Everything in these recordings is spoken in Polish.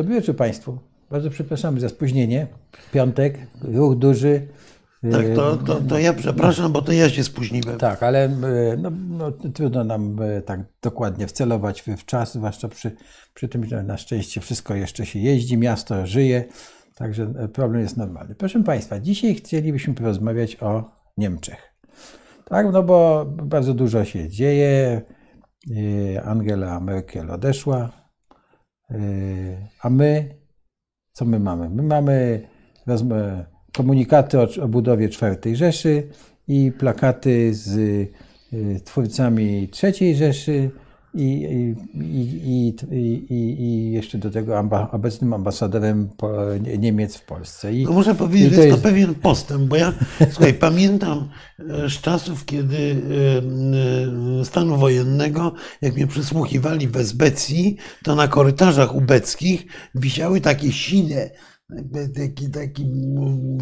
Dobry wieczór Państwu. Bardzo przepraszamy za spóźnienie. Piątek, ruch duży. Tak, to, to, to ja przepraszam, bo to ja się spóźniłem. Tak, ale e, no, no, trudno nam e, tak dokładnie wcelować w, czas, zwłaszcza przy, przy tym, że na szczęście wszystko jeszcze się jeździ, miasto żyje, także e, problem jest normalny. Proszę Państwa, dzisiaj chcielibyśmy porozmawiać o Niemczech. Tak, no bo bardzo dużo się dzieje. Angela Merkel odeszła, a my, co my mamy? My mamy komunikaty o, o budowie czwartej Rzeszy i plakaty z y, twórcami trzeciej Rzeszy i, i, i, i, jeszcze do tego amba, obecnym ambasadorem Niemiec w Polsce. I, no muszę powiedzieć, że jest to pewien postęp, bo ja słuchaj, pamiętam e, z czasów, kiedy e, e, stanu wojennego, jak mnie przysłuchiwali w Esbecji, to na korytarzach ubeckich wisiały takie sine taki, taki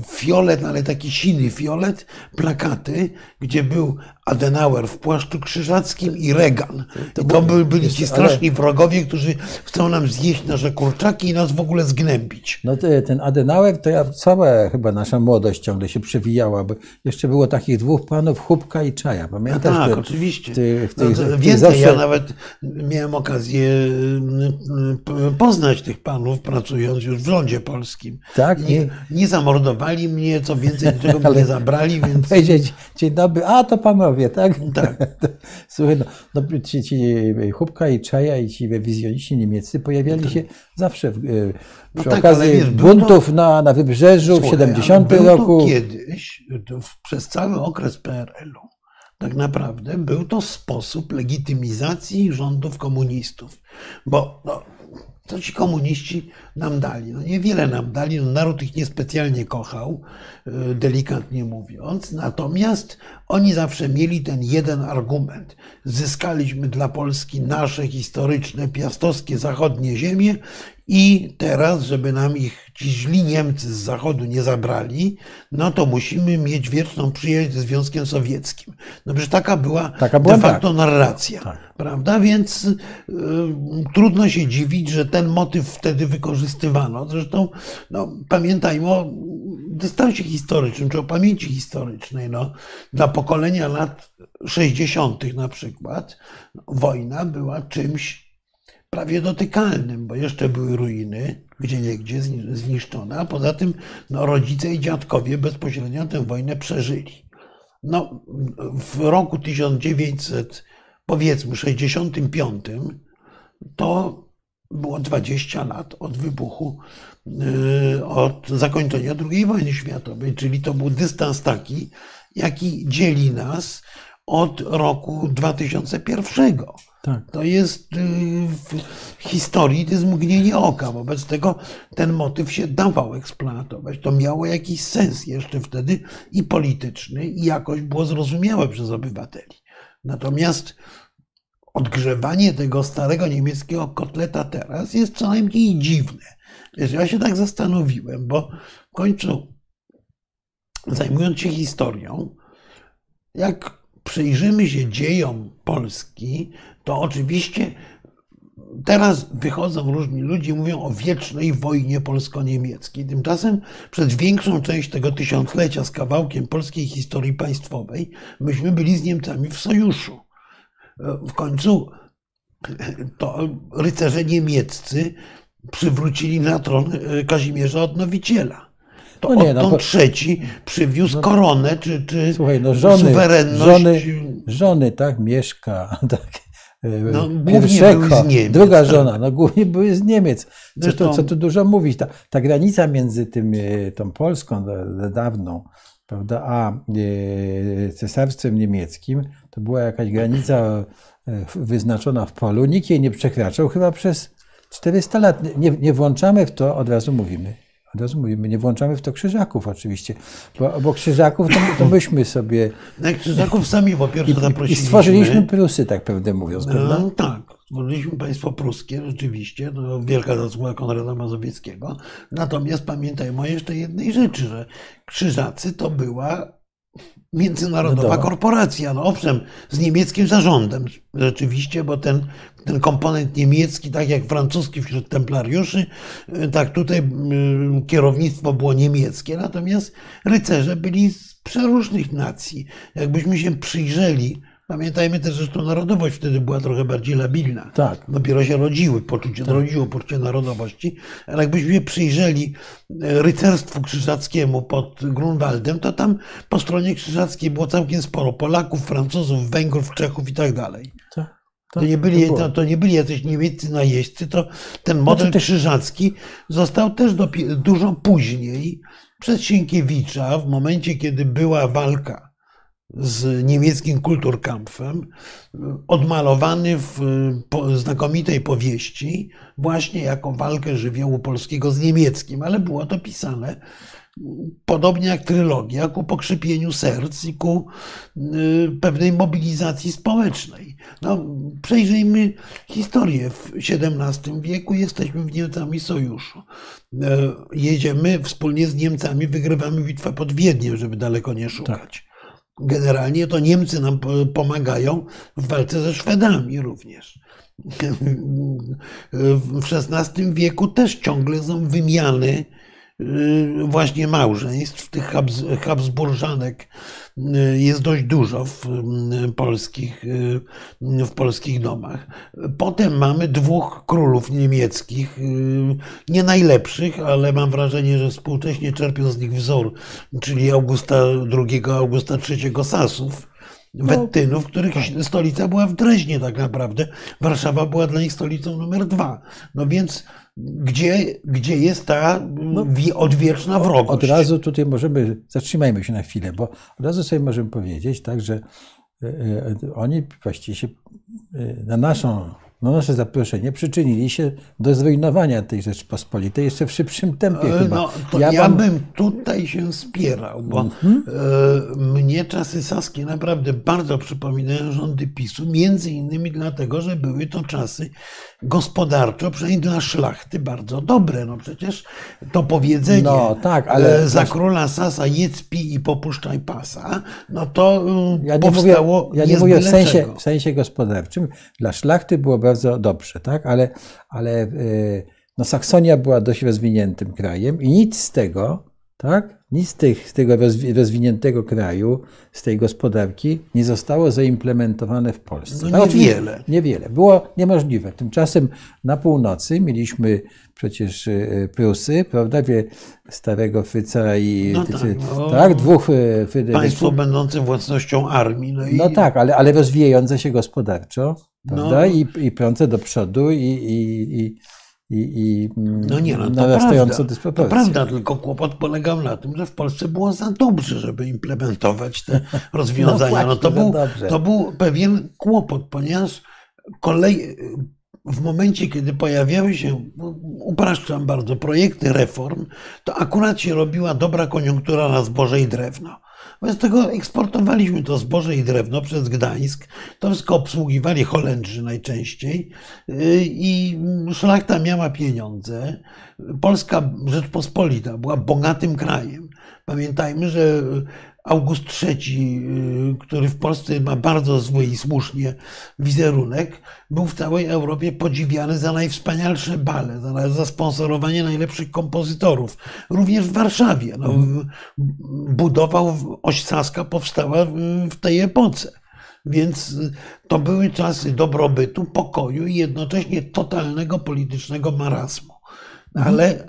fiolet, ale taki siny fiolet, plakaty, gdzie był Adenauer w płaszczu krzyżackim i Reagan. I to byli, byli ci straszni wrogowie, którzy chcą nam zjeść nasze kurczaki i nas w ogóle zgnębić. No ten Adenauer, to ja cała chyba nasza młodość ciągle się przewijała, bo jeszcze było takich dwóch panów, Chubka i Czaja. Pamiętasz? A tak, te, oczywiście. Ty, ty, no, więcej, zawsze... ja nawet miałem okazję y, y, poznać tych panów, pracując już w rządzie polskim. Tak? Nie, nie zamordowali mnie, co więcej, niczego mnie nie zabrali, więc... Powiedzieć, dzień dobry, a to panowie tak? Tak. Słuchaj, no, no ci, ci Chubka i Czaja i ci wizjoniści niemieccy pojawiali tak. się zawsze w, e, no przy no okazji wiesz, buntów to, na, na wybrzeżu słuchaj, w 70 roku. kiedyś, to przez cały okres PRL-u, tak naprawdę był to sposób legitymizacji rządów komunistów. Bo no, co ci komuniści nam dali? No niewiele nam dali, no naród ich niespecjalnie kochał, e, delikatnie mówiąc. Natomiast oni zawsze mieli ten jeden argument. Zyskaliśmy dla Polski nasze historyczne, piastowskie, zachodnie ziemie i teraz, żeby nam ich ci źli Niemcy z zachodu nie zabrali, no to musimy mieć wieczną przyjaźń ze Związkiem Sowieckim. No przecież taka była, taka była de facto tak. narracja, tak. prawda? Więc y, trudno się dziwić, że ten motyw wtedy wykorzystywano. Zresztą no, pamiętajmy o dystansie historycznym, czy o pamięci historycznej. No, dla pokolenia lat 60. na przykład wojna była czymś prawie dotykalnym, bo jeszcze były ruiny, gdzie niegdzie zniszczone, a poza tym no, rodzice i dziadkowie bezpośrednio tę wojnę przeżyli. No, w roku 1900, powiedzmy 65, to było 20 lat od wybuchu, y, od zakończenia II wojny światowej, czyli to był dystans taki, jaki dzieli nas od roku 2001. Tak. To jest y, w historii, to jest mgnienie oka. Wobec tego ten motyw się dawał eksploatować. To miało jakiś sens jeszcze wtedy i polityczny, i jakoś było zrozumiałe przez obywateli. Natomiast odgrzewanie tego starego niemieckiego kotleta teraz jest co najmniej dziwne. Wiesz, ja się tak zastanowiłem, bo w końcu zajmując się historią, jak przyjrzymy się dziejom Polski, to oczywiście teraz wychodzą różni ludzie i mówią o wiecznej wojnie polsko-niemieckiej. Tymczasem przez większą część tego tysiąclecia z kawałkiem polskiej historii państwowej myśmy byli z Niemcami w sojuszu. W końcu to rycerze niemieccy przywrócili na tron Kazimierza Odnowiciela to no nie, no, trzeci przywiózł no, koronę, czy, czy słuchaj, no żony, suwerenność. Żony, żony, tak, Mieszka, tak. E, no, pierwszego, z Niemiec, druga tak. żona, no głównie były z Niemiec. Co, to, co tu dużo mówić, ta, ta granica między tym, e, tą Polską dawną, prawda, a e, cesarstwem niemieckim, to była jakaś granica wyznaczona w polu, nikt jej nie przekraczał chyba przez 400 lat. Nie, nie włączamy w to, od razu mówimy. Od razu mówimy, nie włączamy w to krzyżaków oczywiście, bo, bo krzyżaków to, to myśmy sobie... No, krzyżaków sami po pierwsze zaprosiliśmy. I stworzyliśmy Prusy, tak prawdę mówiąc, no, prawda? No, tak, stworzyliśmy państwo pruskie, rzeczywiście, to wielka zasługa Konrada Mazowieckiego. Natomiast pamiętajmy o jeszcze jednej rzeczy, że krzyżacy to była międzynarodowa no korporacja. No owszem, z niemieckim zarządem rzeczywiście, bo ten, ten komponent niemiecki, tak jak francuski wśród templariuszy, y, tak tutaj y, kierownictwo było niemieckie, natomiast rycerze byli z przeróżnych nacji. Jakbyśmy się przyjrzeli Pamiętajmy też, że to narodowość wtedy była trochę bardziej labilna. Tak. Dopiero się rodziły, poczucie, tak. rodziło poczucie narodowości. Ale jakbyśmy przyjrzeli e, rycerstwu krzyżackiemu pod Grunwaldem, to tam po stronie krzyżackiej było całkiem sporo Polaków, Francuzów, Węgrów, Czechów i tak dalej. Tak. To nie, byli, to, to, nie byli jacyś niemieccy najeźdźcy, to ten model znaczy, krzyżacki został też dużo później przez Sienkiewicza, w momencie, kiedy była walka z niemieckim Kulturkampfem, odmalowany w znakomitej powieści, właśnie jako walkę żywiołu polskiego z niemieckim, ale było to pisane podobnie jak trylogia, ku pokrzypieniu serc i ku y, pewnej mobilizacji społecznej. No, przejrzyjmy historię. W XVII wieku jesteśmy w Niemcami sojuszu. Y, jedziemy wspólnie z Niemcami, wygrywamy bitwę pod Wiedniem, żeby daleko nie szukać. Generalnie to Niemcy nam pomagają w walce ze Szwedami również. W XVI wieku też ciągle są wymiany właśnie małżeństw, tych Habsburżanek y, jest dość dużo w y, polskich, w polskich domach. Potem mamy dwóch królów niemieckich, nie najlepszych, ale mam wrażenie, że współcześnie czerpią z nich wzór, czyli Augusta II, Augusta III Sasów. No, Wettynów, których stolica była w Dreźnie tak naprawdę. Warszawa była dla nich stolicą numer dwa. No więc gdzie, gdzie jest ta no, odwieczna wrogość. Od razu tutaj możemy, zatrzymajmy się na chwilę, bo od razu sobie możemy powiedzieć, tak, że e, e, oni właściwie się e, na naszą na nasze zaproszenie przyczynili się do zrujnowania tej Rzeczpospolitej jeszcze w szybszym tempie chyba. No, to ja, ja mam... bym tutaj się spierał, bo mm-hmm. mnie czasy saskie naprawdę bardzo przypominają rządy PiSu, między innymi dlatego, że były to czasy gospodarczo, przynajmniej dla szlachty, bardzo dobre. No przecież to powiedzenie no, tak, ale e, za króla Sasa jedz, pij i popuszczaj pasa, no to ja nie powstało mówię, Ja nie mówię w sensie, w sensie gospodarczym. Dla szlachty było bardzo dobrze, tak? ale, ale e, no, Saksonia była dość rozwiniętym krajem i nic z tego, tak? Nic z, tych, z tego rozwiniętego kraju, z tej gospodarki nie zostało zaimplementowane w Polsce. No niewiele. Niewiele. Było niemożliwe. Tymczasem na północy mieliśmy przecież e, Prusy, prawda, wie, starego Fryca i no tak, no, tak, dwóch e, Fryderyków. Państwo będące własnością armii. No, i... no tak, ale, ale rozwijające się gospodarczo, prawda, no. I, i prące do przodu i, i, i i, i no nie, no, to narastającą dysproporcję. To prawda, tylko kłopot polegał na tym, że w Polsce było za dobrze, żeby implementować te rozwiązania. No, no to, był, to był pewien kłopot, ponieważ kolej, w momencie, kiedy pojawiały się, upraszczam bardzo, projekty reform, to akurat się robiła dobra koniunktura na zboże i drewno. Wobec tego eksportowaliśmy to zboże i drewno przez Gdańsk. To wszystko obsługiwali Holendrzy najczęściej y, i szlachta miała pieniądze. Polska Rzeczpospolita była bogatym krajem. Pamiętajmy, że August III, y, który w Polsce ma bardzo zły i słusznie wizerunek, był w całej Europie podziwiany za najwspanialsze bale, za, za sponsorowanie najlepszych kompozytorów. Również w Warszawie. No, budował, oś Saska powstała w tej epoce. Więc to były czasy dobrobytu, pokoju i jednocześnie totalnego politycznego marazmu. Ale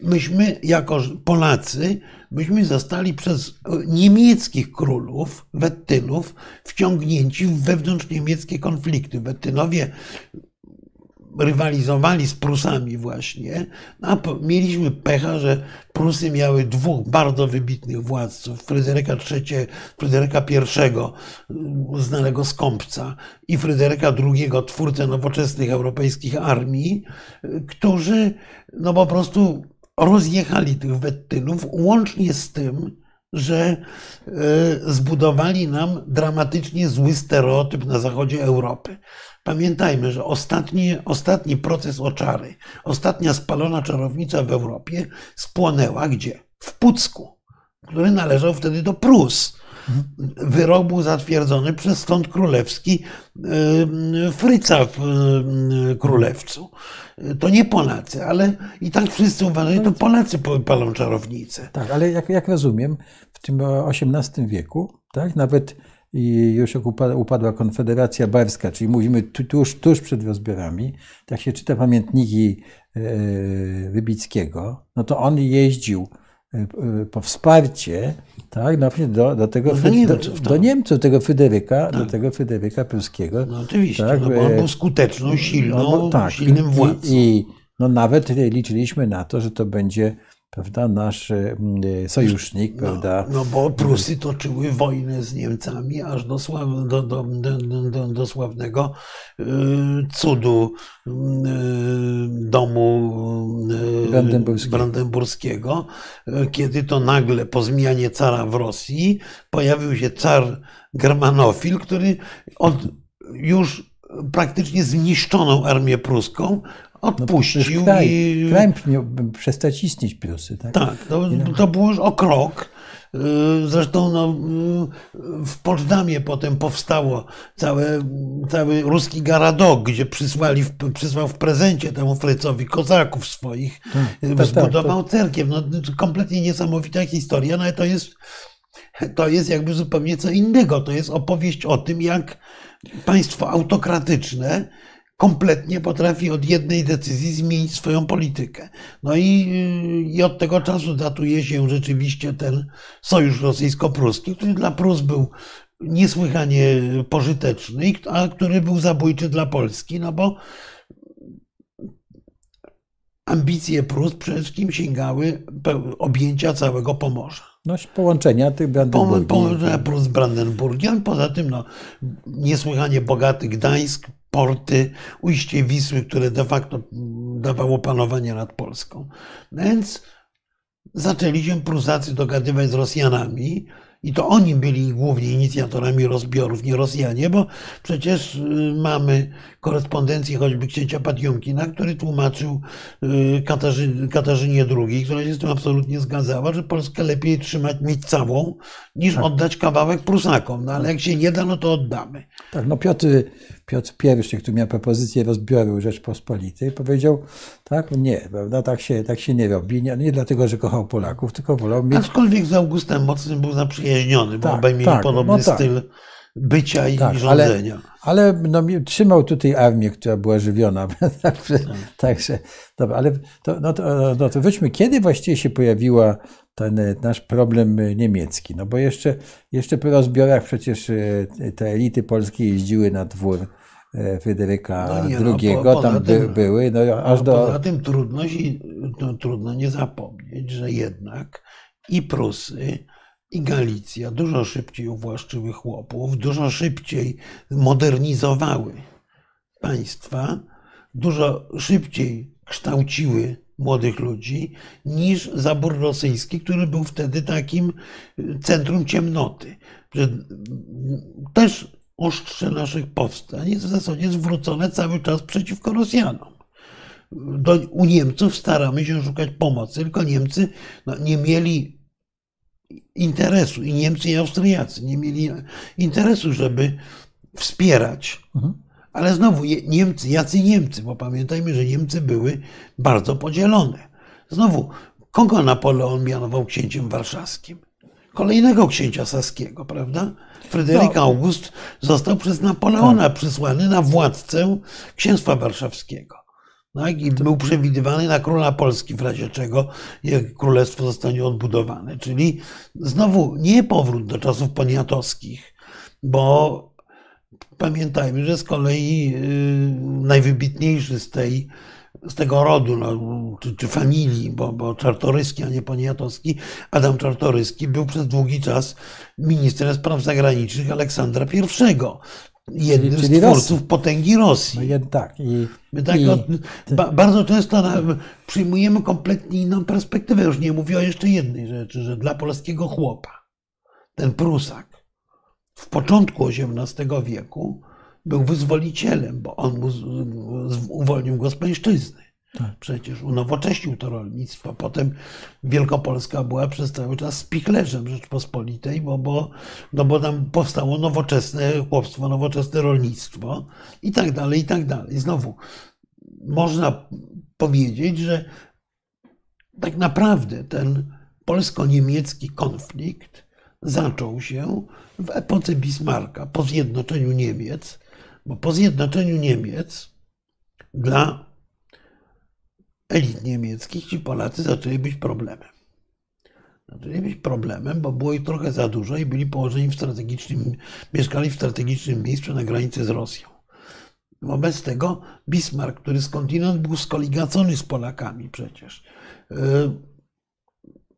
myśmy, jako Polacy, myśmy zostali przez niemieckich królów, Wettynów, wciągnięci w wewnątrz niemieckie konflikty. Wettynowie rywalizowali z Prusami właśnie, a mieliśmy pecha, że Prusy miały dwóch bardzo wybitnych władców, Fryderyka III, Fryderyka I, znanego skąpca i Fryderyka II, twórcę nowoczesnych europejskich armii, którzy no po prostu rozjechali tych Wettynów, łącznie z tym, że e, zbudowali nam dramatycznie zły stereotyp na zachodzie Europy. Pamiętajmy, że ostatni, ostatni proces oczary, ostatnia spalona czarownica w Europie spłonęła gdzie? W Pucku. który należał wtedy do Prus. Wyrok był zatwierdzony przez Sąd Królewski Fryca w Królewcu. To nie Polacy, ale i tak wszyscy uważają, to Polacy palą czarownicę. Tak, ale jak, jak rozumiem, w tym XVIII wieku, tak, nawet i już jak upadła Konfederacja Barska, czyli mówimy tuż, tuż przed rozbiorami, tak się czyta pamiętniki e, Wybickiego, no to on jeździł e, e, po wsparcie tak, no, do, do tego do Niemców, do, do Niemców, tego Fryderyka, tak. do tego Fryderyka Pruskiego. No oczywiście, tak, no bo on był skuteczną, silną, no, no, tak, silnym władcą. I, I, no nawet liczyliśmy na to, że to będzie prawda, nasz e, sojusznik, no, prawda? No bo Prusy toczyły wojnę z Niemcami aż do, sław, do, do, do, do sławnego y, cudu y, domu. Brandenburskiego, kiedy to nagle po zmianie cara w Rosji pojawił się car germanofil, który od już praktycznie zniszczoną armię pruską odpuścił. No, kraj, i... kraj miał przestać istnieć Prusy. Tak, tak to, to był już o krok. Y, zresztą no, y, w Poczdamie potem powstało całe, cały ruski Garadok, gdzie przysłali, przysłał w prezencie temu Frycowi kozaków swoich, tak, tak, zbudował tak, cerkiew. No, kompletnie niesamowita historia, no ale to jest, to jest jakby zupełnie co innego. To jest opowieść o tym, jak państwo autokratyczne kompletnie potrafi od jednej decyzji zmienić swoją politykę. No i, i od tego czasu datuje się rzeczywiście ten sojusz rosyjsko-pruski, który dla Prus był niesłychanie pożyteczny, a który był zabójczy dla Polski, no bo ambicje Prus przede wszystkim sięgały objęcia całego Pomorza. No, połączenia tych Brandenburgii. Połączenia Prus z Brandenburgiem. Poza tym no, niesłychanie bogaty Gdańsk, porty, ujście Wisły, które de facto dawało panowanie nad Polską. Więc zaczęli się Prusacy dogadywać z Rosjanami, i to oni byli głównie inicjatorami rozbiorów, nie Rosjanie, bo przecież y, mamy korespondencję choćby księcia Patiumkina, który tłumaczył y, Katarzy, Katarzynie II, która się z tym absolutnie zgadzała, że Polskę lepiej trzymać, mieć całą, niż tak. oddać kawałek Prusakom. No ale jak się nie da, no to oddamy. Tak, no Piotr, Piotr I, który miał propozycję rozbioru Rzeczpospolitej, powiedział, tak, nie, prawda, tak się, tak się nie robi. Nie, nie dlatego, że kochał Polaków, tylko wolał mieć... Aczkolwiek z Augustem Mocnym był zaprzyjaźniony, bo tak, obaj mieli tak, podobny no tak. styl bycia i tak, rządzenia. Ale, ale no, trzymał tutaj armię, która była żywiona. także, tak. także dobra, ale to, no, to, no to weźmy, kiedy właściwie się pojawiła ten nasz problem niemiecki? No bo jeszcze, jeszcze po rozbiorach przecież e, te elity polskie jeździły na dwór Fryderyka no nie, II, no, po, tam tym, były, no aż no, do... Poza tym trudno, no, trudno nie zapomnieć, że jednak i Prusy, i Galicja dużo szybciej uwłaszczyły chłopów, dużo szybciej modernizowały państwa, dużo szybciej kształciły młodych ludzi niż zabór rosyjski, który był wtedy takim centrum ciemnoty. Też ostrze naszych powstań jest w zasadzie zwrócone cały czas przeciwko Rosjanom. Do, u Niemców staramy się szukać pomocy, tylko Niemcy no, nie mieli interesu i Niemcy i Austriacy nie mieli interesu, żeby wspierać. Mhm. Ale znowu Niemcy, jacy Niemcy, bo pamiętajmy, że Niemcy były bardzo podzielone. Znowu, kogo Napoleon mianował księciem warszawskim? Kolejnego księcia saskiego, prawda? Fryderyk no. August został przez Napoleona tak. przysłany na władcę księstwa warszawskiego. Tak? I był przewidywany na króla Polski, w razie czego królestwo zostanie odbudowane. Czyli znowu nie powrót do czasów poniatowskich, bo pamiętajmy, że z kolei yy, najwybitniejszy z tej z tego rodu, no, czy, czy, familii, bo, bo Czartoryski, a nie Poniatowski, Adam Czartoryski był przez długi czas ministrem spraw zagranicznych Aleksandra I jednym czyli, czyli z twórców Rosji. potęgi Rosji. No, tak. I, My tak i, ba, bardzo często na, przyjmujemy kompletnie inną perspektywę. Już nie mówię o jeszcze jednej rzeczy, że dla polskiego chłopa ten Prusak w początku XVIII wieku był wyzwolicielem, bo on mu, uwolnił go z pańszczyzny. Tak. Przecież unowocześnił to rolnictwo. Potem Wielkopolska była przez cały czas spichlerzem Rzeczpospolitej, bo, bo, no bo tam powstało nowoczesne chłopstwo, nowoczesne rolnictwo i tak dalej, i tak dalej. Znowu, można powiedzieć, że tak naprawdę ten polsko-niemiecki konflikt zaczął się w epoce Bismarcka, po zjednoczeniu Niemiec, bo po zjednoczeniu Niemiec dla elit niemieckich ci Polacy zaczęli być problemem. Zaczęli być problemem, bo było ich trochę za dużo i byli położeni w strategicznym, mieszkali w strategicznym miejscu na granicy z Rosją. Wobec tego Bismarck, który skądinąd był skoligacony z Polakami przecież, yy,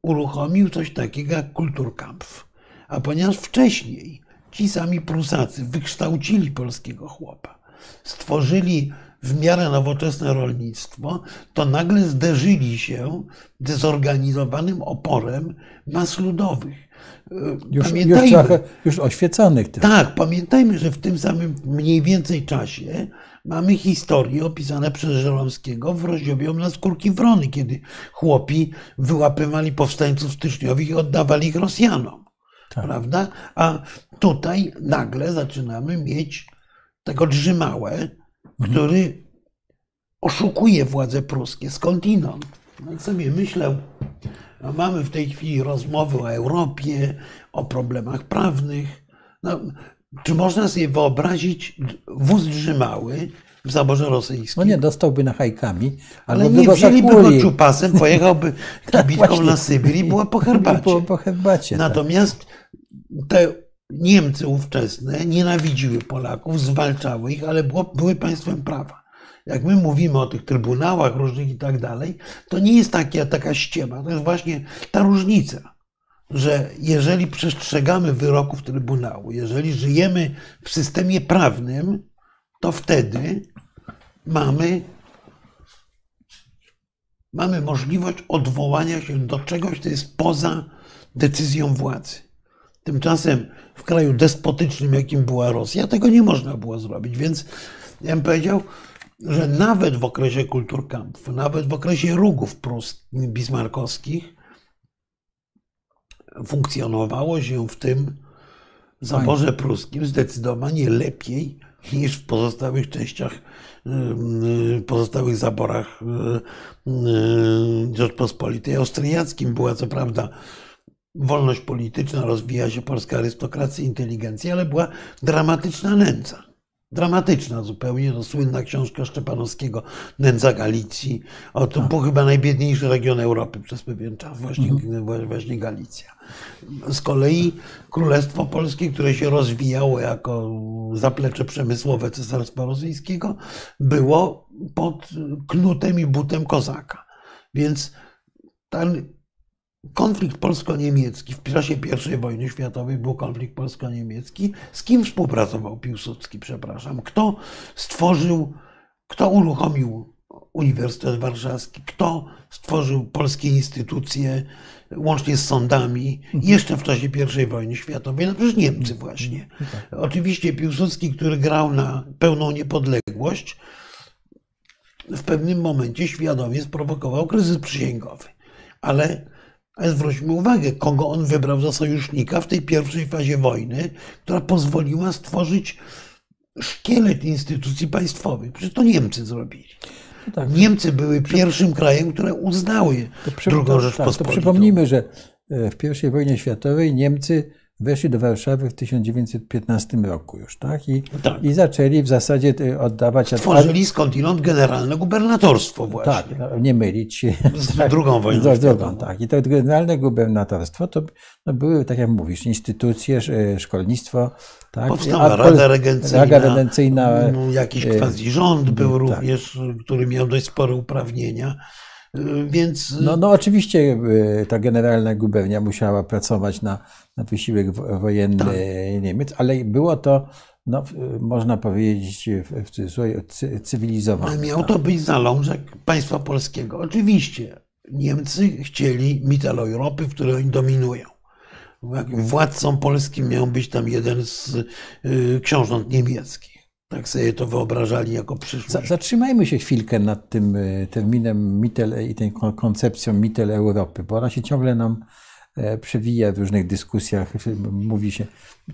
uruchomił coś takiego jak Kulturkampf. A ponieważ wcześniej ci sami Prusacy wykształcili polskiego chłopa, stworzyli w miarę nowoczesne rolnictwo, to nagle zderzyli się ze zorganizowanym oporem mas ludowych. Już, pamiętajmy, już, trochę, już oświeconych. Tym. Tak, pamiętajmy, że w tym samym mniej więcej czasie mamy historie opisane przez Żeromskiego w rozdziałie na skórki wrony, kiedy chłopi wyłapywali powstańców styczniowych i oddawali ich Rosjanom. Tak. Prawda? A tutaj nagle zaczynamy mieć tego drzymałe, mhm. który oszukuje władze pruskie skądinąd. No i sobie myślę, no mamy w tej chwili rozmowy o Europie, o problemach prawnych. No, czy można sobie wyobrazić wóz drzymały w zaborze rosyjskim? No nie, dostałby na hajkami. Ale nie wzięliby go ciupasem, pojechałby tak, kibitką na Sybir i była po herbacie. Było po herbacie tak. Natomiast te Niemcy ówczesne nienawidziły Polaków, zwalczały ich, ale było, były państwem prawa. Jak my mówimy o tych trybunałach różnych i tak dalej, to nie jest taka, taka ściema. To jest właśnie ta różnica, że jeżeli przestrzegamy wyroków Trybunału, jeżeli żyjemy w systemie prawnym, to wtedy mamy, mamy możliwość odwołania się do czegoś, co jest poza decyzją władzy. Tymczasem w kraju despotycznym, jakim była Rosja, tego nie można było zrobić. Więc ja bym powiedział, że nawet w okresie kulturkampfu, nawet w okresie rugów bismarckowskich, funkcjonowało się w tym zaborze pruskim zdecydowanie lepiej niż w pozostałych częściach, pozostałych zaborach Rzeczpospolitej. Austriackim była co prawda wolność polityczna, rozwija się polska arystokracja, inteligencja, ale była dramatyczna nędza. Dramatyczna zupełnie, to słynna książka Szczepanowskiego, Nędza Galicji. O, to był chyba najbiedniejszy region Europy przez pewien czas, właśnie, mhm. właśnie Galicja. Z kolei Królestwo Polskie, które się rozwijało jako zaplecze przemysłowe Cesarstwa Rosyjskiego, było pod knutem i butem kozaka. Więc ten konflikt polsko-niemiecki w czasie I wojny światowej był konflikt polsko-niemiecki. Z kim współpracował Piłsudski, przepraszam? Kto stworzył, kto uruchomił Uniwersytet Warszawski, kto stworzył polskie instytucje, łącznie z sądami, jeszcze w czasie I wojny światowej, no przecież Niemcy właśnie. Oczywiście Piłsudski, który grał na pełną niepodległość, w pewnym momencie świadomie sprowokował kryzys przysięgowy. Ale ale zwróćmy uwagę, kogo on wybrał za sojusznika w tej pierwszej fazie wojny, która pozwoliła stworzyć szkielet instytucji państwowych. Przecież to Niemcy zrobili. No tak, Niemcy były pierwszym krajem, które uznały przy, drugą Rzeczpospolitą. Tak, to przypomnijmy, że e, w I wojnie światowej Niemcy weszli do Warszawy w 1915 roku już, tak? I, tak. i zaczęli w zasadzie e, oddawać... Stworzyli skądinąd generalne gubernatorstwo właśnie. Tak, no, nie mylić się. Z tak, drugą wojną z drugą, tak. I to generalne gubernatorstwo to no, były, tak jak mówisz, instytucje, szkolnictwo, tak? Powstała Rada Regencyjna, Rada Regencyjna jakiś e, quasi rząd był tak. również, który miał dość spore uprawnienia. Więc... No, no oczywiście e, ta generalna gubernia musiała pracować na, na wysiłek wojenny tak. Niemiec, ale było to, no, można powiedzieć w cudzysłowie, cywilizowane. Miał to być zalążek państwa polskiego. Oczywiście Niemcy chcieli Mitteleuropy, w której oni dominują. Władcą polskim miał być tam jeden z y, książąt niemieckich. Tak sobie to wyobrażali jako przyszłość. Zatrzymajmy się chwilkę nad tym terminem Mittel i tą koncepcją Mittel Europy, bo ona się ciągle nam e, przewija w różnych dyskusjach. Mówi się,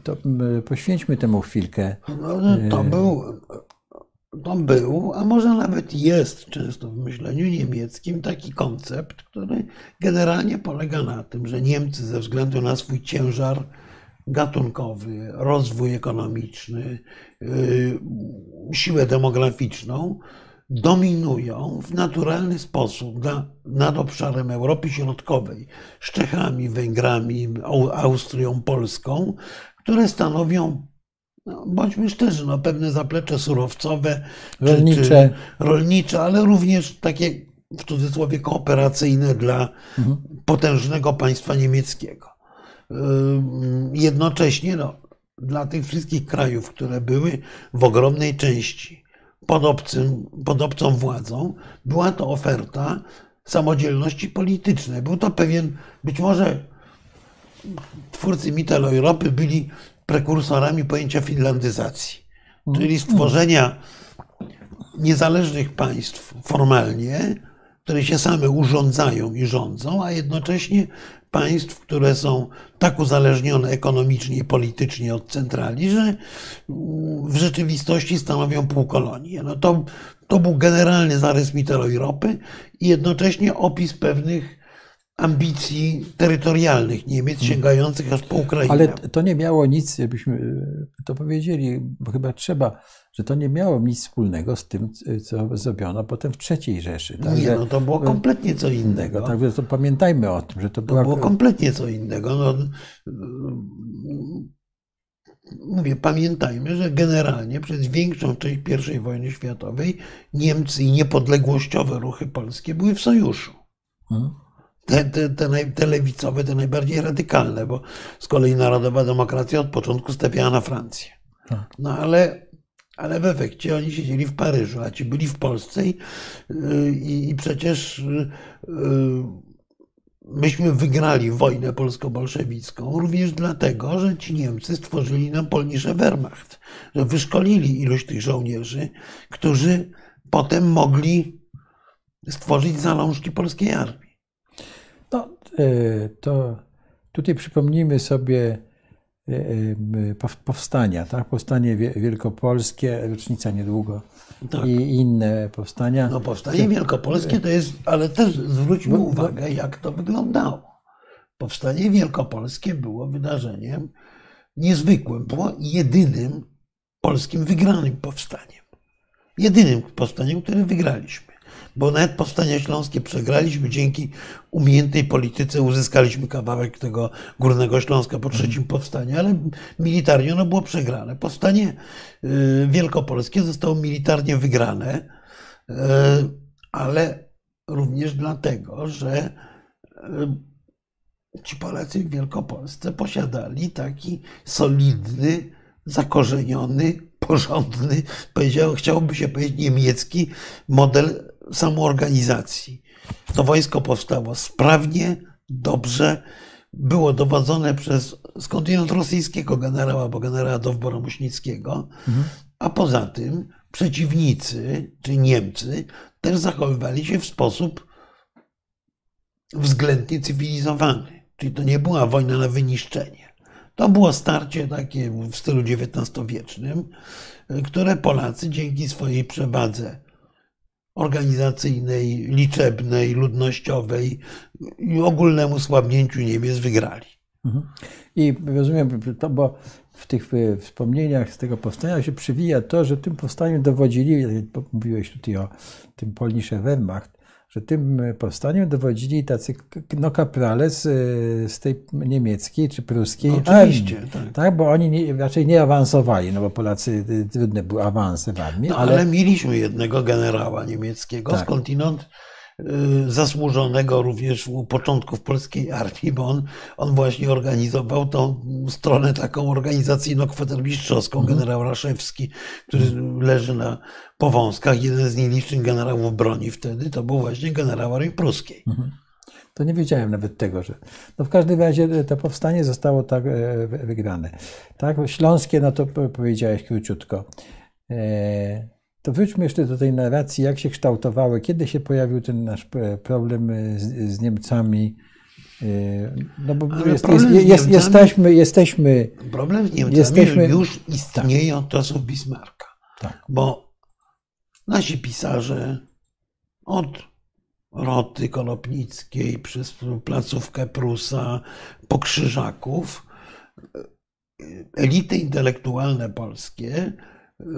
to poświęćmy temu chwilkę. No, no to, był, to był, a może nawet jest często w myśleniu niemieckim taki koncept, który generalnie polega na tym, że Niemcy ze względu na swój ciężar gatunkowy, rozwój ekonomiczny, y, siłę demograficzną dominują w naturalny sposób nad obszarem Europy Środkowej, z Czechami, Węgrami, Austrią, Polską, które stanowią no, bądźmy szczerzy, no, pewne zaplecze surowcowe, rolnicze. Czy, czy rolnicze, ale również takie w cudzysłowie kooperacyjne dla mhm. potężnego państwa niemieckiego. Jednocześnie no, dla tych wszystkich krajów, które były w ogromnej części pod, obcym, pod obcą władzą, była to oferta samodzielności politycznej. Był to pewien, być może twórcy Mittel Europy byli prekursorami pojęcia finlandyzacji, czyli mhm. stworzenia niezależnych państw formalnie, które się same urządzają i rządzą, a jednocześnie państw, które są tak uzależnione ekonomicznie i politycznie od centrali, że w rzeczywistości stanowią półkolonie. No to, to był generalny zarys Mitteleuropy i jednocześnie opis pewnych ambicji terytorialnych Niemiec hmm. sięgających aż po Ukrainę. Ale to nie miało nic, jakbyśmy to powiedzieli, bo chyba trzeba, że to nie miało nic wspólnego z tym, co zrobiono potem w III Rzeszy. Tak? Nie, no to było kompletnie co innego. Także to pamiętajmy o tym, że to, to było kompletnie co innego. No, mówię, pamiętajmy, że generalnie przez większą część I wojny światowej Niemcy i niepodległościowe ruchy polskie były w sojuszu. Hmm te, te, te, te lewicowe, te najbardziej radykalne, bo z kolei Narodowa Demokracja od początku stawiała na Francję. Tak. No ale, ale w efekcie oni siedzieli w Paryżu, a ci byli w Polsce i, i, i przecież y, myśmy wygrali wojnę polsko-bolszewicką również dlatego, że ci Niemcy stworzyli nam Polnische Wehrmacht, że wyszkolili ilość tych żołnierzy, którzy potem mogli stworzyć zalążki polskiej armii. No, to tutaj przypomnijmy sobie powstania, tak? Powstanie wielkopolskie, rocznica niedługo tak. i inne powstania. No powstanie wielkopolskie to jest, ale też zwróćmy uwagę, jak to wyglądało. Powstanie wielkopolskie było wydarzeniem niezwykłym, było jedynym polskim wygranym powstaniem. Jedynym powstaniem, które wygraliśmy bo nawet powstanie śląskie przegraliśmy dzięki umiejętnej polityce, uzyskaliśmy kawałek tego Górnego Śląska po trzecim mhm. powstaniu, ale militarnie ono było przegrane. Powstanie y, wielkopolskie zostało militarnie wygrane, y, ale również dlatego, że y, ci Polacy w Wielkopolsce posiadali taki solidny, zakorzeniony, porządny, powiedział, chciałoby się powiedzieć niemiecki model samoorganizacji. To wojsko powstało sprawnie, dobrze, było dowodzone przez skądinąd rosyjskiego generała, bo generała Dowbora-Muśnickiego, mhm. a poza tym przeciwnicy, czy Niemcy, też zachowywali się w sposób względnie cywilizowany. Czyli to nie była wojna na wyniszczenie. To było starcie takie w stylu XIX-wiecznym, które Polacy dzięki swojej przewadze organizacyjnej, liczebnej, ludnościowej i ogólnemu słabnięciu Niemiec wygrali. Mhm. I rozumiem, to, bo w tych wspomnieniach z tego powstania się przywija to, że tym powstaniem dowodzili, mówiłeś tutaj o tym Polnische Wehrmacht, że tym powstaniem dowodzili tacy no, kaprale z, z tej niemieckiej czy pruskiej no, Oczywiście, armii, tak. tak. Bo oni nie, raczej nie awansowali, no bo Polacy y, trudne były awanse w armii. No, ale... ale mieliśmy jednego generała niemieckiego tak. skądinąd zasłużonego również u początków polskiej armii, bo on, on właśnie organizował tą stronę taką organizacyjno-kwatermistrzowską, mhm. generał Raszewski, który leży na powązkach, jeden z nielicznych generałów broni wtedy, to był właśnie generał armii pruskiej. Mhm. To nie wiedziałem nawet tego, że. No w każdym razie to powstanie zostało tak e, wygrane. Tak, śląskie, no to powiedziałeś króciutko. To wróćmy jeszcze do tej narracji, jak się kształtowały, kiedy się pojawił ten nasz problem z, z Niemcami. No bo jest, jest, jest, jesteśmy, jesteśmy. Problem z Niemcami jesteśmy, już istnieje tak. od czasów Bismarcka. Tak. Bo nasi pisarze od Roty Kolopnickiej przez placówkę Prusa po Krzyżaków, elity intelektualne polskie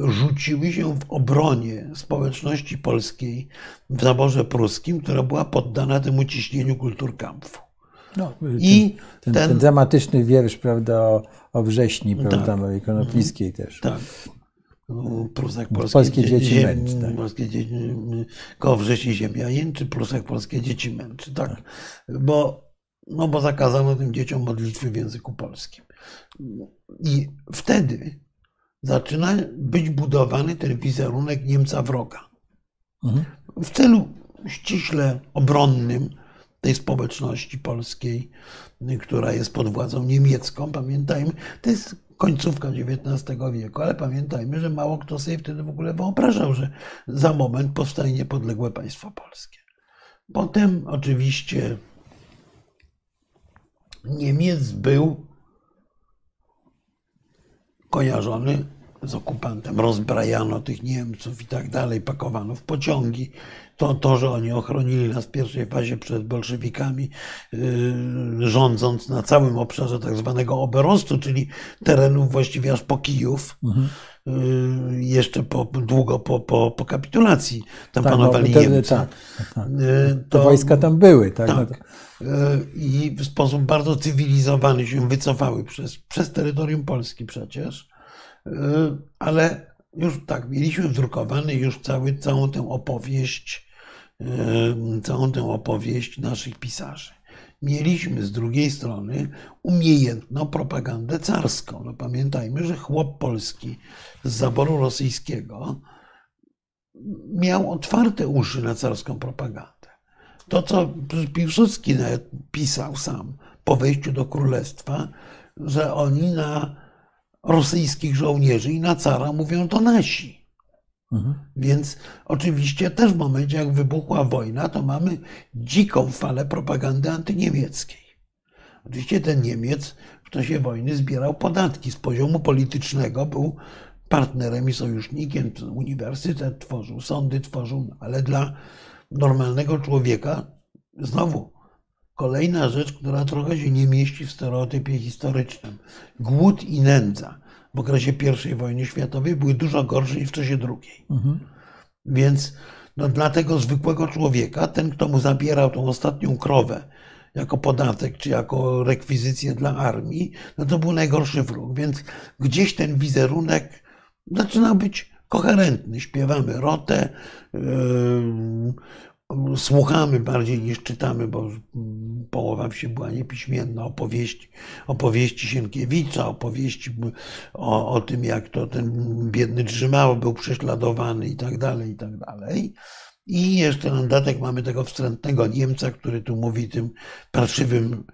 rzuciły się w obronie społeczności polskiej w zaborze pruskim, która była poddana temu ciśnieniu kulturkampfu. No, I ten, ten, ten, dramatyczny wiersz, prawda, o, o wrześni, prawda, tak, Marii Konopnickiej też. Tak. Prusak polskie, polskie dzieci ziem, męczy. Tak. Polskie dzieci, koło wrześni ziemia jęczy, Prusak polskie dzieci męczy. Tak. tak. Bo, no bo zakazano tym dzieciom modlitwy w języku polskim. I wtedy zaczyna być budowany ten wizerunek Niemca wroga. Mhm. W celu ściśle obronnym tej społeczności polskiej, która jest pod władzą niemiecką. Pamiętajmy, to jest końcówka XIX wieku, ale pamiętajmy, że mało kto sobie wtedy w ogóle wyobrażał, że za moment powstanie niepodległe państwo polskie. Potem oczywiście Niemiec był kojarzony z okupantem, rozbrajano tych Niemców i tak dalej, pakowano w pociągi. To, to, że oni ochronili nas w pierwszej fazie przed bolszewikami, yy, rządząc na całym obszarze tak zwanego Oberostu, czyli terenów właściwie aż po Kijów, mhm. yy, jeszcze po, długo po, po, po kapitulacji tam tak, panowali no, Niemcy. Tak, tak, tak. Yy, to, wojska tam były. Tak, tak. No I w sposób bardzo cywilizowany się wycofały przez, przez terytorium Polski przecież. E, ale już tak, mieliśmy wdrukowany już cały, całą tę opowieść, e, całą tę opowieść naszych pisarzy. Mieliśmy z drugiej strony umiejętną propagandę carską. No pamiętajmy, że chłop polski z zaboru rosyjskiego miał otwarte uszy na carską propagandę. To, co Piłsudski pisał sam po wejściu do królestwa, że oni na rosyjskich żołnierzy i na cara mówią to nasi. Mhm. Więc oczywiście też w momencie, jak wybuchła wojna, to mamy dziką falę propagandy antyniemieckiej. Oczywiście ten Niemiec w czasie wojny zbierał podatki z poziomu politycznego, był partnerem i sojusznikiem, uniwersytet tworzył, sądy tworzył, ale dla normalnego człowieka znowu Kolejna rzecz, która trochę się nie mieści w stereotypie historycznym. Głód i nędza w okresie I wojny światowej były dużo gorsze niż w czasie II. Mhm. Więc no, dla tego zwykłego człowieka, ten, kto mu zabierał tą ostatnią krowę jako podatek czy jako rekwizycję dla armii, no to był najgorszy wróg. Więc gdzieś ten wizerunek zaczyna być koherentny. Śpiewamy rotę, yy, słuchamy bardziej niż czytamy, bo połowa wsi była niepiśmienna, opowieści, opowieści Sienkiewicza, opowieści o, o tym, jak to ten biedny Drzymało był prześladowany i tak dalej, i tak dalej. I jeszcze na dodatek mamy tego wstrętnego Niemca, który tu mówi tym parszywym,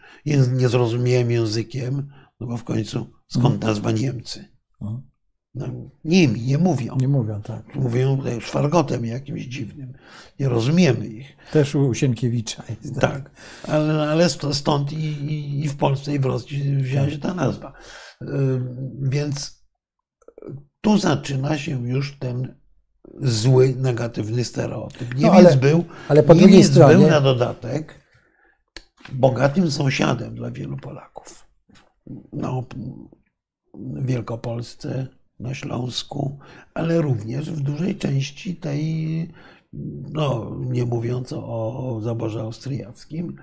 niezrozumiałym językiem, no bo w końcu skąd mhm. nazwa Niemcy? No, nimi nie mówią. Nie mówią, tak. Mówią szwargotem jakimś dziwnym. Nie rozumiemy ich. Też u Sienkiewicza jest. Tak, tak. ale, ale stąd i, i, w Polsce, i w Rosji wzięła się ta nazwa. Więc tu zaczyna się już ten zły, negatywny stereotyp. Niemiec, no, ale, był, ale po Niemiec stronie... był na dodatek bogatym sąsiadem dla wielu Polaków. No, w Wielkopolsce na Śląsku, ale również w dużej części tej, no nie mówiąc o, zaborze austriackim,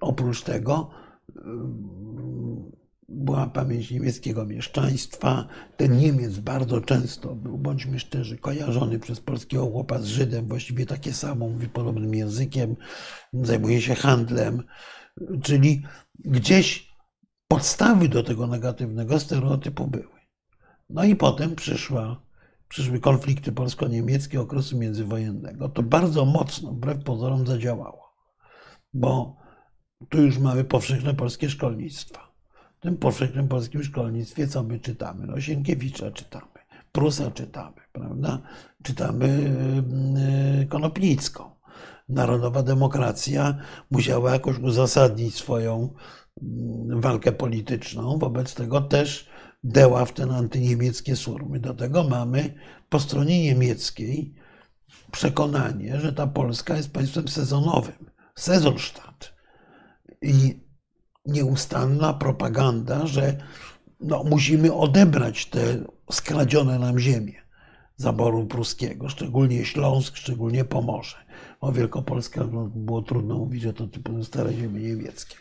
oprócz tego była pamięć niemieckiego mieszczaństwa. Ten Niemiec bardzo często był, bądźmy szczerzy, kojarzony przez polskiego chłopa z Żydem, właściwie takie samo, mówi podobnym językiem, zajmuje się handlem, czyli gdzieś podstawy do tego negatywnego stereotypu były. No i potem przyszła, przyszły konflikty polsko-niemieckie okresu międzywojennego. To bardzo mocno, wbrew pozorom, zadziałało, bo tu już mamy powszechne polskie szkolnictwo. W tym powszechnym polskim szkolnictwie co my czytamy? No Sienkiewicza czytamy. Prusa czytamy, prawda? Czytamy Konopnicką. Narodowa demokracja musiała jakoś uzasadnić swoją mm, walkę polityczną, wobec tego też deła w ten antyniemieckie surmy. Do tego mamy po stronie niemieckiej przekonanie, że ta Polska jest państwem sezonowym. Sezonstadt. I nieustanna propaganda, że no, musimy odebrać te skradzione nam ziemie zaboru pruskiego, szczególnie Śląsk, szczególnie Pomorze. O Wielkopolska no, było trudno mówić, że to typu stare ziemie niemieckie.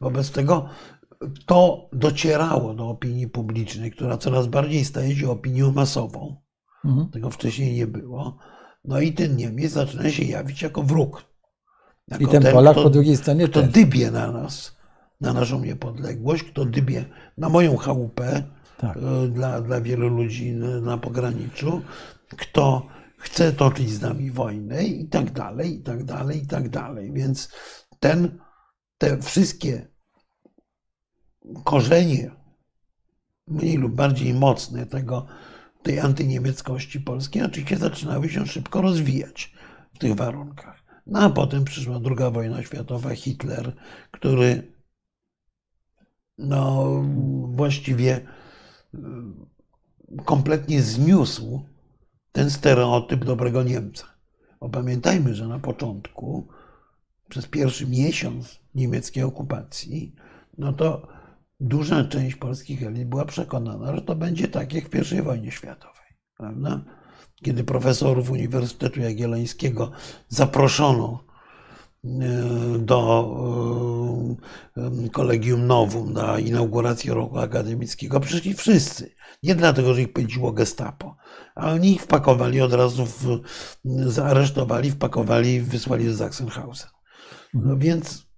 Wobec tego to docierało do opinii publicznej, która coraz bardziej staje się opinią masową. Mhm. Tego wcześniej nie było. No i ten Niemiec zaczyna się jawić jako wróg. Jako I ten, ten Polak kto, po drugiej stronie kto też. dybie na nas, na naszą niepodległość, kto dybie na moją chałupę, tak. E, dla, dla wielu ludzi na pograniczu, kto chce toczyć z nami wojnę i tak dalej, i tak dalej, i tak dalej. Więc ten, te wszystkie korzenie, mniej lub bardziej mocne tego, tej antyniemieckości polskiej, oczywiście zaczynały się szybko rozwijać w tych warunkach. No a potem przyszła druga wojna światowa, Hitler, który no, właściwie y, kompletnie zniósł ten stereotyp dobrego Niemca. Bo pamiętajmy, że na początku, przez pierwszy miesiąc niemieckiej okupacji, no to duża część polskich elit była przekonana, że to będzie tak jak w I wojnie światowej. Prawda? Kiedy profesorów Uniwersytetu Jagiellońskiego zaproszono e, do e, Kolegium Nowum na inaugurację roku akademickiego, przyszli wszyscy. Nie dlatego, że ich pędziło gestapo, a oni ich wpakowali od razu, w, zaaresztowali, wpakowali i wysłali do Sachsenhausen. No więc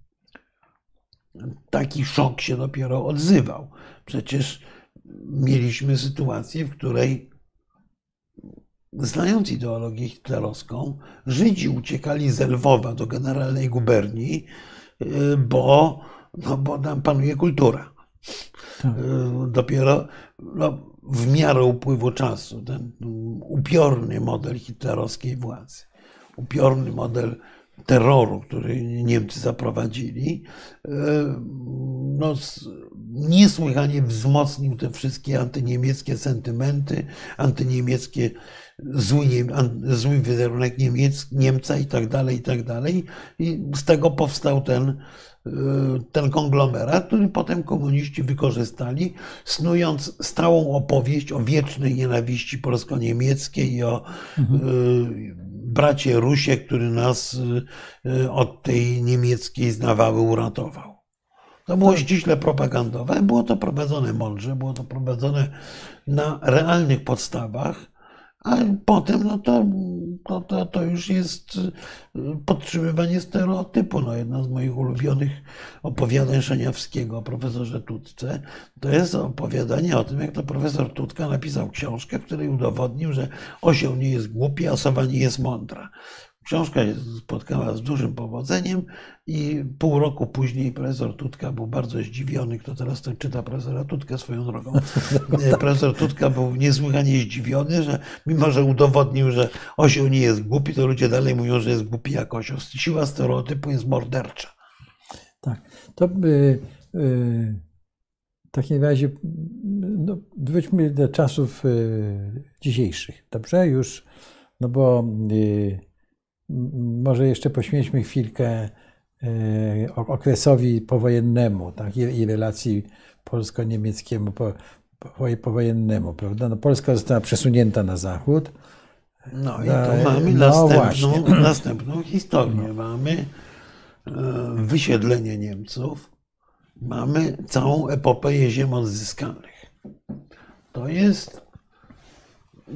taki szok się dopiero odzywał. Przecież mieliśmy sytuację, w której znając ideologię hitlerowską, Żydzi uciekali z Lwowa do generalnej guberni, y, bo, no, bo tam panuje kultura. Tak. Y, dopiero no, w miarę upływu czasu ten upiorny model hitlerowskiej władzy, upiorny model terroru, który Niemcy zaprowadzili, e, no, niesłychanie wzmocnił te wszystkie antyniemieckie sentymenty, antyniemieckie zły, zły wizerunek Niemiec, Niemca i tak dalej, i tak dalej. I z tego powstał ten, e, ten konglomerat, który potem komuniści wykorzystali, snując stałą opowieść o wiecznej nienawiści polsko-niemieckiej i o mhm. Bracie Rusie, który nas y, y, od tej niemieckiej znawały uratował. To było tak. ściśle propagandowe, było to prowadzone mądrze, było to prowadzone na realnych podstawach, a potem no to, to, to, to już jest y, podtrzymywanie stereotypu. No, jedna z moich ulubionych opowiadań Szeniawskiego o profesorze Tutce to jest opowiadanie o tym, jak to profesor Tutka napisał książkę, w której udowodnił, że osioł nie jest głupi, a sowa nie jest mądra. Książka spotkała z dużym powodzeniem i pół roku później profesor Tutka był bardzo zdziwiony. Kto teraz to czyta profesora Tutkę swoją drogą? Profesor Tutka był niesłychanie zdziwiony, że mimo, że udowodnił, że osioł nie jest głupi, to ludzie dalej mówią, że jest głupi jak osioł. Siła stereotypu jest mordercza. Tak. To by, y, w takim razie no, wróćmy do czasów y, dzisiejszych. Dobrze? Już, no bo y, może jeszcze poświęćmy chwilkę e, okresowi powojennemu tak, i relacji polsko-niemieckiemu powojennemu. Prawda? No, Polska została przesunięta na zachód. No i tu mamy no następną, następną historię. No. Mamy e, wysiedlenie Niemców, mamy całą epopeję ziem odzyskanych. To jest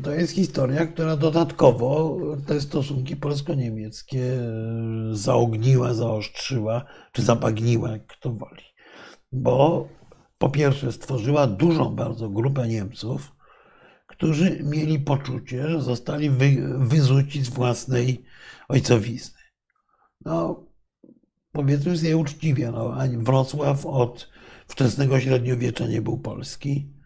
to jest historia, która dodatkowo te stosunki polsko-niemieckie e, zaogniła, zaostrzyła, czy zabagniła, jak kto woli. Bo po pierwsze stworzyła dużą bardzo grupę Niemców, którzy mieli poczucie, że zostali wy, wyzuci z własnej ojcowizny. No, powiedzmy sobie uczciwie, no, Wrocław od wczesnego średniowiecza nie był polski.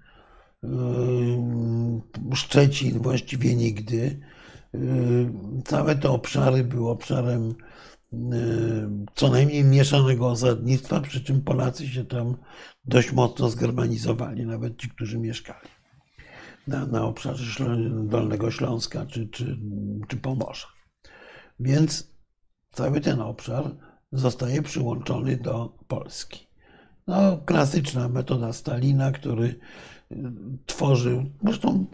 Szczecin właściwie nigdy. Całe te obszary były obszarem co najmniej mieszanego osadnictwa, przy czym Polacy się tam dość mocno zgermanizowali, nawet ci, którzy mieszkali na, na obszarze Dolnego Śląska czy, czy, czy Pomorza. Więc cały ten obszar zostaje przyłączony do Polski. No, klasyczna metoda Stalina, który tworzył, zresztą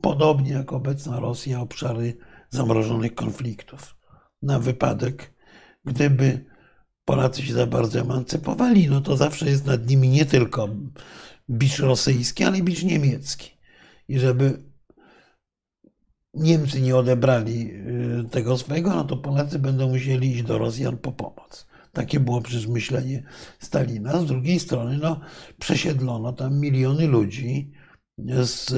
podobnie jak obecna Rosja, obszary zamrożonych konfliktów. Na wypadek, gdyby Polacy się za bardzo emancypowali, no to zawsze jest nad nimi nie tylko bicz rosyjski, ale i bicz niemiecki. I żeby Niemcy nie odebrali y, tego swojego, no to Polacy będą musieli iść do Rosjan po pomoc. Takie było przecież myślenie Stalina. Z drugiej strony no, przesiedlono tam miliony ludzi z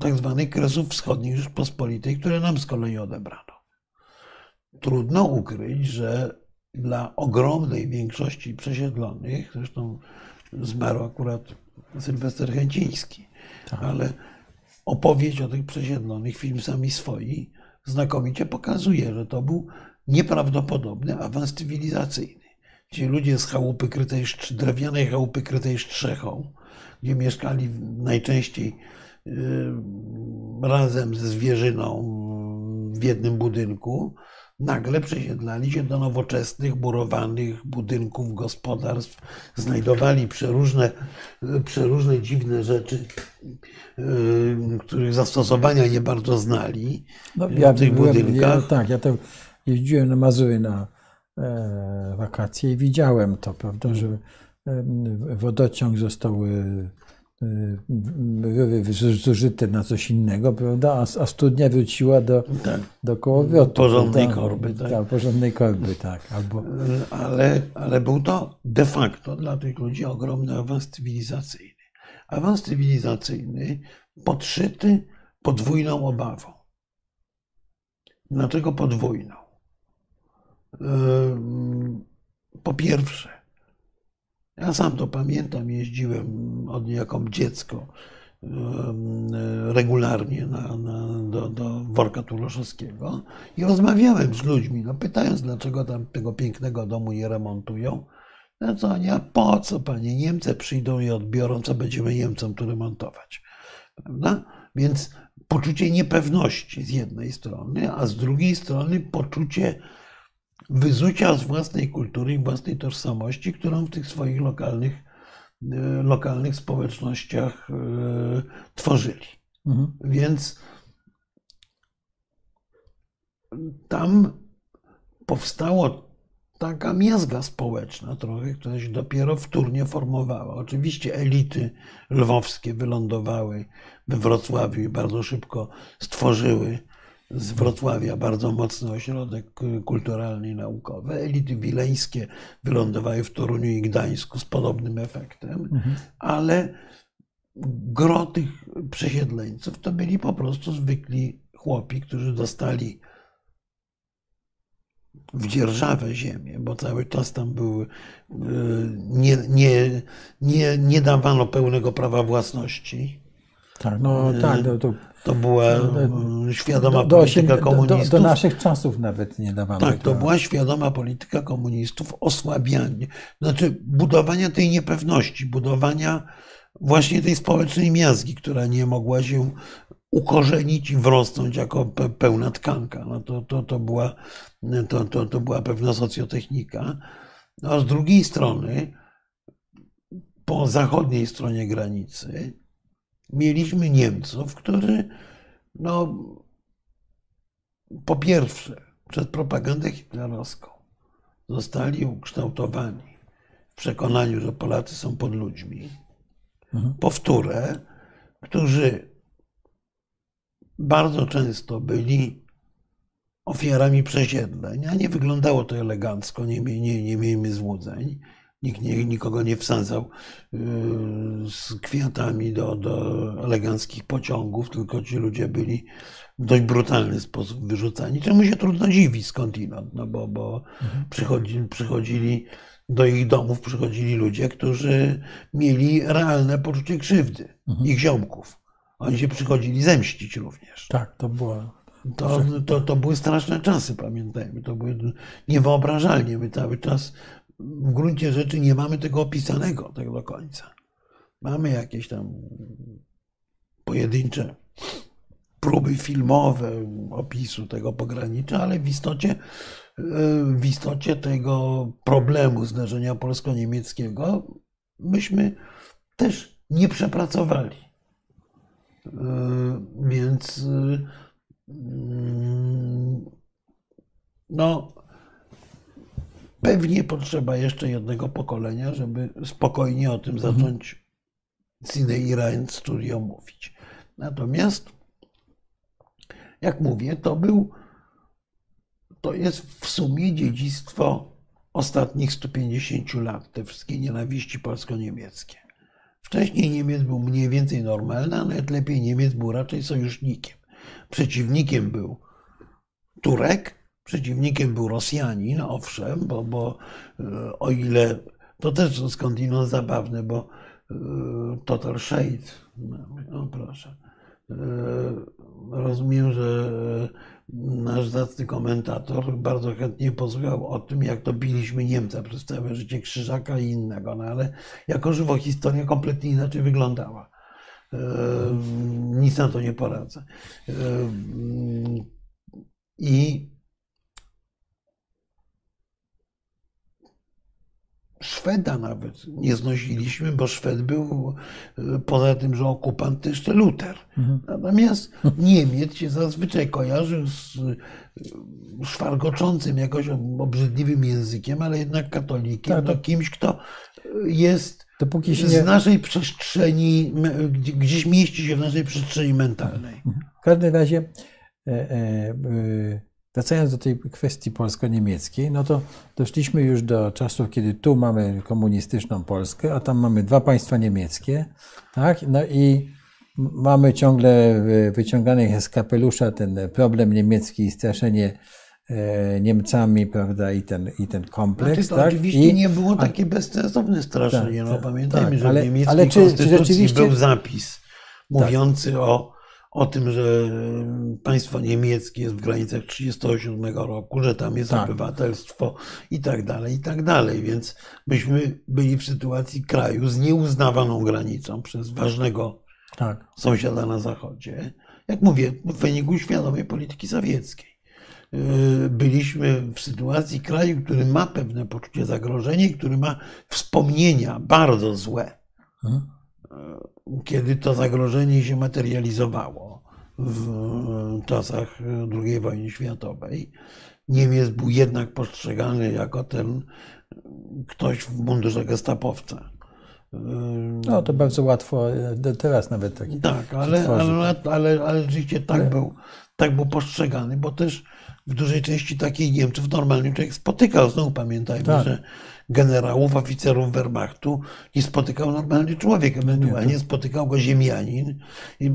tak zwanych kresów wschodnich Rzeczpospolitej, które nam z kolei odebrano. Trudno ukryć, że dla ogromnej większości przesiedlonych, zresztą zmarł akurat Sylwester Chęciński, tak. ale opowieść o tych przesiedlonych, film sami swoi, znakomicie pokazuje, że to był nieprawdopodobny awans cywilizacyjny. Ci ludzie z chałupy krytej, drewnianej chałupy krytej strzechą, gdzie mieszkali najczęściej y, razem ze zwierzyną w jednym budynku, nagle przesiedlali się do nowoczesnych, murowanych budynków, gospodarstw, znajdowali przeróżne, przeróżne dziwne rzeczy, y, których zastosowania nie bardzo znali no, ja w tych byłem, budynkach. Ja, tak, ja to jeździłem na Mazury na e, wakacje i widziałem to, prawda, że e, wodociąg został e, zużyte na coś innego, prawda? A, a studnia wróciła do, tak. do kołowrotu. Porządnej prawda? korby, tak. tak. porządnej korby, tak. Albo... Ale, ale był to de facto dla tych ludzi ogromny awans cywilizacyjny. Awans cywilizacyjny podszyty podwójną obawą. Dlaczego podwójną? Po pierwsze, ja sam to pamiętam, jeździłem od jako dziecko regularnie na, na, do, do worka Tuloszowskiego i rozmawiałem z ludźmi, no, pytając, dlaczego tam tego pięknego domu nie remontują. No co oni, a po co panie, Niemcy przyjdą i odbiorą, co będziemy Niemcom tu remontować. Prawda? Więc poczucie niepewności z jednej strony, a z drugiej strony poczucie wyzucia z własnej kultury i własnej tożsamości, którą w tych swoich lokalnych, e, lokalnych społecznościach e, tworzyli. Mhm. Więc tam powstało taka miazga społeczna trochę, która się dopiero wtórnie formowała. Oczywiście elity lwowskie wylądowały we Wrocławiu i bardzo szybko stworzyły z Wrocławia bardzo mocny ośrodek kulturalny i naukowy. Elity wileńskie wylądowały w Toruniu i Gdańsku z podobnym efektem, mhm. ale gro tych przesiedleńców to byli po prostu zwykli chłopi, którzy dostali w dzierżawę ziemię, bo cały czas tam był, nie, nie, nie, nie dawano pełnego prawa własności. Tak, no tak, no, to to była mm, świadoma do, polityka komunistów. Do, do, naszych czasów nawet nie dawano. Tak, to była świadoma polityka komunistów, osłabianie, znaczy budowania tej niepewności, budowania właśnie tej społecznej miazgi, która nie mogła się ukorzenić i wrosnąć jako pełna tkanka. No to, to, to, była, to, to, to była pewna socjotechnika. No a z drugiej strony, po zachodniej stronie granicy, mieliśmy Niemców, którzy, no, po pierwsze, przez propagandę hitlerowską zostali ukształtowani w przekonaniu, że Polacy są pod ludźmi. Mhm. Po wtóre, którzy bardzo często byli ofiarami przesiedleń, a nie wyglądało to elegancko, nie, nie, nie miejmy złudzeń. Nikt nie, nikogo nie wsadzał y, z kwiatami do, do eleganckich pociągów, tylko ci ludzie byli w dość brutalny sposób wyrzucani, czemu się trudno dziwić skądinąd, no bo, bo mhm. przychodzi, przychodzili do ich domów, przychodzili ludzie, którzy mieli realne poczucie krzywdy, mhm. ich ziomków. Oni się przychodzili zemścić również. Tak, to było. To, to, to były straszne czasy, pamiętajmy. To były niewyobrażalnie. My cały czas w gruncie rzeczy nie mamy tego opisanego tak do końca. Mamy jakieś tam pojedyncze próby filmowe opisu tego pogranicza, ale w istocie, w istocie tego problemu zdarzenia polsko-niemieckiego myśmy też nie przepracowali. Więc no, Pewnie potrzeba jeszcze jednego pokolenia, żeby spokojnie o tym mhm. zacząć Cine Iran Studio mówić. Natomiast, jak mówię, to był, to jest w sumie dziedzictwo ostatnich 150 lat, te wszystkie nienawiści polsko-niemieckie. Wcześniej Niemiec był mniej więcej normalny, a nawet lepiej Niemiec był raczej sojusznikiem. Przeciwnikiem był Turek, Przeciwnikiem był Rosjanin, owszem, bo, bo e, o ile to też skądinąd zabawne, bo e, Total Shade, no proszę, e, rozumiem, że nasz zacny komentator bardzo chętnie posłuchał o tym, jak to biliśmy Niemca przez całe życie Krzyżaka i innego, no ale jako żywo historia kompletnie inaczej wyglądała. Nic na to nie poradzę. I Szweda nawet nie znosiliśmy, bo Szwed był e, poza tym, że okupant, to jeszcze Luter. Mhm. Natomiast Niemiec się zazwyczaj kojarzył z e, szwargoczącym jakoś obrzydliwym językiem, ale jednak katolikiem, tak, to tak. kimś, kto jest Dopóki się z naszej przestrzeni, gdzieś mieści się w naszej przestrzeni mentalnej. Mhm. W każdym razie e, e, Wracając do tej kwestii polsko-niemieckiej, no to doszliśmy już do czasów, kiedy tu mamy komunistyczną Polskę, a tam mamy dwa państwa niemieckie, tak? No i mamy ciągle wyciągany z kapelusza ten problem niemiecki i straszenie e, Niemcami, prawda, i ten, i ten kompleks. Znaczy to tak? oczywiście I, nie było takie bezsensowne straszenie. Tak, no, tak, pamiętajmy, tak, że ale, w niemieckiej ale czy, konstytucji czy rzeczywiście... był zapis mówiący tak. o o tym, że państwo niemieckie jest w granicach 1937 roku, że tam jest tak. obywatelstwo i tak dalej, i tak dalej. Więc myśmy byli w sytuacji kraju z nieuznawaną granicą przez ważnego tak. sąsiada na zachodzie. Jak mówię, w wyniku świadomej polityki sowieckiej. Yy, byliśmy w sytuacji kraju, który ma pewne poczucie zagrożenia który ma wspomnienia bardzo złe. Hmm kiedy to zagrożenie się materializowało w czasach II wojny światowej, Niemiec był jednak postrzegany jako ten ktoś w mundurze gestapowca. No to bardzo łatwo, teraz nawet taki. Tak, ale, ale, ale, ale rzeczywiście tak, ale... Był, tak był postrzegany, bo też w dużej części takich Niemców normalnie człowiek spotykał. Znowu pamiętajmy, tak. że generałów, oficerów Wehrmachtu nie spotykał normalny człowiek, ewentualnie spotykał go ziemianin i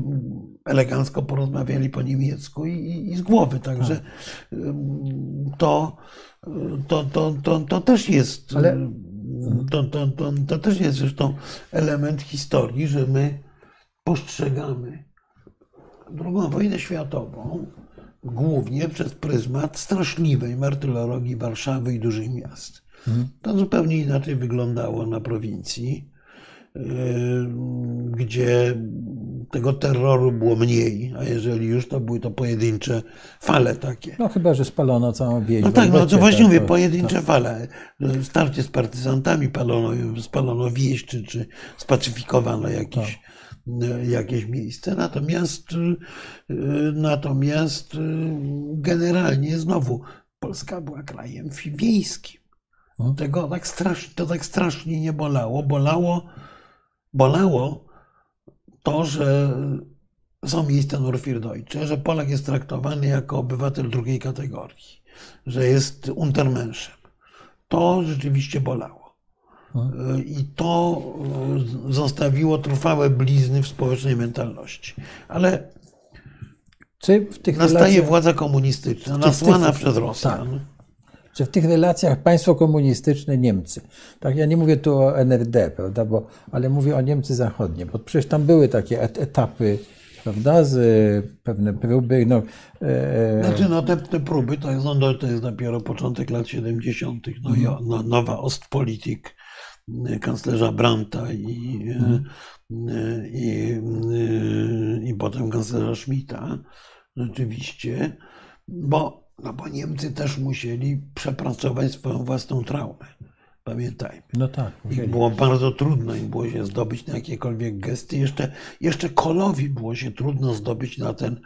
elegancko porozmawiali po niemiecku i, i z głowy. Także tak. to, to, to, to, to też jest. Ale... To, to, to, to też jest zresztą element historii, że my postrzegamy II wojnę światową głównie przez pryzmat straszliwej martyrologii Warszawy i dużych miast. To zupełnie inaczej wyglądało na prowincji, yy, gdzie tego terroru było mniej, a jeżeli już, to były to pojedyncze fale takie. No chyba, że spalono całą wieś. No tak, no to właśnie tak, mówię, pojedyncze tak. fale. Starcie z partyzantami palono, spalono wieś, czy, czy spacyfikowano jakieś, tak. jakieś miejsce. Natomiast, yy, natomiast yy, generalnie znowu Polska była krajem wiejskim. No. Tego tak strasznie, to tak strasznie nie bolało. Bolało, bolało to, że są miejsca Nurfirdeutsche, że Polak jest traktowany jako obywatel drugiej kategorii, że jest untermenschem. To rzeczywiście bolało. Mhm. I to zostawiło trwałe blizny w społecznej mentalności. Ale czy w tych nastaje relacjach, władza komunistyczna, nasłana przez Rosjan. Tak. Czy w tych relacjach państwo komunistyczne Niemcy, tak ja nie mówię tu o NRD, prawda, bo, ale mówię o Niemcy zachodnie, bo przecież tam były takie etapy prawda, z pewne próby. No, e, e, znaczy, no te, te próby to jest, no, to jest dopiero początek lat 70. No, mhm. no, nowa Ostpolitik y, kanclerza Brandta i, mhm. i, i, i potem kanclerza Schmidta. Rzeczywiście, bo, no bo Niemcy też musieli przepracować swoją własną traumę. Pamiętajmy. No tak. I było bardzo trudno im było się zdobyć na jakiekolwiek gesty. Jeszcze, jeszcze Kolowi było się trudno zdobyć na, ten,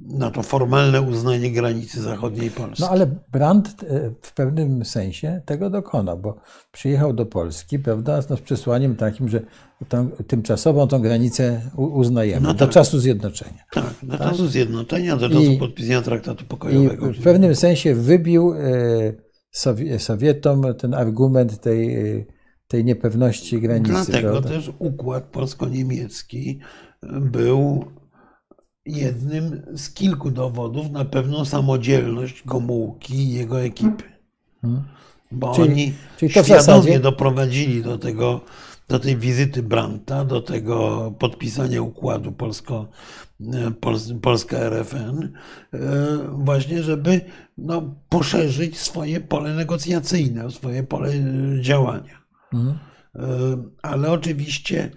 na to formalne uznanie granicy zachodniej Polski. No ale Brandt e, w pewnym sensie tego dokonał, bo przyjechał do Polski, prawda, no, z przesłaniem takim, że tą, tymczasową tą granicę uznajemy no tak. do czasu zjednoczenia. Tak, do tak? czasu zjednoczenia, do czasu I, podpisania traktatu pokojowego. I w pewnym sensie wybił... E, Sowietom ten argument tej, tej niepewności granicy. Dlatego prawda? też układ polsko-niemiecki był jednym z kilku dowodów na pewną samodzielność Gomułki i jego ekipy. Hmm. Bo czyli, oni czyli świadomie zasadzie... doprowadzili do tego, do tej wizyty Brandta, do tego podpisania układu polsko, Polska RFN, e, właśnie, żeby no, poszerzyć swoje pole negocjacyjne, swoje pole działania. Mhm. E, ale oczywiście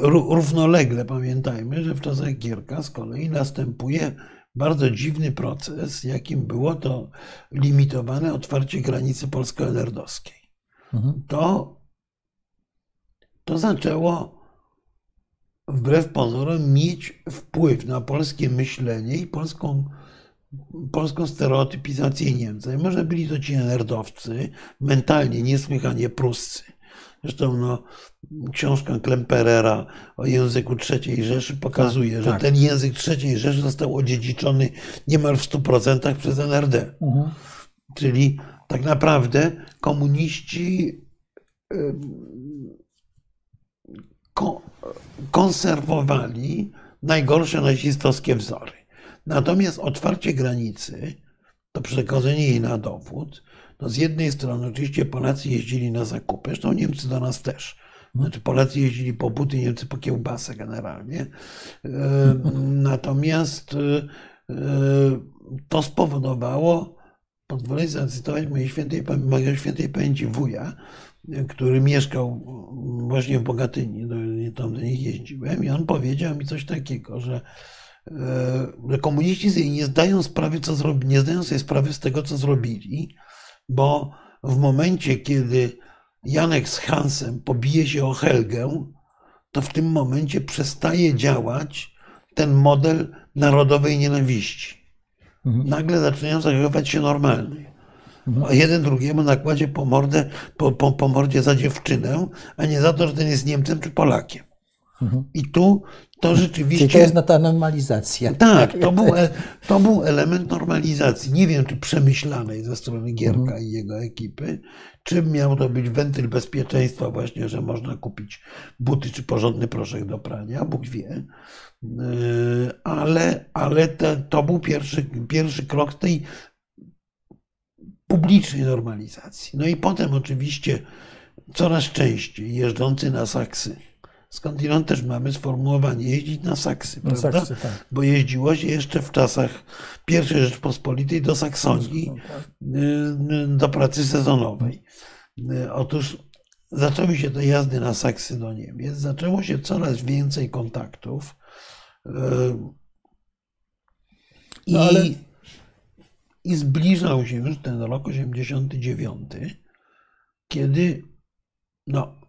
równolegle pamiętajmy, że w czasach Gierka z kolei następuje bardzo dziwny proces, jakim było to limitowane otwarcie granicy polsko-enerdowskiej. Mhm. To, to zaczęło wbrew pozorom mieć wpływ na polskie myślenie i polską, polską stereotypizację Niemcy. Może byli to ci nerdowcy, mentalnie niesłychanie pruscy. Zresztą no, książka Klemperera o języku III Rzeszy pokazuje, tak, że tak. ten język III Rzeszy został odziedziczony niemal w 100% przez NRD. Mhm. Czyli tak naprawdę komuniści konserwowali najgorsze nazistowskie wzory. Natomiast otwarcie granicy, to przechodzenie jej na dowód, to z jednej strony oczywiście Polacy jeździli na zakupy, zresztą Niemcy do nas też. Znaczy Polacy jeździli po buty, Niemcy po kiełbasę generalnie. E, natomiast e, to spowodowało, pozwolę zacytować mojej świętej, mojego świętej pamięci wuja, który mieszkał właśnie w Bogatyni, tam do nich jeździłem i on powiedział mi coś takiego, że, e, że komuniści nie zdają sprawy, co zrobili, nie zdają sobie sprawy z tego, co zrobili, bo w momencie, kiedy Janek z Hansem pobije się o Helgę, to w tym momencie przestaje działać ten model narodowej nienawiści. Mhm. Nagle zaczynają zachowywać się normalnie a jeden drugiemu nakładzie po, mordę, po, po, po mordzie za dziewczynę, a nie za to, że ten jest Niemcem czy Polakiem. Mhm. I tu to rzeczywiście. Czyli to jest ta normalizacja. Tak, to był, e, to był element normalizacji. Nie wiem, czy przemyślanej ze strony Gierka mhm. i jego ekipy, czy miał to być wentyl bezpieczeństwa, właśnie, że można kupić buty czy porządny proszek do prania, Bóg wie. E, ale, ale te, to był pierwszy, pierwszy krok tej publicznej normalizacji. No i potem oczywiście coraz częściej jeżdżący na saksy. Skądinąd też mamy sformułowanie jeździć na saksy, na prawda? Saksy, tak. Bo jeździło się jeszcze w czasach I Rzeczpospolitej do Saksonii, tak. y, do pracy sezonowej. Y, otóż zaczęły się te jazdy na saksy do Niemiec, zaczęło się coraz więcej kontaktów. Y, I no ale i zbliżał się już ten rok 89, kiedy no,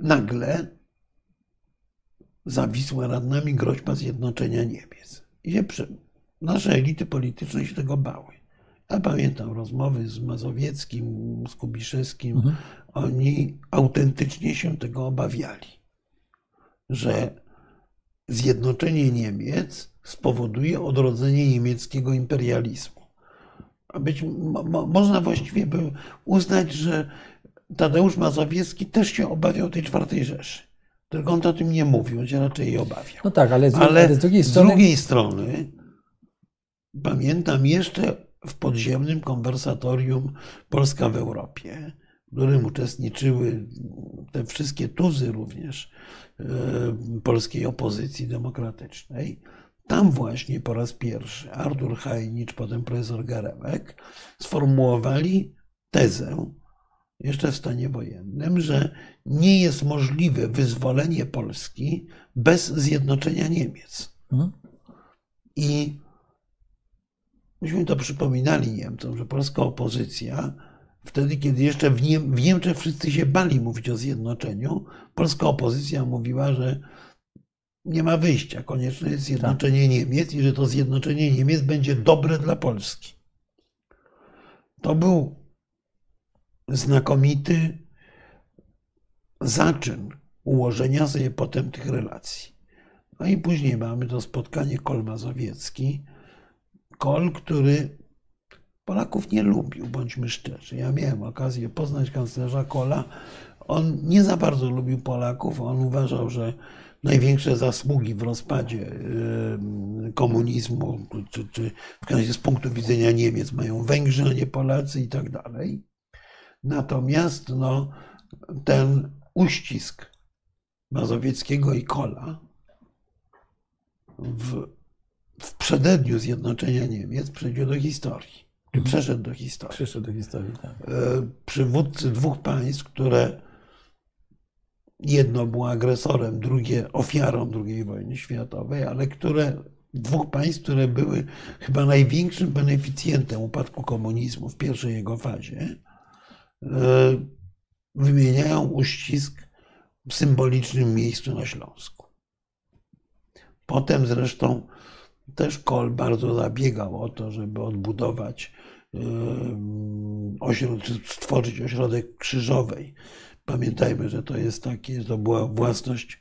nagle zawisła nad nami groźba zjednoczenia Niemiec. I się nasze elity polityczne się tego bały. Ja pamiętam rozmowy z Mazowieckim, z Kubiszewskim. Mhm. Oni autentycznie się tego obawiali, że zjednoczenie Niemiec spowoduje odrodzenie niemieckiego imperializmu. A być mo, można właściwie by uznać, że Tadeusz Mazowiecki też się obawiał tej czwartej Rzeszy. Tylko on o tym nie mówił, on się raczej jej obawiał. No tak, ale z, ale z, drugiej, strony... z drugiej strony pamiętam jeszcze w podziemnym konwersatorium Polska w Europie, w którym uczestniczyły te wszystkie tuzy również e, polskiej opozycji demokratycznej. Tam właśnie po raz pierwszy Artur Hajnicz, potem profesor Garemek sformułowali tezę, jeszcze w stanie wojennym, że nie jest możliwe wyzwolenie Polski bez zjednoczenia Niemiec. Mhm. I myśmy to przypominali Niemcom, że polska opozycja, wtedy kiedy jeszcze w, Niem w Niemczech wszyscy się bali mówić o zjednoczeniu, polska opozycja mówiła, że nie ma wyjścia, konieczne jest zjednoczenie tak. Niemiec i że to zjednoczenie Niemiec będzie dobre dla Polski. To był znakomity zaczyn ułożenia sobie potem tych relacji. No i później mamy to spotkanie Kol Mazowiecki. Kol, który Polaków nie lubił, bądźmy szczerzy. Ja miałem okazję poznać kanclerza Kola. On nie za bardzo lubił Polaków. On uważał, że największe zasługi w rozpadzie komunizmu, czy, czy w każdym z punktu widzenia Niemiec mają Węgrzy, a nie Polacy i tak dalej. Natomiast no, ten uścisk Mazowieckiego i Kola w, w przededniu zjednoczenia Niemiec przejdzie do historii. Mhm. Przeszedł do historii. Przeszedł do historii, tak. E, przywódcy dwóch państw, które jedno było agresorem, drugie ofiarą II wojny światowej, ale które dwóch państw, które były chyba największym beneficjentem upadku komunizmu w pierwszej jego fazie, E, wymieniają uścisk w symbolicznym miejscu na Śląsku. Potem zresztą też Kol bardzo zabiegał o to, żeby odbudować, e, stworzyć ośrodek krzyżowej. Pamiętajmy, że to jest taki, to była własność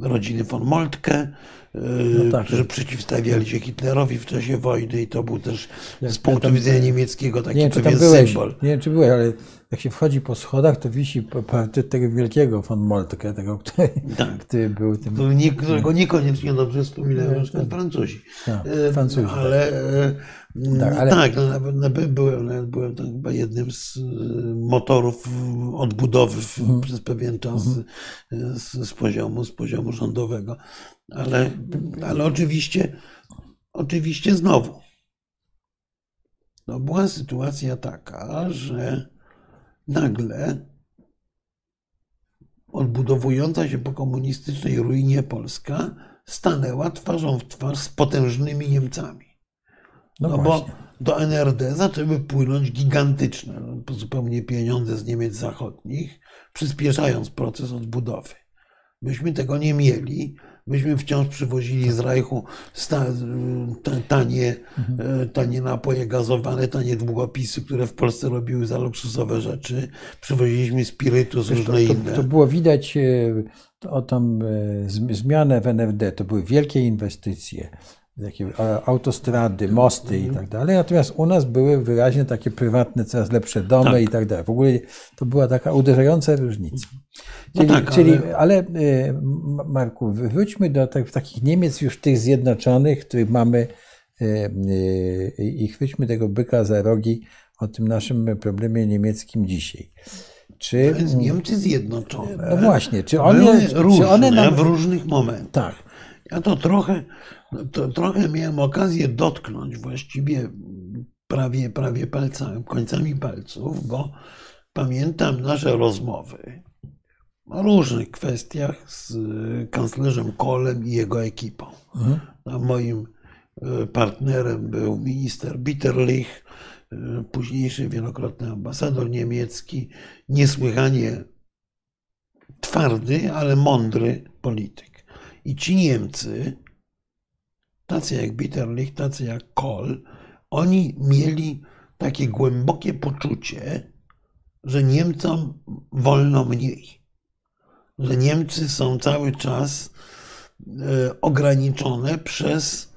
rodziny von Moltke, no tak. którzy przeciwstawiali się Hitlerowi w czasie wojny i to był też z punktu widzenia niemieckiego taki nie, pewien byłeś, symbol. Nie wiem, czy byłeś, ale jak się wchodzi po schodach, to wisi portret tego wielkiego von Moltke, tego, który, tak. który był tym... którego niekoniecznie dobrze wspominają na przykład Francuzi. Tak, Francuzi. Ale, tak. tak, ale... tak no, nawet, byłem, byłem tam chyba jednym z motorów odbudowy w, mhm. przez pewien czas mhm. z, z, poziomu, z poziomu rządowego. Ale, ale oczywiście, oczywiście znowu, no była sytuacja taka, że nagle odbudowująca się po komunistycznej ruinie Polska stanęła twarzą w twarz z potężnymi Niemcami. No, no bo do NRD zaczęły płynąć gigantyczne, no, zupełnie pieniądze z Niemiec zachodnich, przyspieszając proces odbudowy. Myśmy tego nie mieli, Myśmy wciąż przywozili z Reichu tanie, mhm. tanie napoje gazowane, tanie długopisy, które w Polsce robiły za luksusowe rzeczy. Przywoziliśmy spirytus, Wiesz, różne to, inne. To, to było widać e, o tą e, zmianę w NFD. To były wielkie inwestycje takie autostrady, mosty i tak dalej. Natomiast u nas były wyraźnie takie prywatne, coraz lepsze domy tak. i tak dalej. W ogóle to była taka uderzająca różnica. No czyli, tak, czyli ale... ale e, Marku, wróćmy do tak, takich Niemiec już tych zjednoczonych, których mamy e, e, i chwyćmy tego byka za rogi o tym naszym problemie niemieckim dzisiaj. Czy, to jest Niemcy zjednoczone. No właśnie, czy one, różne, czy one nam, w różnych momentach. Tak. Ja to trochę, to trochę miałem okazję dotknąć właściwie prawie, prawie palcami, końcami palców, bo pamiętam nasze rozmowy o różnych kwestiach z kanclerzem Kolem i jego ekipą. Mhm. A moim e, partnerem był minister Bitterlich, e, późniejszy wielokrotny ambasador niemiecki, niesłychanie twardy, ale mądry polityk. I ci Niemcy, tacy jak Bitterlich, tacy jak Kohl, oni mieli takie głębokie poczucie, że Niemcom wolno mniej że Niemcy są cały czas e, ograniczone przez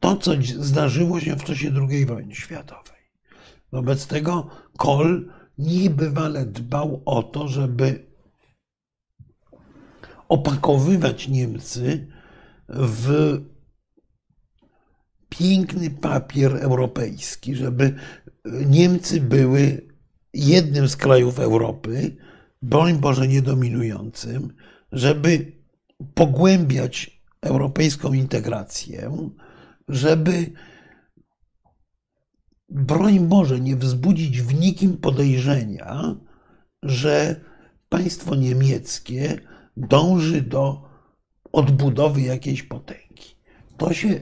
to, co zdarzyło się w czasie II wojny światowej. Wobec tego Kohl niebywale dbał o to, żeby opakowywać Niemcy w piękny papier europejski, żeby Niemcy były jednym z krajów Europy, broń Boże niedominującym, żeby pogłębiać europejską integrację, żeby broń Boże nie wzbudzić w nikim podejrzenia, że państwo niemieckie dąży do odbudowy jakiejś potęgi. To się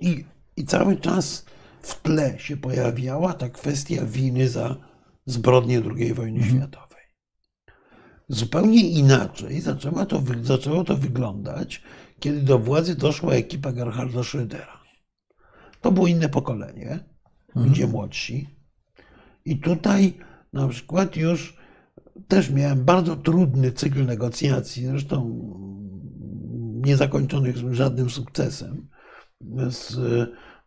i, i cały czas w tle się pojawiała ta kwestia winy za zbrodnie II wojny mhm. światowej. Zupełnie inaczej zaczęło to, zaczęło to wyglądać, kiedy do władzy doszła ekipa Gerharda Schrödera. To było inne pokolenie, mhm. ludzie młodsi. I tutaj na przykład już też miałem bardzo trudny cykl negocjacji, zresztą niezakończonych żadnym sukcesem, z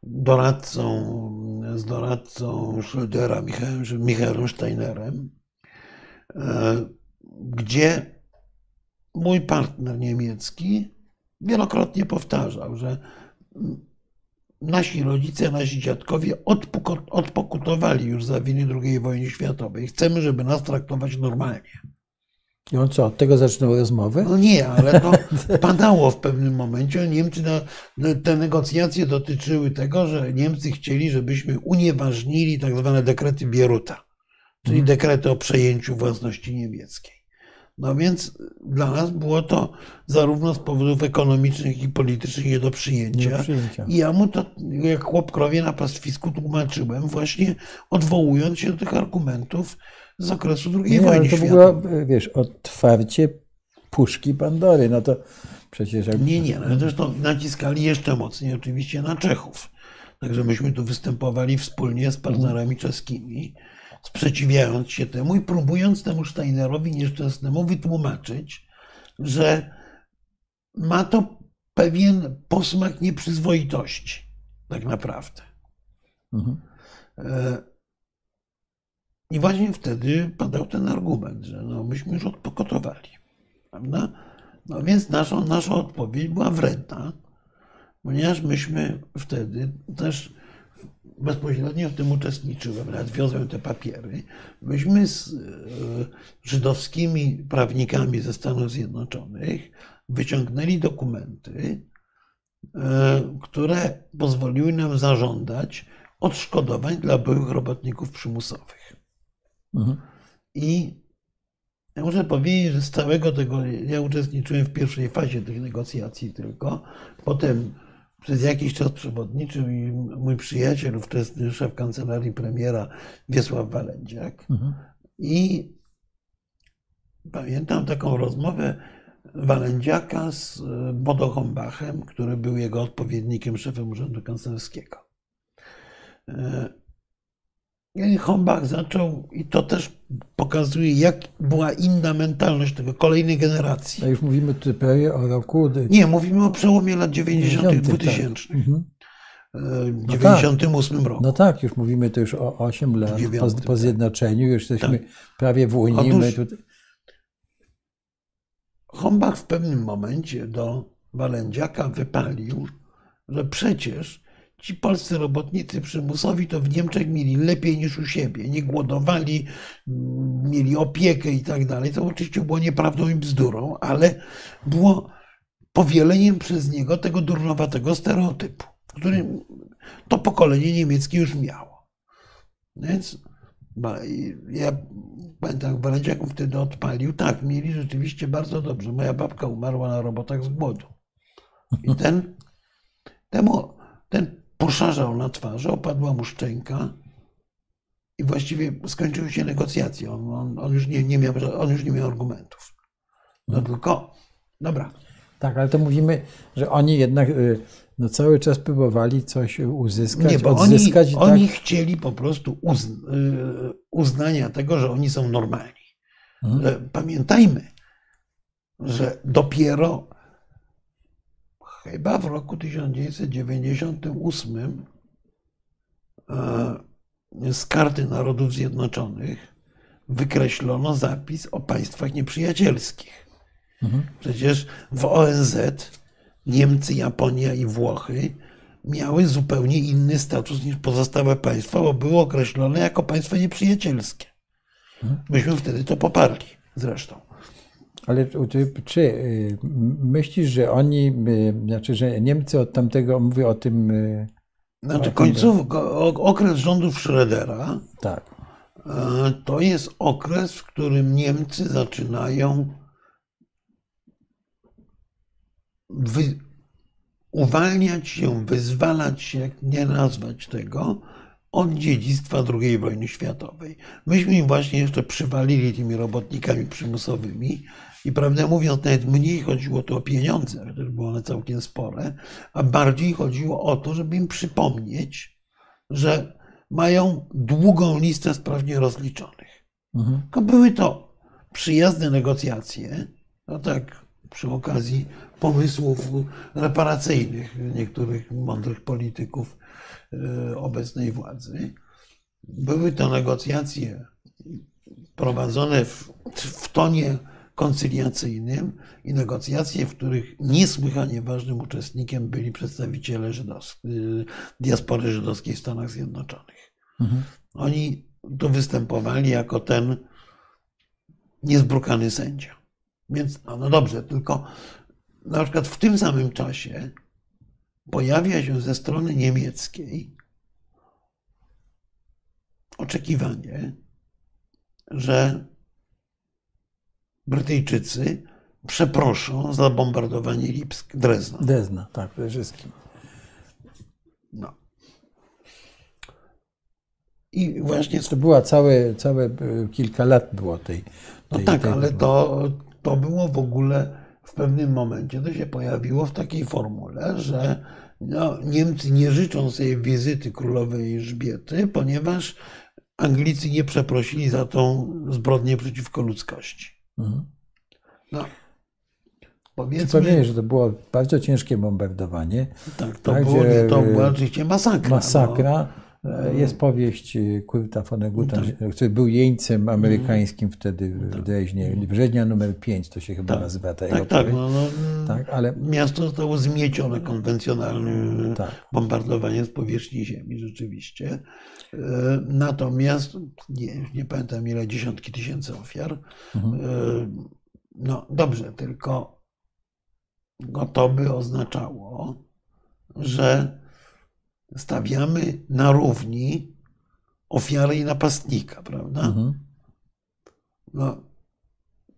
doradcą, z doradcą Schrödera, Michałem, Michałem Steinerem, e, gdzie mój partner niemiecki wielokrotnie powtarzał, że nasi rodzice, nasi dziadkowie odpokutowali już za winy II wojny światowej. Chcemy, żeby nas traktować normalnie. I on co, od tego zaczynał rozmowę? No nie, ale to padało w pewnym momencie. Niemcy, te negocjacje dotyczyły tego, że Niemcy chcieli, żebyśmy unieważnili tak zwane dekrety Bieruta, czyli mhm. dekrety o przejęciu własności niemieckiej. No więc dla nas było to zarówno z powodów ekonomicznych i politycznych nie do przyjęcia. I ja mu to jak chłop krowie na pastwisku tłumaczyłem, właśnie odwołując się do tych argumentów z okresu II nie, wojny to światowej. To było, wiesz, otwarcie puszki Pandory. No to przecież... Jak... Nie, nie. No zresztą naciskali jeszcze mocniej oczywiście na Czechów. Także myśmy tu występowali wspólnie z partnerami czeskimi sprzeciwiając się temu i próbując temu Steinerowi nieszczęsnemu wytłumaczyć, że ma to pewien posmak nieprzyzwoitości, tak naprawdę. Mhm. E, I właśnie wtedy padał ten argument, że no, myśmy już odpokotowali. Prawda? No więc nasza, nasza odpowiedź była wredna, ponieważ myśmy wtedy też bezpośrednio w tym uczestniczyłem, nawet wiozłem te papiery. Myśmy z e, żydowskimi prawnikami ze Stanów Zjednoczonych wyciągnęli dokumenty, e, które pozwoliły nam zażądać odszkodowań dla byłych robotników przymusowych. Mhm. I ja muszę powiedzieć, że z całego tego, ja uczestniczyłem w pierwszej fazie tych negocjacji tylko, potem przez jakiś czas przewodniczył i mój przyjaciel, ówczesny szef kancelarii premiera Wiesław Walędziak. Mhm. I pamiętam taką rozmowę Walędziaka z Bodo Hombachem, który był jego odpowiednikiem, szefem Urzędu Kanclerskiego. E, Hombach zaczął, i to też pokazuje, jak była inna mentalność tego kolejnej generacji. A już mówimy tutaj o roku. Nie, mówimy o przełomie lat 90., 2000. Tak. Mhm. W 98 no tak. roku. No tak, już mówimy to już o 8 lat 9, po, po, tak. zjednoczeniu, już jesteśmy tak. prawie w Unii. Otóż, tutaj... Hombach w pewnym momencie do Walędziaka wypalił, że przecież Ci polscy robotnicy przymusowi to w Niemczech mieli lepiej niż u siebie. Nie głodowali, mm, mieli opiekę i tak dalej. To oczywiście było nieprawdą i bzdurą, ale było powieleniem przez niego tego durnowatego stereotypu, który to pokolenie niemieckie już miało. Więc ja pamiętam, jak Walędziaków wtedy odpalił. Tak, mieli rzeczywiście bardzo dobrze. Moja babka umarła na robotach z głodu. I ten, temu, ten poszarzał na twarzy, opadła mu szczęka i właściwie skończyły się negocjacje. On, on, on, już, nie, nie miał, on już nie miał argumentów. No hmm. tylko, dobra. Tak, ale to mówimy, że oni jednak y, no, cały czas próbowali coś uzyskać, nie, bo odzyskać. Oni, tak... oni chcieli po prostu uzn y, uznania tego, że oni są normalni. Hmm. Pamiętajmy, że dopiero chyba w roku 1998 e, z karty Narodów Zjednoczonych wykreślono zapis o państwach nieprzyjacielskich. Mhm. Przecież w ONZ Niemcy, Japonia i Włochy miały zupełnie inny status niż pozostałe państwa, bo były określone jako państwa nieprzyjacielskie. Mhm. Myśmy wtedy to poparli zresztą. Ale czy y, myślisz, że oni, y, znaczy, że Niemcy od tamtego, mówię o tym. Y, znaczy, końców, okres rządów Schrödera. Tak. E, to jest okres, w którym Niemcy zaczynają wy, uwalniać się, wyzwalać się, jak nie nazwać tego, od dziedzictwa II wojny światowej. Myśmy im właśnie jeszcze przywalili tymi robotnikami przymusowymi i prawdę mówiąc, nawet mniej chodziło tu o pieniądze, chociaż były one całkiem spore, a bardziej chodziło o to, żeby im przypomnieć, że mają długą listę spraw nierozliczonych. Mhm. To były to przyjazne negocjacje, no tak przy okazji pomysłów reparacyjnych niektórych mądrych polityków e, obecnej władzy. Były to negocjacje prowadzone w, w tonie koncyliacyjnym i negocjacje, w których niesłychanie ważnym uczestnikiem byli przedstawiciele żydowskiej, diaspory żydowskiej w Stanach Zjednoczonych. Mhm. Oni tu występowali jako ten niezbrukany sędzia. Więc, no, no dobrze, tylko na przykład w tym samym czasie pojawia się ze strony niemieckiej oczekiwanie, że Brytyjczycy przeproszą za bombardowanie Lipsk, Drezna. Drezna, tak, przede wszystkim. No. I właśnie... To była całe, całe e, kilka lat było tej... No tej no tak, tej... ale to, to było w ogóle w pewnym momencie, to się pojawiło w takiej formule, że no, Niemcy nie życzą sobie wizyty królowej Elżbiety, ponieważ Anglicy nie przeprosili za tą zbrodnię przeciwko ludzkości. Mhm. No. Powiedzmy, że to było bardzo ciężkie bombardowanie. Tak, to, tak, było, to była oczywiście masakra. Masakra. No. Jest powieść Kurta Foneguta, tak. który był jeńcem amerykańskim wtedy w tak. Dreźnie. Września numer 5 to się chyba tak. nazywa ta tak, tak, no, no, tak, ale... Miasto zostało zmiecione konwencjonalnym tak. bombardowaniem z powierzchni ziemi, rzeczywiście. E, natomiast, nie, nie pamiętam ile, dziesiątki tysięcy ofiar. Mhm. E, no dobrze, tylko no to by oznaczało, że stawiamy na równi ofiary i napastnika, prawda? Mhm. No,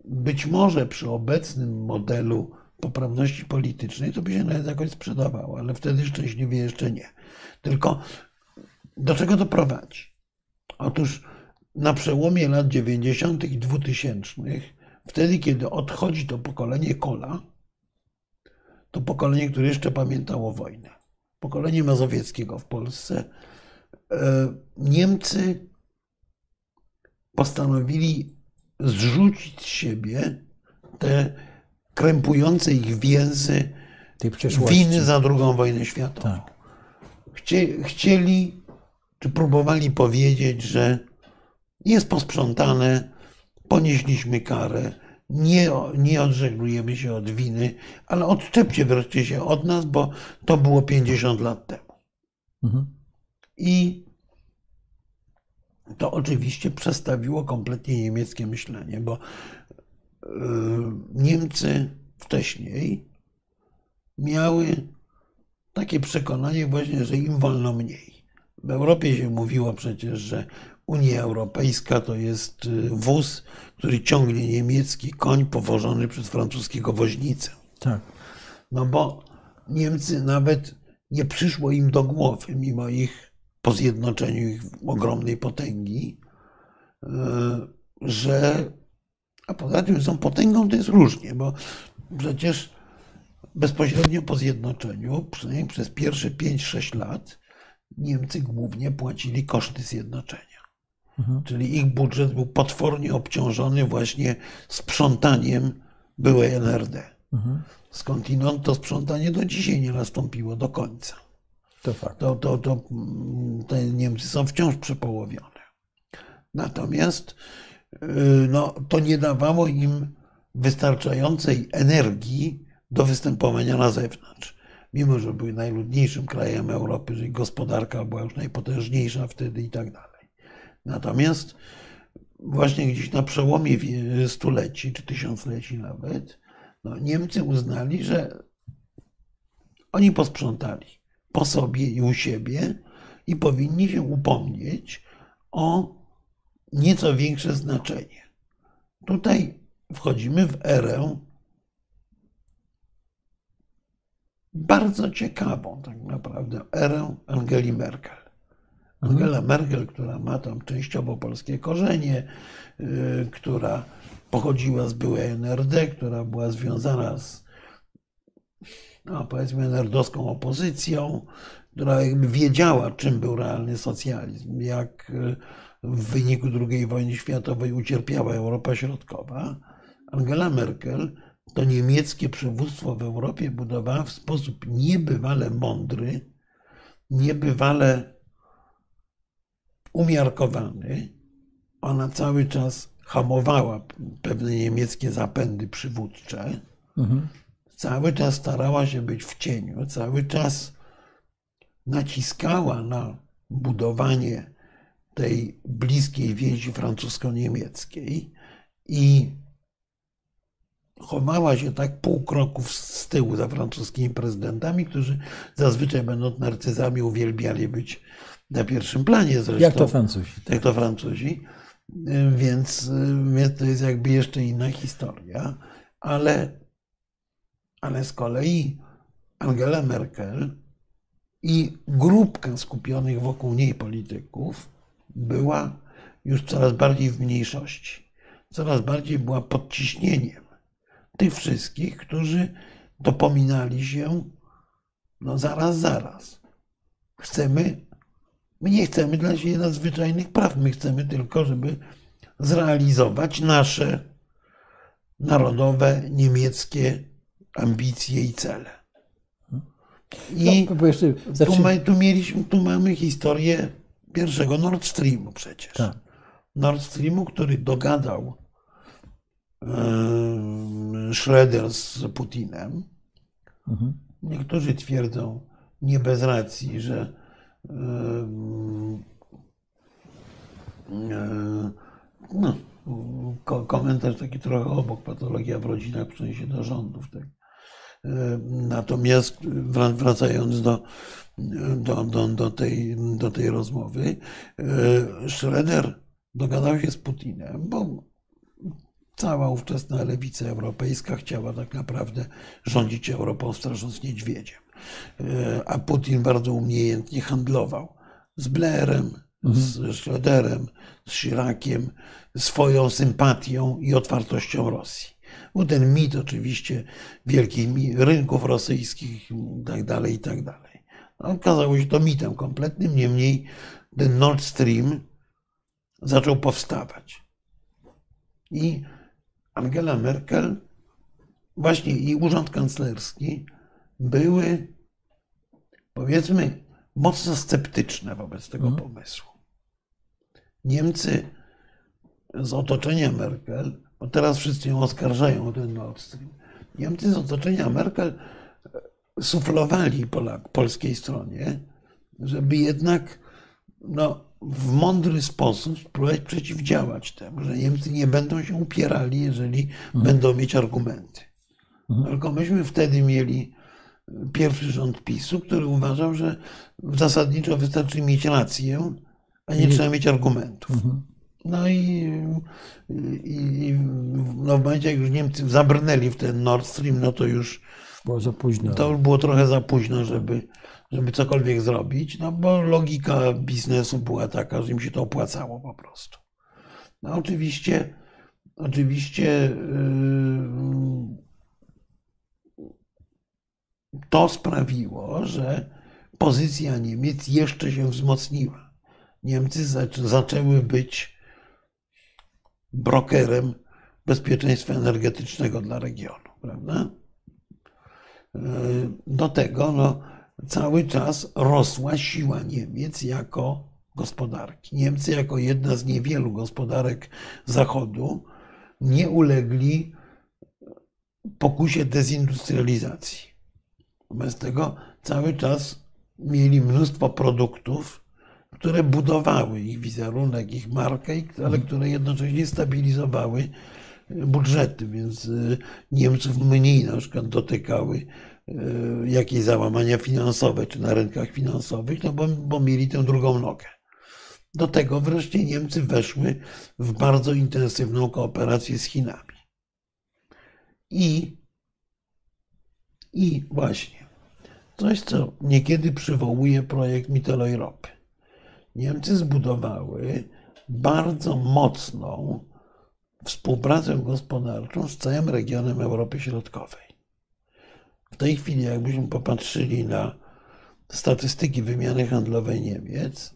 być może przy obecnym modelu poprawności politycznej to by się nawet jakoś sprzedawało, ale wtedy szczęśliwie jeszcze nie. Tylko do czego to prowadzi? Otóż na przełomie lat 90. i 2000 Wtedy, kiedy odchodzi to pokolenie Kola, to pokolenie, które jeszcze pamiętało wojnę, pokolenie Mazowieckiego w Polsce, e, Niemcy postanowili zrzucić z siebie te krępujące ich więzy winy za II wojnę światową. Tak. Chcieli, czy próbowali powiedzieć, że jest posprzątane, ponieśliśmy karę, nie, nie odżegnujemy się od winy, ale odczepcie wreszcie się od nas, bo to było 50 lat temu. Mhm. I to oczywiście przestawiło kompletnie niemieckie myślenie, bo yy, Niemcy wcześniej miały takie przekonanie właśnie, że im wolno mniej. W Europie się mówiło przecież, że Unia Europejska to jest y, wóz, który ciągnie niemiecki koń powożony przez francuskiego woźnicę. Tak. No bo Niemcy nawet nie przyszło im do głowy, mimo ich po zjednoczeniu ich ogromnej potęgi, y, że a poza tym są potęgą, to jest różnie, bo przecież bezpośrednio po zjednoczeniu, przynajmniej przez pierwsze 5-6 lat, Niemcy głównie płacili koszty zjednoczenia. Mhm. Czyli ich budżet był potwornie obciążony właśnie sprzątaniem byłej NRD. Mhm. Skądinąd to sprzątanie do dzisiaj nie nastąpiło do końca. To fakt. To, to, to, te Niemcy są wciąż przepołowione. Natomiast no, to nie dawało im wystarczającej energii do występowania na zewnątrz. Mimo, że były najludniejszym krajem Europy, że gospodarka była już najpotężniejsza wtedy i tak dalej. Natomiast właśnie gdzieś na przełomie stuleci czy tysiącleci nawet, no, Niemcy uznali, że oni posprzątali po sobie i u siebie i powinni się upomnieć o nieco większe znaczenie. Tutaj wchodzimy w erę bardzo ciekawą, tak naprawdę, erę Angeli Merkel. Angela Merkel, która ma tam częściowo polskie korzenie, yy, która pochodziła z byłej NRD, która była związana z, no, powiedzmy, nerdowską opozycją, która jakby wiedziała, czym był realny socjalizm, jak yy, w wyniku II wojny światowej ucierpiała Europa Środkowa. Angela Merkel to niemieckie przywództwo w Europie budowała w sposób niebywale mądry, niebywale umiarkowany. Ona cały czas hamowała pewne niemieckie zapędy przywódcze. Mhm. Cały czas starała się być w cieniu, cały czas naciskała na budowanie tej bliskiej więzi francusko-niemieckiej i chowała się tak pół kroków z tyłu za francuskimi prezydentami, którzy zazwyczaj będąc narcyzami uwielbiali być na pierwszym planie zresztą. Jak to Francuzi. Jak to Francuzi. Więc, więc to jest jakby jeszcze inna historia, ale, ale z kolei Angela Merkel i grupka skupionych wokół niej polityków była już coraz bardziej w mniejszości. Coraz bardziej była pod ciśnieniem tych wszystkich, którzy dopominali się, no zaraz, zaraz. Chcemy, my nie chcemy dla siebie nadzwyczajnych praw, my chcemy tylko, żeby zrealizować nasze narodowe, niemieckie ambicje i cele. I no, tu, ma, tu, mieliśmy, tu mamy historię pierwszego Nord Streamu przecież. Tak. Nord Streamu, który dogadał Schroeder z Putinem. Mhm. Niektórzy twierdzą, nie bez racji, że no, komentarz taki trochę obok, patologia w rodzinach przeniesie do rządów. Tak. Natomiast wracając do, do, do, do, tej, do tej rozmowy, Schroeder dogadał się z Putinem, bo cała ówczesna lewica europejska chciała tak naprawdę rządzić Europą strasząc niedźwiedziem. E, a Putin bardzo umiejętnie handlował z Blairem, z mhm. Schröderem, z Chiraciem, swoją sympatią i otwartością Rosji. Był ten mit oczywiście wielkich rynków rosyjskich i tak dalej, i tak dalej. No, okazało się to mitem kompletnym, niemniej ten Nord Stream zaczął powstawać. I Angela Merkel, właśnie i urząd kanclerski były, powiedzmy, mocno sceptyczne wobec tego mhm. pomysłu. Niemcy z otoczenia Merkel, bo teraz wszyscy ją oskarżają o ten Nord Stream, Niemcy z otoczenia Merkel e, suflowali Polak, polskiej stronie, żeby jednak no, w mądry sposób spróbować przeciwdziałać temu, że Niemcy nie będą się upierali, jeżeli mhm. będą mieć argumenty. Mhm. Tylko myśmy wtedy mieli pierwszy rząd PiSu, który uważał, że zasadniczo wystarczy mieć rację, a nie trzeba mieć argumentów. Mhm. No i, i, no w momencie, jak już Niemcy zabrnęli w ten Nord Stream, no to już było za późno. To już było trochę za późno, żeby, żeby cokolwiek zrobić, no bo logika biznesu była taka, że im się to opłacało po prostu. No oczywiście, oczywiście yy, to sprawiło, że pozycja Niemiec jeszcze się wzmocniła. Niemcy zaczęły być brokerem bezpieczeństwa energetycznego dla regionu, prawda? Yy, do tego no, cały czas rosła siła Niemiec jako gospodarki. Niemcy, jako jedna z niewielu gospodarek Zachodu, nie ulegli pokusie dezindustrializacji. Bez tego cały czas mieli mnóstwo produktów, które budowały ich wizerunek, ich markę, ale mhm. które jednocześnie stabilizowały budżety, więc y, Niemców mniej na przykład dotykały jakieś załamania finansowe, czy na rynkach finansowych, no bo, bo mieli tę drugą nogę. Do tego wreszcie Niemcy weszły w bardzo intensywną kooperację z Chinami. I, i właśnie, coś, co niekiedy przywołuje projekt Mitteleuropy. Europy. Niemcy zbudowały bardzo mocną współpracę gospodarczą z całym regionem Europy Środkowej. W tej chwili, jakbyśmy popatrzyli na statystyki wymiany handlowej Niemiec,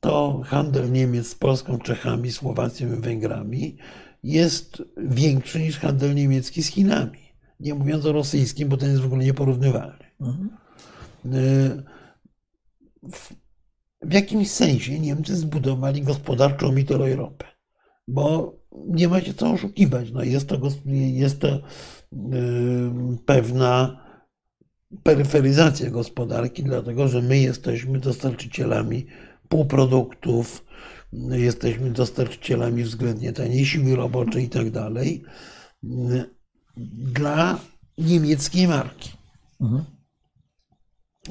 to handel Niemiec z Polską, Czechami, Słowacją i Węgrami jest większy niż handel niemiecki z Chinami. Nie mówiąc o rosyjskim, bo ten jest w ogóle nieporównywalny. W, w jakimś sensie Niemcy zbudowali gospodarczą Mitteleuropę, bo nie ma się co oszukiwać. No jest to, jest to pewna peryferyzacja gospodarki, dlatego że my jesteśmy dostarczycielami półproduktów, jesteśmy dostarczycielami względnie taniej siły roboczej i tak dalej dla niemieckiej marki. Mhm.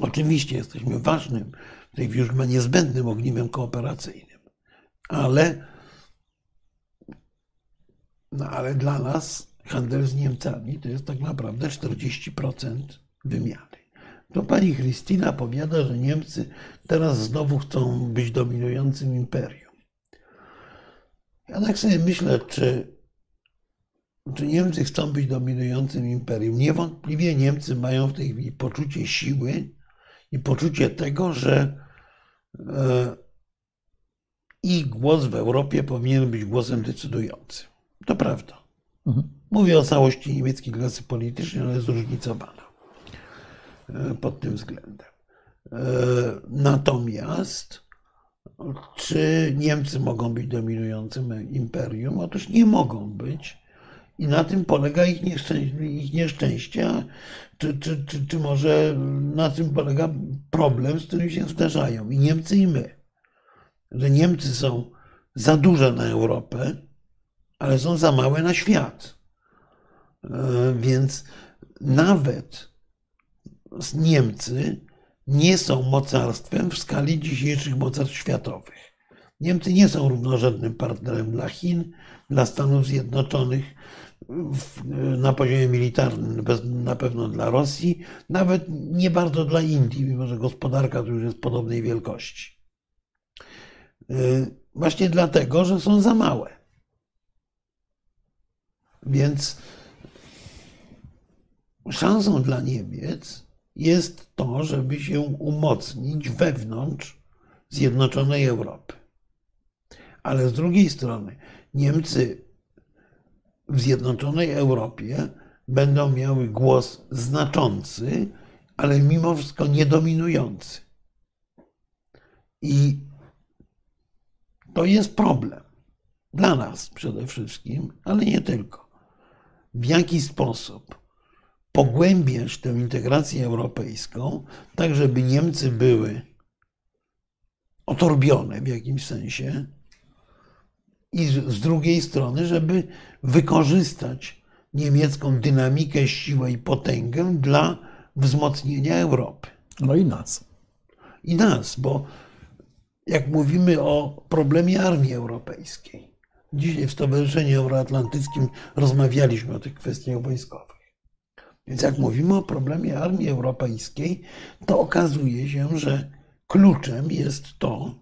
Oczywiście jesteśmy ważnym, tutaj już niezbędnym ogniwem kooperacyjnym, ale no ale dla nas handel z Niemcami to jest tak naprawdę 40% wymiany. To pani Christina powiada, że Niemcy teraz znowu chcą być dominującym imperium. Ja tak sobie myślę, czy, czy Niemcy chcą być dominującym imperium. Niewątpliwie Niemcy mają w tej chwili poczucie siły i poczucie tego, że e, ich głos w Europie powinien być głosem decydującym. To prawda. Mhm. Mówię o całości niemieckiej klasy politycznej, jest zróżnicowana pod tym względem. E, natomiast czy Niemcy mogą być dominującym imperium? Otóż nie mogą być. I na tym polega ich nieszczęście, ich nieszczęście czy, czy, czy, czy może na tym polega problem, z którym się zdarzają i Niemcy, i my. Że Niemcy są za duże na Europę, ale są za małe na świat. E, więc nawet Niemcy nie są mocarstwem w skali dzisiejszych mocarstw światowych. Niemcy nie są równorzędnym partnerem dla Chin, dla Stanów Zjednoczonych, na poziomie militarnym, na pewno dla Rosji, nawet nie bardzo dla Indii, mimo że gospodarka tu już jest podobnej wielkości. E, właśnie dlatego, że są za małe. Więc szansą dla Niemiec jest to, żeby się umocnić wewnątrz Zjednoczonej Europy. Ale z drugiej strony Niemcy w Zjednoczonej Europie będą miały głos znaczący, ale mimo wszystko niedominujący. I to jest problem. Dla nas przede wszystkim, ale nie tylko w jaki sposób pogłębiać tę integrację europejską, tak żeby Niemcy były otorbione w jakimś sensie, i z drugiej strony, żeby wykorzystać niemiecką dynamikę, siłę i potęgę dla wzmocnienia Europy. No i nas. I nas, bo jak mówimy o problemie armii europejskiej, Dzisiaj w Stowarzyszeniu Euroatlantyckim rozmawialiśmy o tych kwestiach wojskowych. Więc jak mówimy o problemie armii europejskiej, to okazuje się, że kluczem jest to,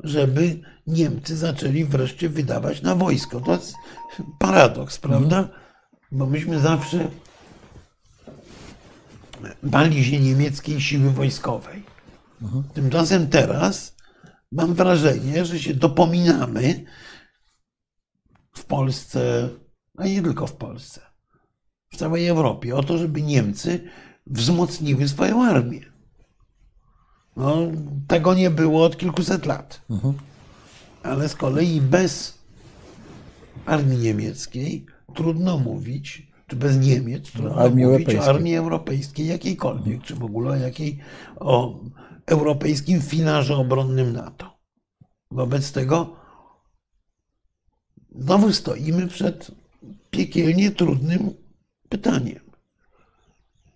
żeby Niemcy zaczęli wreszcie wydawać na wojsko. To jest paradoks, prawda? Bo myśmy zawsze bali się niemieckiej siły wojskowej. Tymczasem teraz mam wrażenie, że się dopominamy, w Polsce, a nie tylko w Polsce, w całej Europie, o to, żeby Niemcy wzmocniły swoją armię. No, tego nie było od kilkuset lat. Mhm. Ale z kolei bez armii niemieckiej trudno mówić, czy bez Niemiec trudno no, mówić europejskiej. o armii europejskiej jakiejkolwiek, czy w ogóle o jakiej, o europejskim filarze obronnym NATO. Wobec tego znowu stoimy przed piekielnie trudnym pytaniem.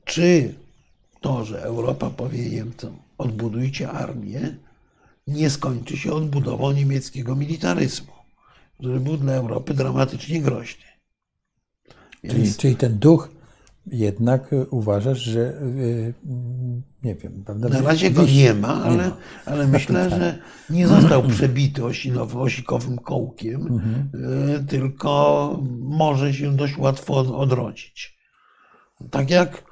Czy to, że Europa powie Niemcom, odbudujcie armię, nie skończy się odbudową niemieckiego militaryzmu, który był dla Europy dramatycznie groźny. Więc... Czyli, czyli ten duch jednak uważasz, że y, nie wiem. Prawda? Na razie go nie ma, ale, nie ma. ale myślę, tak. że nie został przebity osikowym kołkiem, mhm. Y, tylko może się dość łatwo odrodzić. Tak jak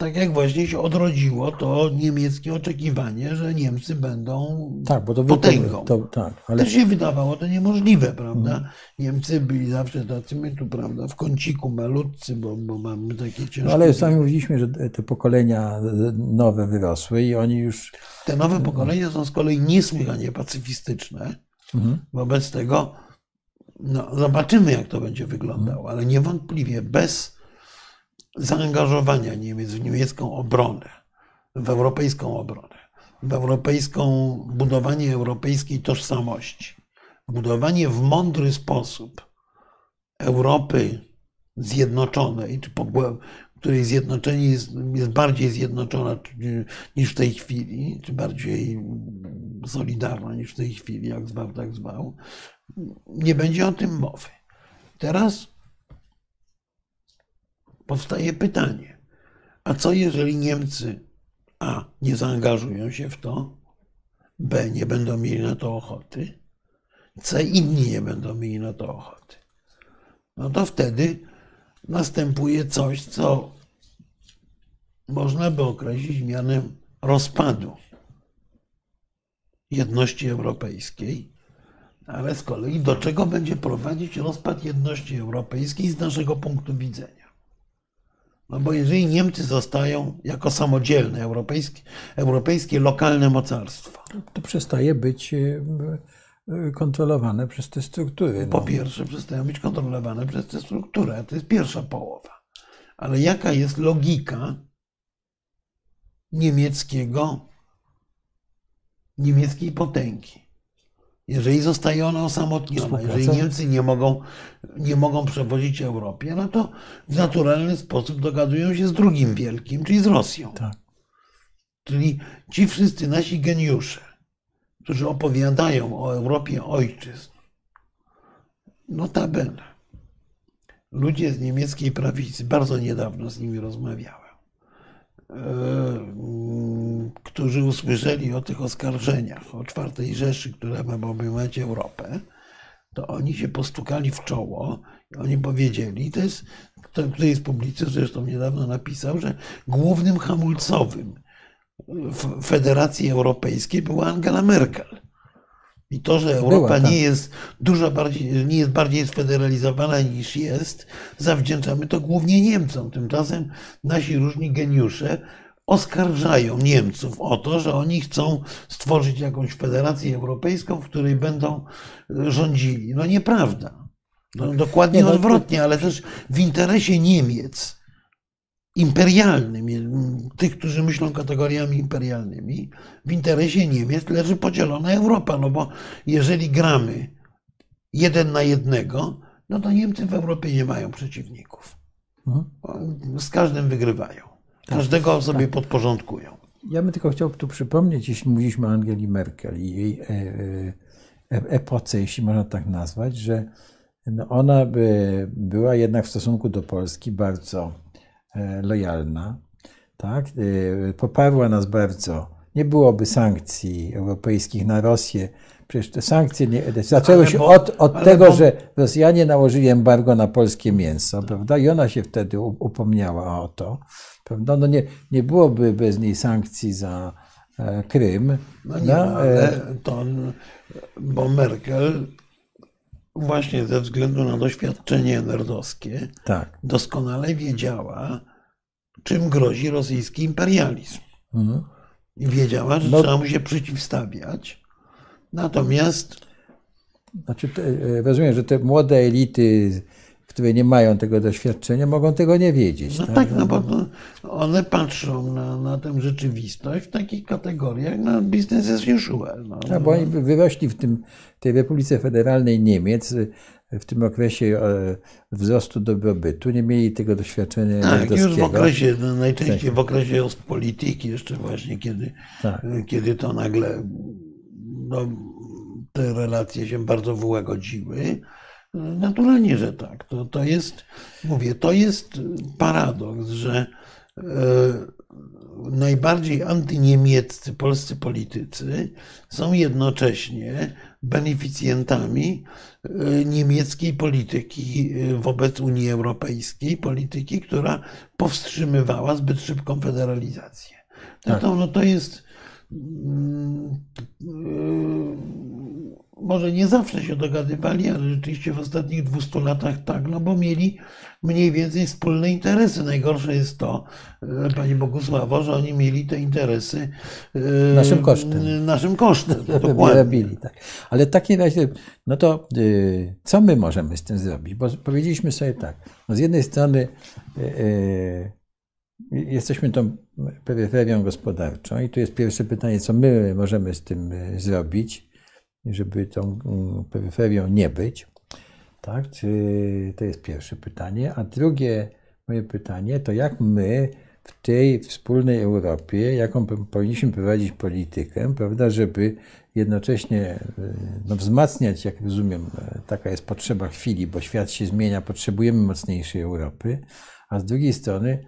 tak jak właśnie się odrodziło to niemieckie oczekiwanie, że Niemcy będą tak, bo to potęgą. To, tak, ale... Też się wydawało to niemożliwe, prawda? Hmm. Niemcy byli zawsze tacy, my tu, prawda, w kąciku malutcy, bo, bo mamy takie ciężkie... No ale sami mówiliśmy, że te pokolenia nowe wyrosły i oni już... Te nowe pokolenia są z kolei niesłychanie pacyfistyczne. Hmm. Wobec tego no, zobaczymy, jak to będzie wyglądało, ale niewątpliwie bez zaangażowania Niemiec w niemiecką obronę, w europejską obronę, w europejską budowanie europejskiej tożsamości, budowanie w mądry sposób Europy zjednoczonej, czy której zjednoczenie jest, jest bardziej zjednoczona niż w tej chwili, czy bardziej solidarna niż w tej chwili, jak zwał, tak zwał, nie będzie o tym mowy. Teraz powstaje pytanie, a co jeżeli Niemcy A nie zaangażują się w to, B nie będą mieli na to ochoty, C inni nie będą mieli na to ochoty. No to wtedy następuje coś, co można by określić mianem rozpadu jedności europejskiej, ale z kolei do czego będzie prowadzić rozpad jedności europejskiej z naszego punktu widzenia? No bo jeżeli Niemcy zostają jako samodzielne europejskie, europejskie lokalne mocarstwo. To przestaje być e, e, kontrolowane przez te struktury. No. Po pierwsze, przestają być kontrolowane przez te struktury, a to jest pierwsza połowa. Ale jaka jest logika niemieckiego, niemieckiej potęgi? Jeżeli zostaje ona osamotniona, jeżeli Niemcy nie mogą, nie mogą przewodzić Europie, no to w naturalny sposób dogadują się z drugim wielkim, czyli z Rosją. Tak. Czyli ci wszyscy nasi geniusze, którzy opowiadają o Europie ojczyzn, notabene, ludzie z niemieckiej prawicy, bardzo niedawno z nimi rozmawiałem, którzy usłyszeli o tych oskarżeniach o czwartej Rzeszy, która ma obejmować Europę, to oni się postukali w czoło i oni powiedzieli, to jest, któryś z publicystów zresztą niedawno napisał, że głównym hamulcowym Federacji Europejskiej była Angela Merkel. I to, że Europa Była, tak. nie jest dużo bardziej, nie jest bardziej sfederalizowana niż jest, zawdzięczamy to głównie Niemcom. Tymczasem nasi różni geniusze oskarżają Niemców o to, że oni chcą stworzyć jakąś federację europejską, w której będą rządzili. No nieprawda. No, dokładnie no, odwrotnie, ale też w interesie Niemiec imperialnym, tych, którzy myślą kategoriami imperialnymi, w interesie Niemiec leży podzielona Europa. No bo jeżeli gramy jeden na jednego, no to Niemcy w Europie nie mają przeciwników. Mhm. Z każdym wygrywają. Tak. Każdego sobie tak. podporządkują. Ja bym tylko chciał tu przypomnieć, jeśli mówiliśmy o Angeli Merkel i jej e, e, epoce, jeśli można tak nazwać, że no ona by była jednak w stosunku do Polski bardzo E, lojalna, tak? E, poparła nas bardzo. Nie byłoby sankcji europejskich na Rosję. Przecież te sankcje nie, zaczęły się od, od tego, bo... że Rosjanie nałożyli embargo na polskie mięso, prawda? I ona się wtedy upomniała o to, prawda? No nie, nie byłoby bez niej sankcji za e, Krym. No nie, no, ale to, bo Merkel właśnie ze względu na doświadczenie nerdowskie, tak. doskonale wiedziała, czym grozi rosyjski imperializm. Mhm. I wiedziała, że no, trzeba mu się przeciwstawiać. Natomiast. Znaczy, te, rozumiem, że te młode elity które nie mają tego doświadczenia, mogą tego nie wiedzieć. No tak, tak no bo one patrzą na, na tę rzeczywistość w takich kategoriach, na business as usual. No. Tak, bo oni wyrośli w tym, tej Republice Federalnej Niemiec w tym okresie e, wzrostu dobrobytu, nie mieli tego doświadczenia Tak, już w okresie, no najczęściej tak. w okresie polityki jeszcze właśnie, kiedy, tak. kiedy to nagle no, te relacje się bardzo wyłagodziły Naturalnie, że tak. To, to jest, mówię, to jest paradoks, że e, najbardziej antyniemieccy polscy politycy są jednocześnie beneficjentami e, niemieckiej polityki e, wobec Unii Europejskiej, polityki, która powstrzymywała zbyt szybką federalizację. Tak. no to jest mm, może nie zawsze się dogadywali, ale rzeczywiście w ostatnich 200 latach tak, no bo mieli mniej więcej wspólne interesy. Najgorsze jest to, e, Pani Bogusławo, że oni mieli te interesy e, naszym kosztem. Naszym kosztem, dokładnie. Robili, tak. Ale w takim razie, no to e, co my możemy z tym zrobić? Bo powiedzieliśmy sobie tak, no z jednej strony jesteśmy tą peryferią gospodarczą i tu jest pierwsze pytanie, co my możemy z tym zrobić żeby tą mm, peryferią nie być. Tak? Czy to jest pierwsze pytanie. A drugie moje pytanie to jak my w tej wspólnej Europie, jaką powinniśmy prowadzić politykę, prawda, żeby jednocześnie e, no, wzmacniać, jak rozumiem, e, taka jest potrzeba chwili, bo świat się zmienia, potrzebujemy mocniejszej Europy, a z drugiej strony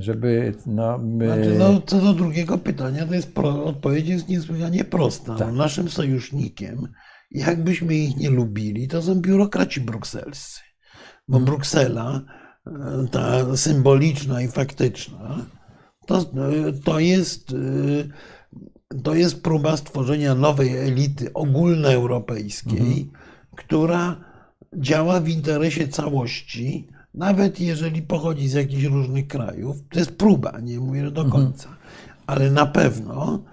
żeby no, my... znaczy, no, co do drugiego pytania, to jest pro, odpowiedź jest niesłychanie prosta. Tak. No, naszym sojusznikiem, jakbyśmy ich nie lubili, to są biurokraci brukselscy. Bo hmm. Bruksela, e, ta symboliczna i faktyczna, to, to jest e, to jest próba stworzenia nowej elity ogólnoeuropejskiej, mhm. która działa w interesie całości, nawet jeżeli pochodzi z jakichś różnych krajów, to jest próba, nie mówię, do mhm. końca, ale na pewno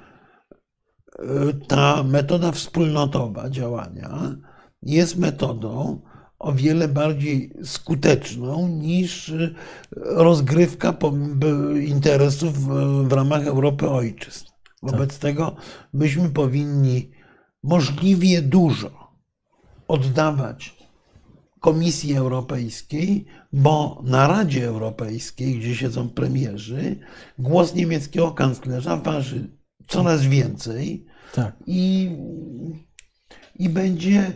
e, ta metoda wspólnotowa działania jest metodą o wiele bardziej skuteczną niż rozgrywka interesów w ramach Europy ojczyzn. Wobec tak. tego myśmy powinni możliwie dużo oddawać Komisji Europejskiej, bo na Radzie Europejskiej, gdzie siedzą premierzy, głos niemieckiego kanclerza waży coraz więcej tak. i, i będzie,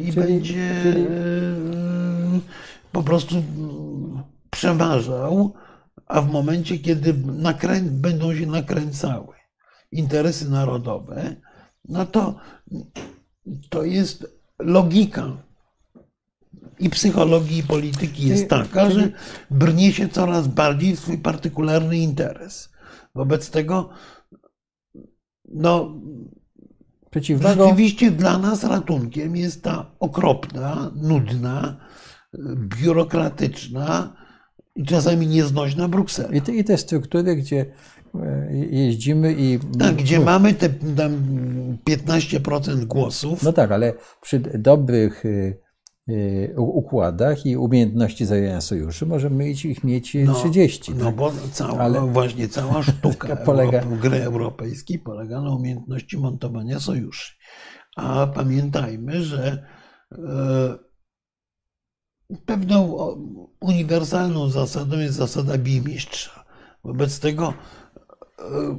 i czyli, będzie czyli... po prostu przeważał, a w momencie, kiedy nakrę... będą się nakręcały interesy narodowe, no to to jest logika i psychologii, i polityki jest taka, że brnie się coraz bardziej w swój partykularny interes. Wobec tego, no, Przeciwnego... rzeczywiście dla nas ratunkiem jest ta okropna, nudna, biurokratyczna i czasami nieznośna Bruksela. I te, i te struktury, gdzie e, jeździmy i. Tak, gdzie mamy te tam 15% głosów. No tak, ale przy dobrych Y, układach i umiejętności zawierania sojuszy, możemy ich mieć no, 30. No tak? bo cała, Ale... właśnie cała sztuka polega... Europy, gry europejskiej polega na umiejętności montowania sojuszy. A pamiętajmy, że e, pewną uniwersalną zasadą jest zasada bijmistrza. Wobec tego e,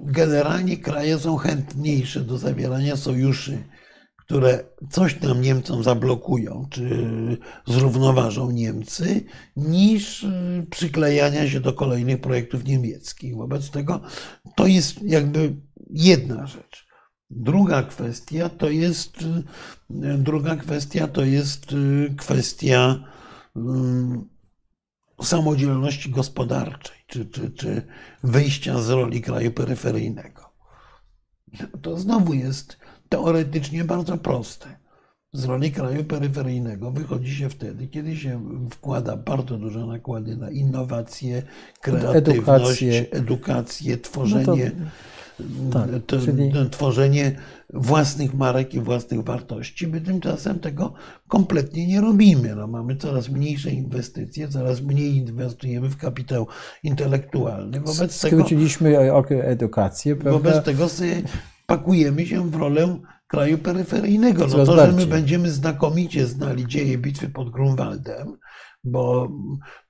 generalnie kraje są chętniejsze do zawierania sojuszy które coś tam Niemcom zablokują, czy zrównoważą Niemcy, niż y, przyklejania się do kolejnych projektów niemieckich. Wobec tego to jest jakby jedna rzecz. Druga kwestia to jest, y, druga kwestia to jest y, kwestia samodzielności gospodarczej, czy, czy, czy wyjścia z roli kraju peryferyjnego. To znowu jest teoretycznie bardzo proste. Z roli kraju peryferyjnego wychodzi się wtedy, kiedy się wkłada bardzo duże nakłady na innowacje, kreatywność, edukację, edukację tworzenie, no tak, to, czyli... tworzenie własnych marek i własnych wartości. My tymczasem tego kompletnie nie robimy. No, mamy coraz mniejsze inwestycje, coraz mniej inwestujemy w kapitał intelektualny. Wobec Skróciliśmy tego, edukację. Prawda? Wobec tego sobie pakujemy się w rolę kraju peryferyjnego. No to, że my będziemy znakomicie znali dzieje bitwy pod Grunwaldem, bo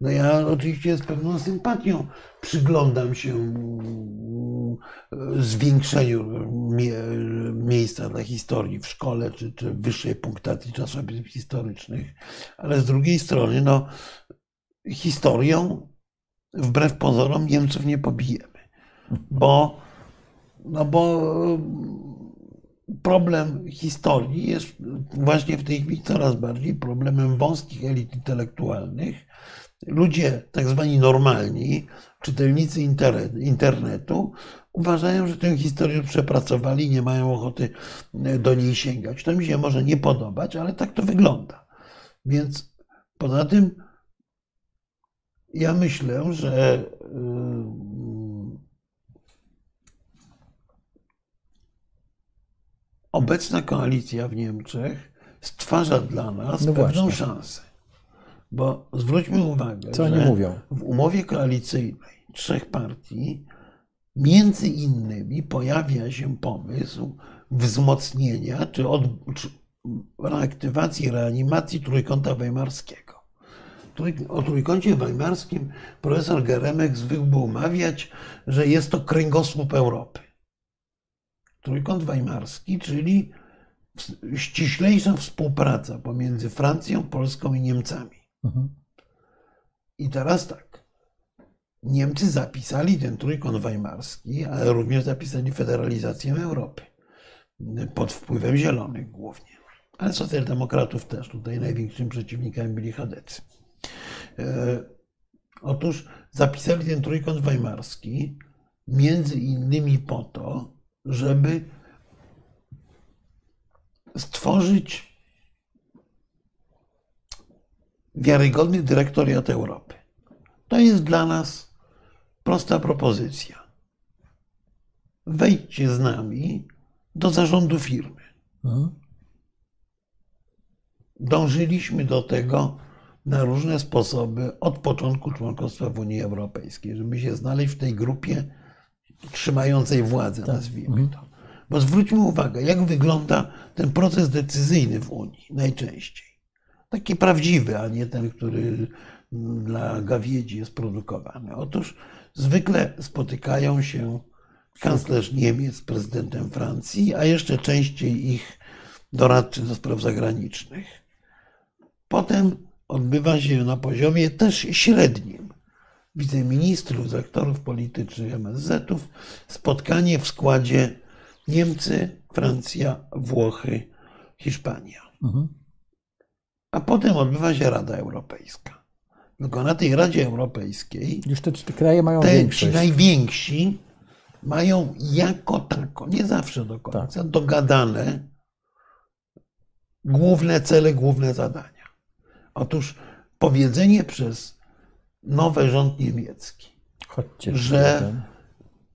no ja oczywiście z pewną sympatią przyglądam się mm, zwiększeniu mie miejsca dla historii w szkole czy, czy wyższej punktacji czasopism historycznych, ale z drugiej strony no, historią wbrew pozorom Niemców nie pobijemy, bo, no bo problem historii jest właśnie w tej chwili coraz bardziej problemem wąskich elit intelektualnych. Ludzie tak zwani normalni, czytelnicy internetu, uważają, że tę historię przepracowali nie mają ochoty do niej sięgać. To mi się może nie podobać, ale tak to wygląda. Więc poza tym ja myślę, że obecna koalicja w Niemczech stwarza dla nas no pewną właśnie. szansę. Bo zwróćmy uwagę, Co że mówią? w umowie koalicyjnej trzech partii między innymi pojawia się pomysł wzmocnienia czy, od, czy reaktywacji, reanimacji Trójkąta Weimarskiego. O Trójkącie Weimarskim profesor Geremek zwykł był mawiać, że jest to kręgosłup Europy. Trójkąt Weimarski, czyli ściślejsza współpraca pomiędzy Francją, Polską i Niemcami. Mhm. I teraz tak. Niemcy zapisali ten trójkąt weimarski, ale również zapisali federalizację Europy. Pod wpływem zielonych głównie. Ale socjaldemokratów też. Tutaj największym przeciwnikami byli chadecy. E, otóż zapisali ten trójkąt weimarski między innymi po to, żeby stworzyć wiarygodny dyrektoriat Europy. To jest dla nas prosta propozycja. Wejdźcie z nami do zarządu firmy. Mhm. Dążyliśmy do tego na różne sposoby od początku członkostwa w Unii Europejskiej, żeby się znaleźć w tej grupie trzymającej władzę, tak. nazwijmy mhm. to. Bo zwróćmy uwagę, jak wygląda ten proces decyzyjny w Unii najczęściej. Taki prawdziwy, a nie ten, który dla gawiedzi jest produkowany. Otóż zwykle spotykają się kanclerz Niemiec z prezydentem Francji, a jeszcze częściej ich doradcy do spraw zagranicznych. Potem odbywa się na poziomie też średnim wiceministrów, dyrektorów politycznych MSZ-ów spotkanie w składzie Niemcy, Francja, Włochy, Hiszpania. Mhm. A potem odbywa się Rada Europejska. Tylko na tej Radzie Europejskiej już te, te kraje mają te, większość. Ci najwięksi mają jako tako, nie zawsze do końca, tak. dogadane główne cele, główne zadania. Otóż powiedzenie przez nowy rząd niemiecki, Chodźcie, że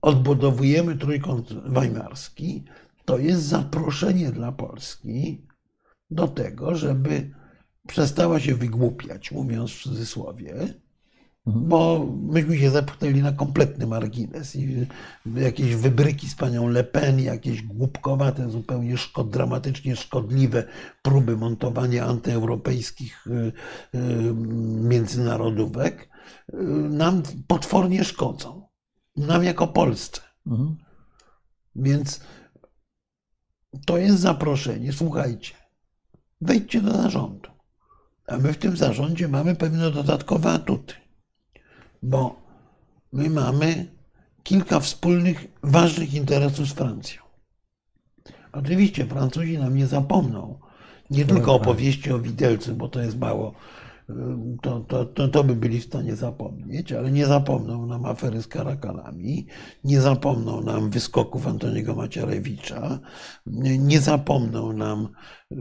odbudowujemy trójkąt weimarski, to jest zaproszenie dla Polski do tego, żeby przestała się wygłupiać, mówiąc w cudzysłowie, mhm. bo myśmy się zepchnęli na kompletny margines i jakieś wybryki z panią Le Pen, jakieś głupkowate, zupełnie szkod, dramatycznie szkodliwe próby montowania antyeuropejskich y, y, międzynarodówek nam potwornie szkodzą. Nam jako Polsce. Mhm. Więc to jest zaproszenie. Słuchajcie, wejdźcie do zarządu. A my w tym zarządzie mamy pewne dodatkowe atuty, bo my mamy kilka wspólnych, ważnych interesów z Francją. Oczywiście Francuzi nam nie zapomną nie tylko opowieści o widelcu, bo to jest mało to, to, to, to by byli w stanie zapomnieć, ale nie zapomną nam afery z karakalami, nie zapomną nam wyskoków Antoniego Macierewicza, nie zapomną nam y,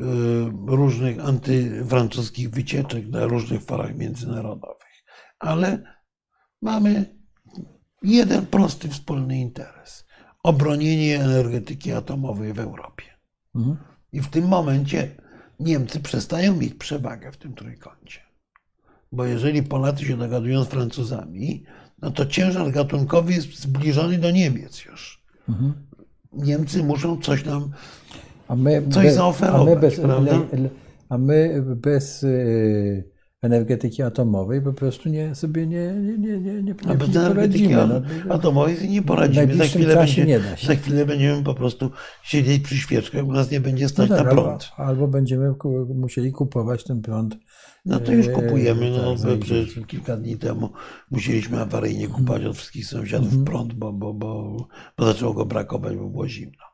różnych antyfrancuskich wycieczek na różnych forach międzynarodowych. Ale mamy jeden prosty wspólny interes. obronienie energetyki atomowej w Europie. Mhm. I w tym momencie Niemcy przestają mieć przewagę w tym trójkącie. Bo jeżeli Polacy się dogadują z Francuzami, no to ciężar gatunkowy jest zbliżony do Niemiec już. Mhm. Niemcy muszą coś nam my, coś be, zaoferować. A my bez, a my bez y, energetyki atomowej po prostu nie, sobie nie, nie, nie, nie, nie, A bez energetyki no, atomowej nie poradzimy. Za chwilę, będzie, nie da się. za chwilę będziemy po prostu siedzieć przy świeczkach, u nas nie będzie stać no tak, na prąd. Albo, albo będziemy musieli kupować ten prąd no to już e, kupujemy. No, tak, przecież kilka dni temu musieliśmy awaryjnie kupować od wszystkich sąsiadów -hmm. prąd, bo, bo, bo, bo zaczęło go brakować, bo było zimno.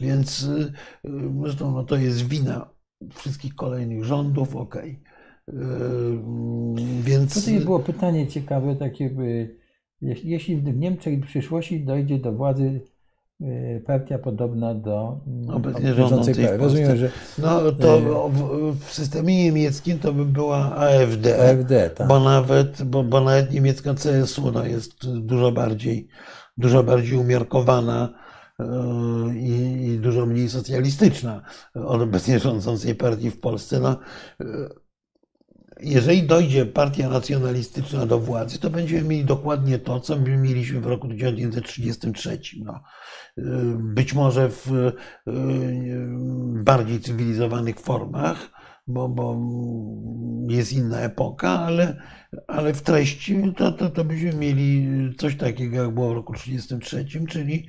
Więc y, zresztą no, to jest wina wszystkich kolejnych rządów, okej. Okay. Więc... Tutaj było pytanie ciekawe, takie, jeśli w Niemczech w przyszłości dojdzie do władzy partia podobna do mm, obecnie rządzącej partii. Rozumiem, że... No to w, systemie niemieckim to by była AfD, AfD tak. bo, nawet, bo, bo nawet niemiecka CSU no, jest dużo bardziej, dużo bardziej umiarkowana i, i dużo mniej socjalistyczna od obecnie rządzącej partii w Polsce. No, jeżeli dojdzie partia nacjonalistyczna do władzy, to będziemy mieli dokładnie to, co my mieliśmy w roku 1933. No, być może w bardziej cywilizowanych formach, bo, bo jest inna epoka, ale, ale w treści to, to, to byśmy mieli coś takiego, jak było w roku 1933, czyli,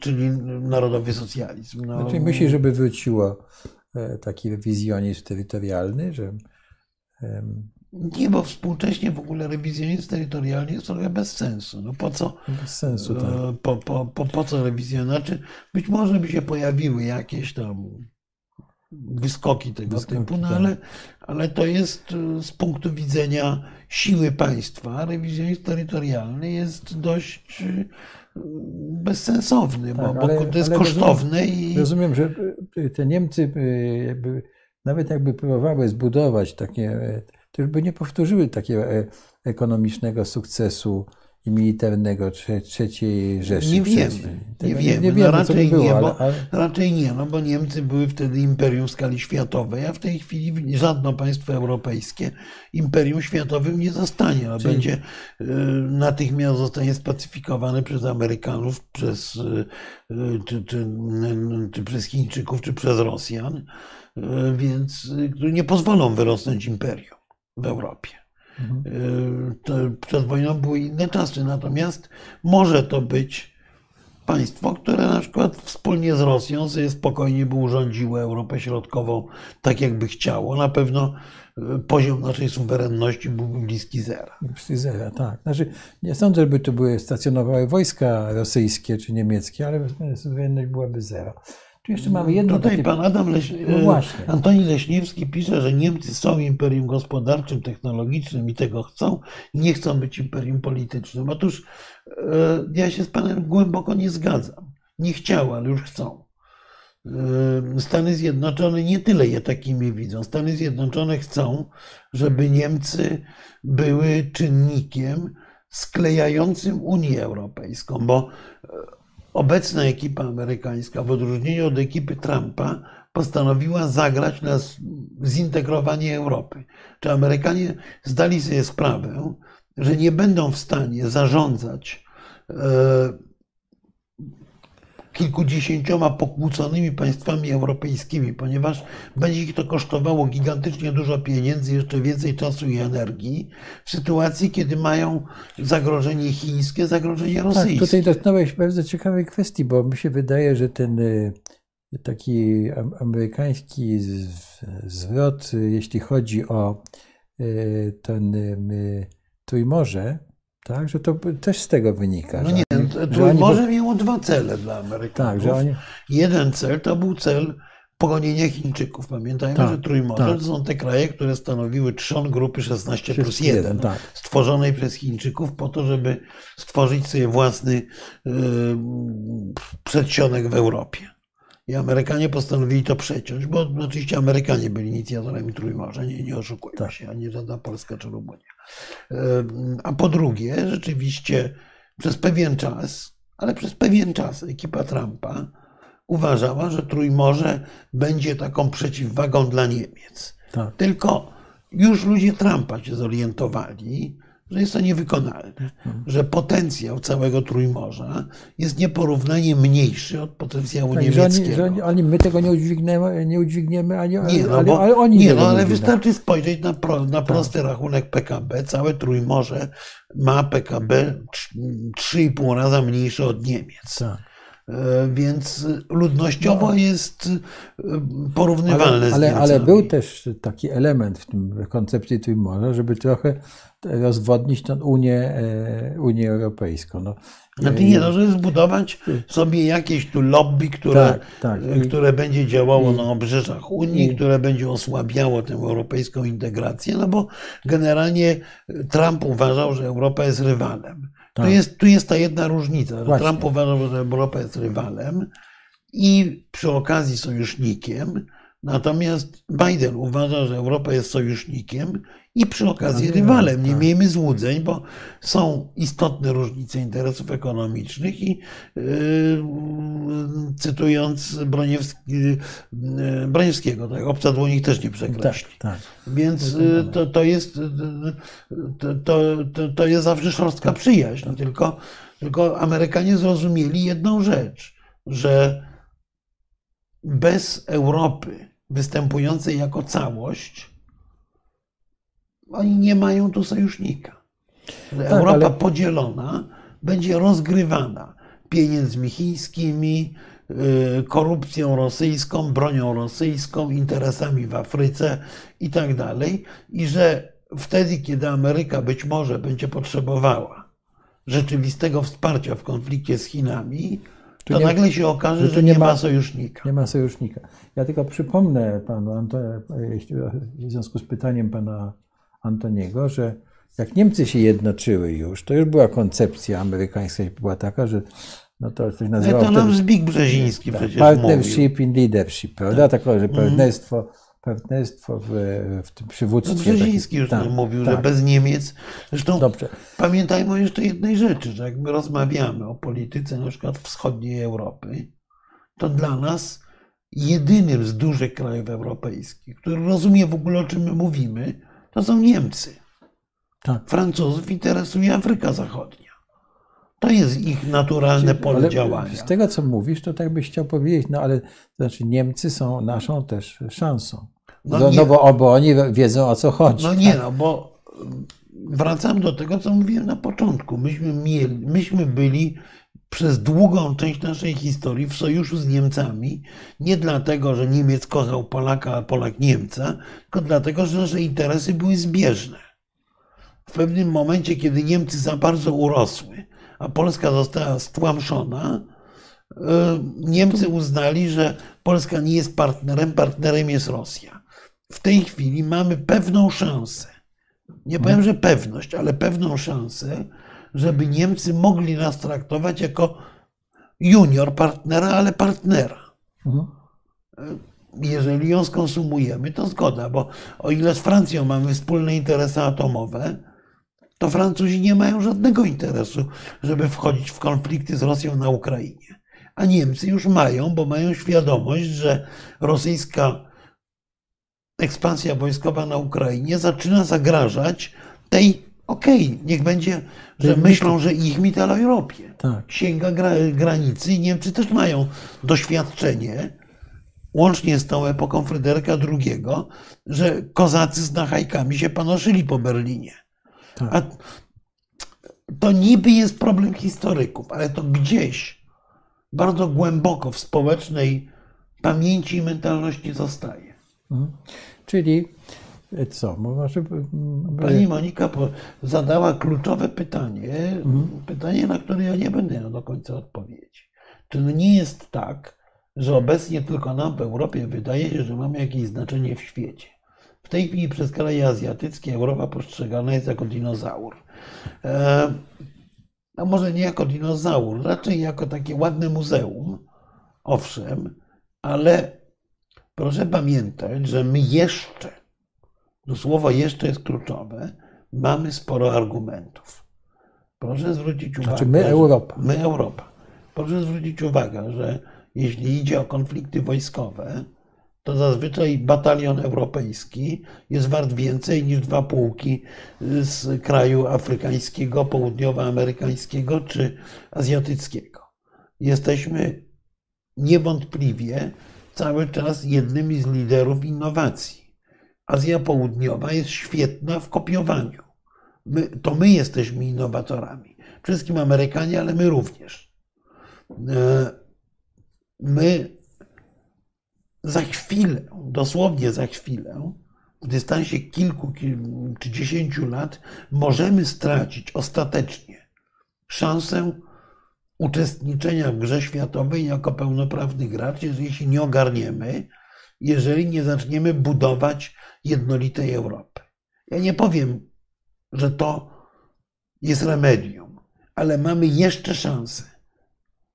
czyli narodowy socjalizm. No. Znaczy myśli, żeby wróciło e, taki wizjonizm terytorialny, że nie, bo współcześnie w ogóle rewizjonizm terytorialny jest trochę bez sensu. No po co? Bez sensu, tak. E, po, po, po, po co rewizjon? Znaczy, być może by się pojawiły jakieś tam wyskoki tego wyskoki, typu, no tak. ale, ale to jest e, z punktu widzenia siły państwa, rewizjonizm terytorialny jest dość e, bezsensowny, tak, bo, ale, bo to jest kosztowne. Rozumiem, i... rozumiem, że te Niemcy jakby, nawet jakby próbowały zbudować takie, to już by nie powtórzyły takiego ekonomicznego sukcesu i militarnego trzeciej Rzeszy. Nie wiemy. Nie wiemy. Nie, wiemy, no raczej, było, nie, bo, ale... raczej nie, no bo Niemcy były wtedy imperium w skali światowej, a w tej chwili żadne państwo europejskie imperium światowym nie zostanie. No Czyli... Będzie y, natychmiast zostanie spacyfikowane przez Amerykanów, przez, y, y, czy, czy, czy przez Chińczyków, czy przez Rosjan, więc którzy nie pozwolą wyrosnąć imperium w Europie. Mhm. Przed wojną były inne czasy, natomiast może to być państwo, które na przykład wspólnie z Rosją sobie spokojnie by urządziło Europę Środkową tak, jakby chciało. Na pewno e, poziom naszej suwerenności byłby bliski zera. Bliski zera, tak. Znaczy, nie sądzę, żeby tu były stacjonowały wojska rosyjskie czy niemieckie, ale suwerenność byłaby zero. Tu jeszcze mamy jedno Tutaj takie... pan Adam Leś... no e, Antoni Leśniewski pisze, że Niemcy są imperium gospodarczym, technologicznym i tego chcą, nie chcą być imperium politycznym. Otóż e, ja się z panem głęboko nie zgadzam. Nie chciały, ale już chcą. E, Stany Zjednoczone nie tyle je takimi widzą. Stany Zjednoczone chcą, żeby Niemcy były czynnikiem sklejającym Unię Europejską, bo obecna ekipa amerykańska, w odróżnieniu od ekipy Trumpa, postanowiła zagrać na zintegrowanie Europy. Czy Amerykanie zdali sobie sprawę, że nie będą w stanie zarządzać e, kilkudziesięcioma pokłóconymi państwami europejskimi, ponieważ będzie ich to kosztowało gigantycznie dużo pieniędzy, jeszcze więcej czasu i energii, w sytuacji, kiedy mają zagrożenie chińskie, zagrożenie rosyjskie. Tak, tutaj dotknąłeś bardzo ciekawej kwestii, bo mi się wydaje, że ten y, taki amerykański zwrot, y, jeśli chodzi o y, ten Trójmorze, tak, że to też z tego wynika. No nie, oni... miało dwa cele dla Amerykanów. Tak, oni... Jeden cel to był cel pogonienia Chińczyków. Pamiętajmy, tak, że Trójmorze tak. to są te kraje, które stanowiły trzon grupy 16 plus 1, tak. stworzonej przez Chińczyków po to, żeby stworzyć sobie własny yy, przedsionek w Europie. I Amerykanie postanowili to przeciąć, bo oczywiście Amerykanie byli inicjatorami Trójmorza, nie, nie oszukujmy tak. się, a nie żadna Polska czy Rumunia. A po drugie, rzeczywiście przez pewien czas ale przez pewien czas ekipa Trumpa uważała, że Trójmorze będzie taką przeciwwagą dla Niemiec. Tak. Tylko już ludzie Trumpa się zorientowali, że jest to niewykonalne, hmm. że potencjał całego Trójmorza jest nieporównanie mniejszy od potencjału tak, niemieckiego. Że oni, że oni, my tego nie udźwigniemy, nie udźwigniemy ani, nie, no, ale, bo, ale oni nie, no, ale wystarczy spojrzeć na, pro, na tak. prosty tak. rachunek PKB. Całe Trójmorze ma PKB 3,5 raza mniejsze od Niemiec. Tak. E, więc ludnościowo no. jest e, porównywalne ale, ale, ale, był też taki element w tym koncepcji Trójmorza, żeby trochę rozwodnić tę Unię, e, Unię Europejską. No, znaczy nie, no, zbudować sobie jakieś tu lobby, które, tak, tak. które będzie działało na obrzeżach Unii, które będzie osłabiało tę europejską integrację, no bo generalnie Trump uważał, że Europa jest rywalem. Tak. Tu, jest, tu jest ta jedna różnica. Właśnie. Trump uważał, że Europa jest rywalem i przy okazji sojusznikiem, natomiast Biden uważa, że Europa jest sojusznikiem i przy okazji rywalem. Nie tak. miejmy złudzeń, bo są istotne różnice interesów ekonomicznych i yy, cytując Broniewski, yy, Broniewskiego, tak, obca dłoni też nie przekreśli. Tak, tak. Więc yy, to, to, jest, to, to, to jest zawsze szorstka tak. przyjaźń. Tylko, tylko Amerykanie zrozumieli jedną rzecz, że bez Europy występującej jako całość, oni nie mają tu sojusznika. Tak, Europa ale... podzielona będzie rozgrywana pieniędzmi chińskimi, y, korupcją rosyjską, bronią rosyjską, interesami w Afryce i tak dalej. I że wtedy, kiedy Ameryka być może będzie potrzebowała rzeczywistego wsparcia w konflikcie z Chinami, to nie, nagle się okaże, że, że nie, nie ma, ma, sojusznika. Nie ma sojusznika. Ja tylko przypomnę panu, w związku z pytaniem pana Antoniego, że jak Niemcy się jednoczyły już, to już była koncepcja amerykańska, była taka, że no to coś nazywało... No to nam Zbig Brzeziński tak, przecież Partnership mówił. in leadership, prawda? Tak, tak że mhm. partnerstwo, partnerstwo w, w tym przywództwie. No Brzeziński już tak, mówił, tak. że bez Niemiec... Zresztą Dobrze. pamiętajmy o jeszcze jednej rzeczy, że jak my rozmawiamy o polityce na przykład wschodniej Europy, to dla nas jedynym z dużych krajów europejskich, który rozumie w ogóle o czym my mówimy, to są Niemcy. Tak. Francuzów interesuje Afryka Zachodnia. To jest ich naturalne pole ale działania. Z tego, co mówisz, to tak byś chciał powiedzieć, no ale to znaczy Niemcy są naszą też szansą. No, no, no bo, bo, oni wiedzą, o co chodzi. No nie, tak? no bo wracam do tego, co mówiłem na początku. Myśmy, mieli, myśmy byli przez długą część naszej historii w sojuszu z Niemcami, nie dlatego, że Niemiec kochał Polaka, a Polak Niemca, tylko dlatego, że nasze interesy były zbieżne. W pewnym momencie, kiedy Niemcy za bardzo urosły, a Polska została stłamszona, e, Niemcy uznali, że Polska nie jest partnerem, partnerem jest Rosja. W tej chwili mamy pewną szansę. Nie powiem, że pewność, ale pewną szansę, żeby Niemcy mogli nas traktować jako junior partnera, ale partnera. Mhm. Jeżeli ją skonsumujemy, to zgoda, bo o ile z Francją mamy wspólne interesy atomowe, to Francuzi nie mają żadnego interesu, żeby wchodzić w konflikty z Rosją na Ukrainie. A Niemcy już mają, bo mają świadomość, że rosyjska ekspansja wojskowa na Ukrainie zaczyna zagrażać tej okej, okay, niech będzie, że myślą, że ich Mittel Europie tak. sięga gra, granicy i Niemcy też mają doświadczenie, łącznie z tą epoką Fryderyka II, że kozacy z nachajkami się panoszyli po Berlinie. Tak. A to niby jest problem historyków, ale to gdzieś bardzo głęboko w społecznej pamięci i mentalności zostaje. Mhm. Czyli co? Może... Pani Monika zadała kluczowe pytanie, mhm. pytanie, na które ja nie będę miał do końca odpowiedzi. Czy nie jest tak, że obecnie tylko nam w Europie wydaje się, że mamy jakieś znaczenie w świecie? W tej chwili przez kraje azjatyckie Europa postrzegana jest jako dinozaur. E, a może nie jako dinozaur, raczej jako takie ładne muzeum, owszem, ale proszę pamiętać, że my jeszcze to słowo jeszcze jest kluczowe. Mamy sporo argumentów. Proszę zwrócić uwagę. Znaczy my Europa. My Europa. proszę zwrócić uwagę, że jeśli idzie o konflikty wojskowe, to zazwyczaj batalion europejski jest wart więcej niż dwa pułki z kraju afrykańskiego, południowoamerykańskiego czy azjatyckiego. Jesteśmy niewątpliwie cały czas jednymi z liderów innowacji. Azja Południowa jest świetna w kopiowaniu. My, to my jesteśmy innowatorami. Wszystkim Amerykanie, ale my również. E, my za chwilę, dosłownie za chwilę, w dystansie kilku czy dziesięciu lat, możemy stracić ostatecznie szansę uczestniczenia w grze światowej jako pełnoprawny gracz, jeżeli się nie ogarniemy, jeżeli nie zaczniemy budować jednolitej Europy. Ja nie powiem, że to jest remedium, ale mamy jeszcze szansę.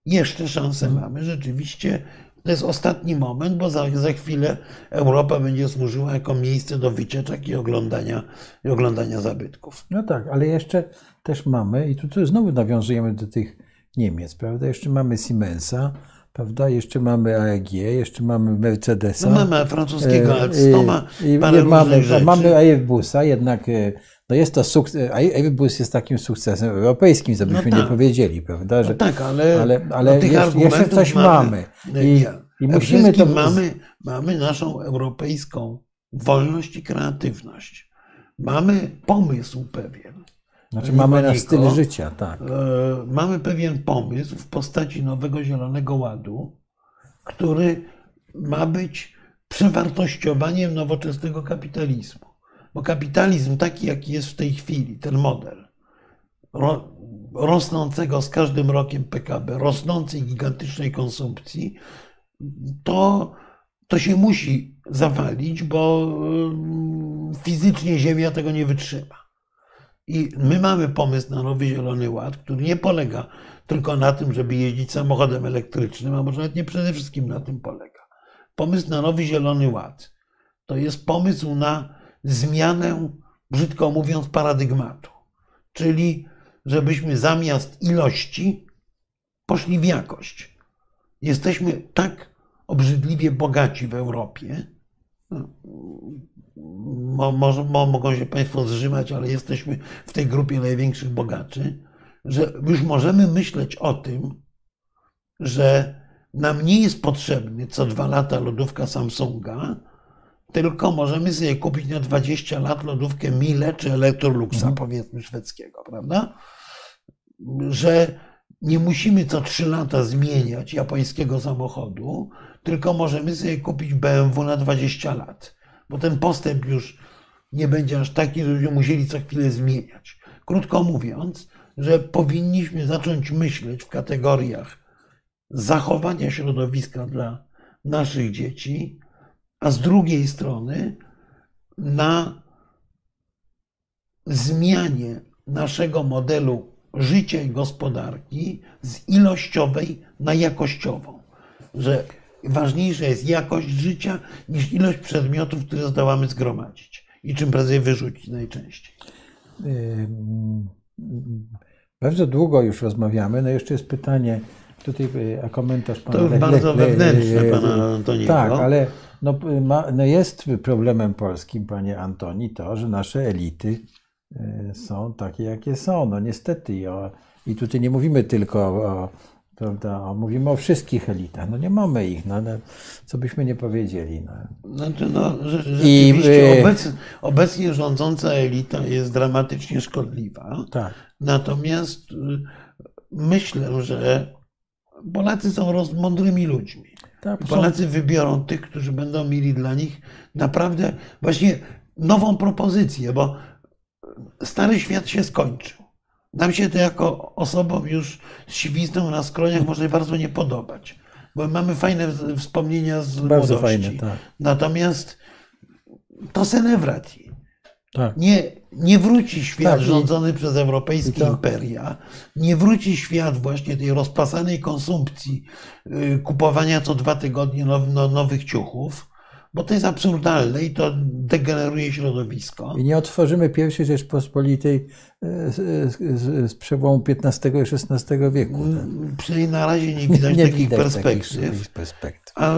Jeszcze szansę mhm. mamy rzeczywiście to jest ostatni moment, bo za, za chwilę Europa będzie służyła jako miejsce do wycieczek i oglądania, i oglądania zabytków. No tak, ale jeszcze też mamy, i tu znowu nawiązujemy do tych Niemiec, prawda? Jeszcze mamy Siemensa, prawda? Jeszcze mamy AEG, jeszcze mamy Mercedesa. No mamy francuskiego e, Alstoma, i, parę mamy, mamy Airbusa, jednak e, no jest to sukces, Airbus jest takim sukcesem europejskim, co byśmy no tak. nie powiedzieli, prawda? Że, no tak, ale, ale, ale jeszcze, jeszcze, coś mamy. mamy. I, i musimy to... Mamy, mamy naszą europejską wolność i kreatywność. Mamy pomysł pewien. Znaczy mamy nasz styl życia, tak. E, mamy pewien pomysł w postaci nowego Zielonego Ładu, który ma być przewartościowaniem nowoczesnego kapitalizmu. Bo kapitalizm taki, jaki jest w tej chwili, ten model ro, rosnącego z każdym rokiem PKB, rosnącej gigantycznej konsumpcji, to, to się musi zawalić, bo mm, fizycznie Ziemia tego nie wytrzyma. I my mamy pomysł na Nowy Zielony Ład, który nie polega tylko na tym, żeby jeździć samochodem elektrycznym, a może nawet nie przede wszystkim na tym polega. Pomysł na Nowy Zielony Ład to jest pomysł na zmianę, brzydko mówiąc, paradygmatu. Czyli żebyśmy zamiast ilości poszli w jakość. Jesteśmy tak obrzydliwie bogaci w Europie, mo, może, mo, mogą się Państwo zrzymać, ale jesteśmy w tej grupie największych bogaczy, że już możemy myśleć o tym, że nam nie jest potrzebny co dwa lata lodówka Samsunga, tylko możemy sobie kupić na 20 lat lodówkę Miele czy Electroluxa, mhm. powiedzmy szwedzkiego, prawda? Że nie musimy co 3 lata zmieniać japońskiego samochodu, tylko możemy sobie kupić BMW na 20 lat, bo ten postęp już nie będzie aż taki, że będziemy musieli co chwilę zmieniać. Krótko mówiąc, że powinniśmy zacząć myśleć w kategoriach zachowania środowiska dla naszych dzieci, a z drugiej strony na zmianie naszego modelu życia i gospodarki z ilościowej na jakościową. Że ważniejsza jest jakość życia niż ilość przedmiotów, które zdołamy zgromadzić i czym prędzej wyrzucić najczęściej. Bardzo długo już rozmawiamy. No jeszcze jest pytanie, tutaj a komentarz pana. To już bardzo wewnętrzne pana Antoniego. Tak, ale no, ma, no jest problemem polskim, panie Antoni, to, że nasze elity e, są takie, jakie są. No niestety. I, o, i tutaj nie mówimy tylko o, prawda, mówimy o wszystkich elitach. No nie mamy ich, no, no co byśmy nie powiedzieli. No. Znaczy, no, rzeczywiście I, e, obecnie, obecnie rządząca elita jest dramatycznie szkodliwa. Tak. Natomiast y, myślę, że Polacy są mądrymi ludźmi. Tak, Polacy wybiorą tych, którzy będą mieli dla nich naprawdę właśnie nową propozycję, bo stary świat się skończył. Nam się to jako osobom już z siwizną na skroniach może bardzo nie podobać, bo mamy fajne wspomnienia z bardzo młodości. Fajne, tak. Natomiast to senewrati. Tak. Nie, nie wróci świat tak, rządzony i, przez europejskie imperia, nie wróci świat właśnie tej rozpasanej konsumpcji, yy, kupowania co dwa tygodnie now, no, nowych ciuchów, bo to jest absurdalne i to degeneruje środowisko. I nie otworzymy pierwszej Rzeczpospolitej e, z, z, z przełomu XV i XVI wieku. Tak? Przynajmniej na razie nie widać nie takich widać perspektyw. Takich perspektyw. A,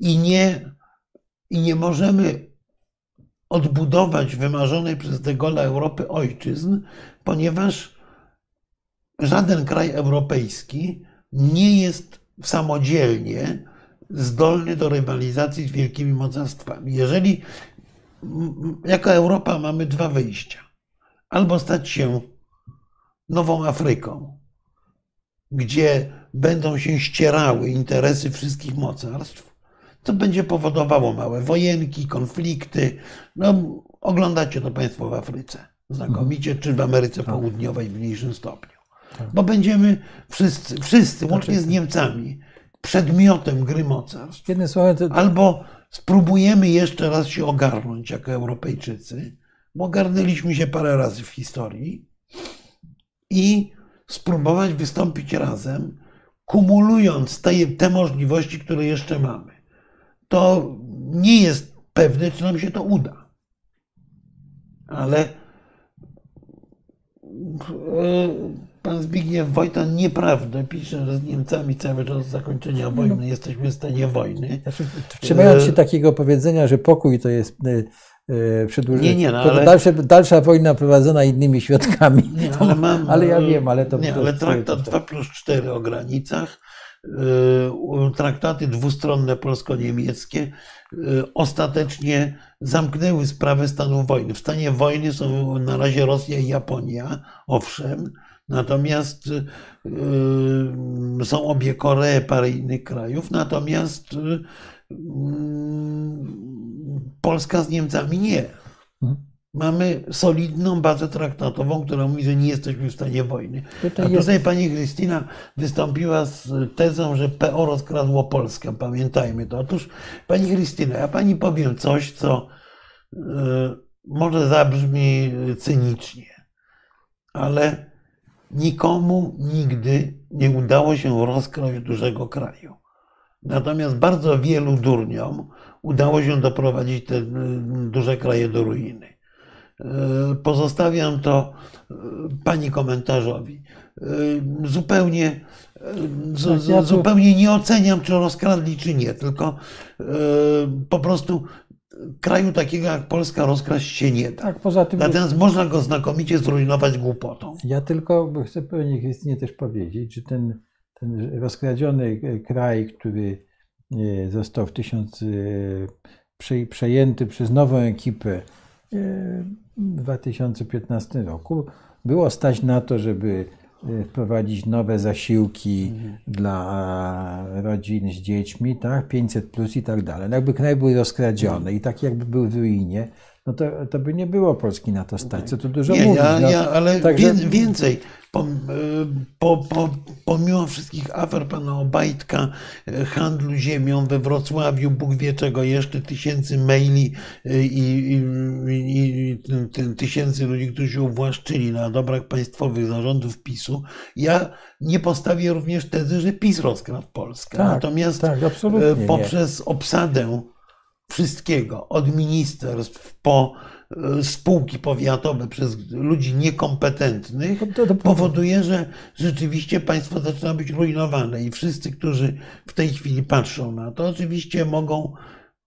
i, nie, I nie możemy odbudować wymarzonej przez De Europy ojczyzn, ponieważ żaden kraj europejski nie jest samodzielnie zdolny do rywalizacji z wielkimi mocarstwami. Jeżeli jako Europa mamy dwa wyjścia. Albo stać się nową Afryką, gdzie będą się ścierały interesy wszystkich mocarstw, to będzie powodowało małe wojenki, konflikty. No, oglądacie to Państwo w Afryce znakomicie, czy w Ameryce tak. Południowej w mniejszym stopniu. Tak. Bo będziemy wszyscy, wszyscy łącznie z Niemcami, przedmiotem gry mocarstw. Albo spróbujemy jeszcze raz się ogarnąć jako Europejczycy, bo ogarnęliśmy się parę razy w historii i spróbować wystąpić razem, kumulując te, te możliwości, które jeszcze mamy. To nie jest pewne, czy nam się to uda. Ale pan Zbigniew Wojtan nieprawdę pisze, że z Niemcami cały czas zakończenia wojny no. jesteśmy w stanie wojny. Znaczy, trzymając się takiego powiedzenia, że pokój to jest e, e, przedłużenie. Nie, nie, no, ale... dalsze, dalsza wojna prowadzona innymi środkami. Nie, ale, mam, ale ja wiem, ale to. Nie, ale traktat 2 plus 4 o granicach, e, traktaty dwustronne polsko-niemieckie ostatecznie zamknęły sprawę stanu wojny. W stanie wojny są na razie Rosja i Japonia, owszem, Natomiast y, y, są obie Koree, parę innych krajów, natomiast y, Polska z Niemcami nie. Mhm. Mamy solidną bazę traktatową, która mówi, że nie jesteśmy w stanie wojny. A tutaj pani Krystyna wystąpiła z tezą, że PO rozkradło Polskę. Pamiętajmy to. Otóż pani Krystyna, ja pani powiem coś, co może zabrzmi cynicznie, ale Nikomu nigdy nie udało się rozkraść dużego kraju. Natomiast bardzo wielu durniom udało się doprowadzić te mm, duże kraje do ruiny. E, pozostawiam to e, pani komentarzowi. Zupełnie, tak, zupełnie nie oceniam, czy rozkradli, czy nie, tylko po prostu kraju takiego jak Polska rozkraść się nie da. Tak, poza tym, Natomiast można go znakomicie zrujnować głupotą. Ja tylko chcę pewnie Krystynie też powiedzieć, że ten, ten rozkradziony kraj, który e, został w tysiąc, e, przejęty przez nową ekipę e, w 2015 roku, było stać na to, żeby wprowadzić nowe zasiłki mhm. dla rodzin z dziećmi, tak? 500 plus i tak dalej. No jakby kraj był rozkradziony mhm. i tak jakby był w ruinie, no to, to by nie było Polski na to stać. Co tu dużo nie, mówić. Ja, no, ja, ale Także... więcej. Po, po, po, pomimo wszystkich afer pana Obajtka, e, handlu ziemią we Wrocławiu, Bóg wie czego jeszcze, tysięcy maili e, i, i, i, tysięcy ludzi, którzy się uwłaszczyli na dobrach państwowych zarządów PiSu, ja nie postawię również tezy, że PiS rozkradł Polskę. Tak, Natomiast tak, e, poprzez nie. obsadę wszystkiego, od ministerstw po e, spółki powiatowe przez ludzi niekompetentnych, to, powoduje, że rzeczywiście państwo zaczyna być rujnowane i wszyscy, którzy w tej chwili patrzą na to, oczywiście mogą,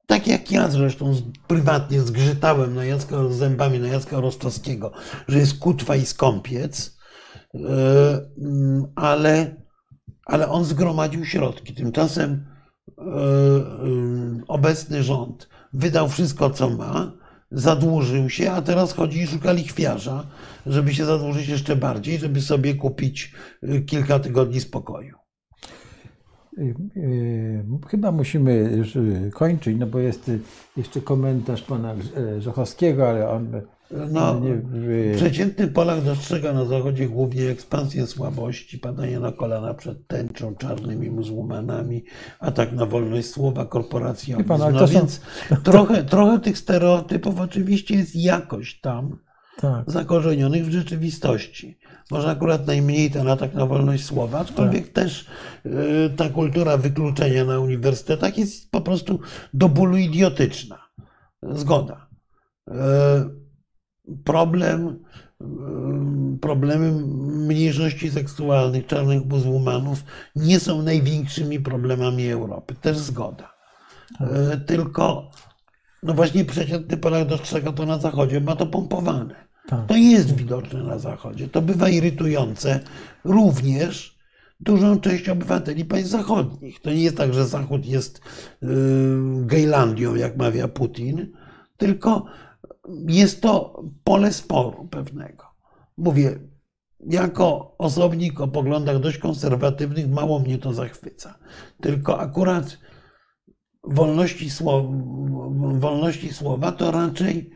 tak jak ja zresztą prywatnie zgrzytałem na Jacka, zębami na Jacka Rostowskiego, że jest kutwa i skąpiec, e, mm, ale, ale on zgromadził środki. Tymczasem E, e, obecny rząd wydał wszystko, co ma, zadłużył się, a teraz chodzi i szuka lichwiarza, żeby się zadłużyć jeszcze bardziej, żeby sobie kupić e, kilka tygodni spokoju. Chyba musimy już kończyć, no bo jest jeszcze komentarz pana Żochowskiego, ale on no, przeciętny Polak dostrzega na Zachodzie głównie ekspansję słabości, padanie na kolana przed tęczą, czarnymi muzułmanami, atak na wolność słowa, korporacjonizm. No, no więc trochę, trochę tych stereotypów oczywiście jest jakoś tam tak. zakorzenionych w rzeczywistości. Może akurat najmniej ten atak na wolność słowa, aczkolwiek tak. też y, ta kultura wykluczenia na uniwersytetach jest po prostu do bólu idiotyczna. Zgoda. Y, problem, y, problemy mniejszości seksualnych, czarnych muzułmanów nie są największymi problemami Europy. Też zgoda. Tak. Tylko, no właśnie przeciętny Polak dostrzega to na Zachodzie, ma to pompowane. Tak. To jest widoczne na Zachodzie. To bywa irytujące również dużą część obywateli państw zachodnich. To nie jest tak, że Zachód jest yy, Gejlandią, jak mawia Putin, tylko jest to pole sporu pewnego. Mówię, jako osobnik o poglądach dość konserwatywnych, mało mnie to zachwyca. Tylko akurat wolności słowa, wolności słowa to raczej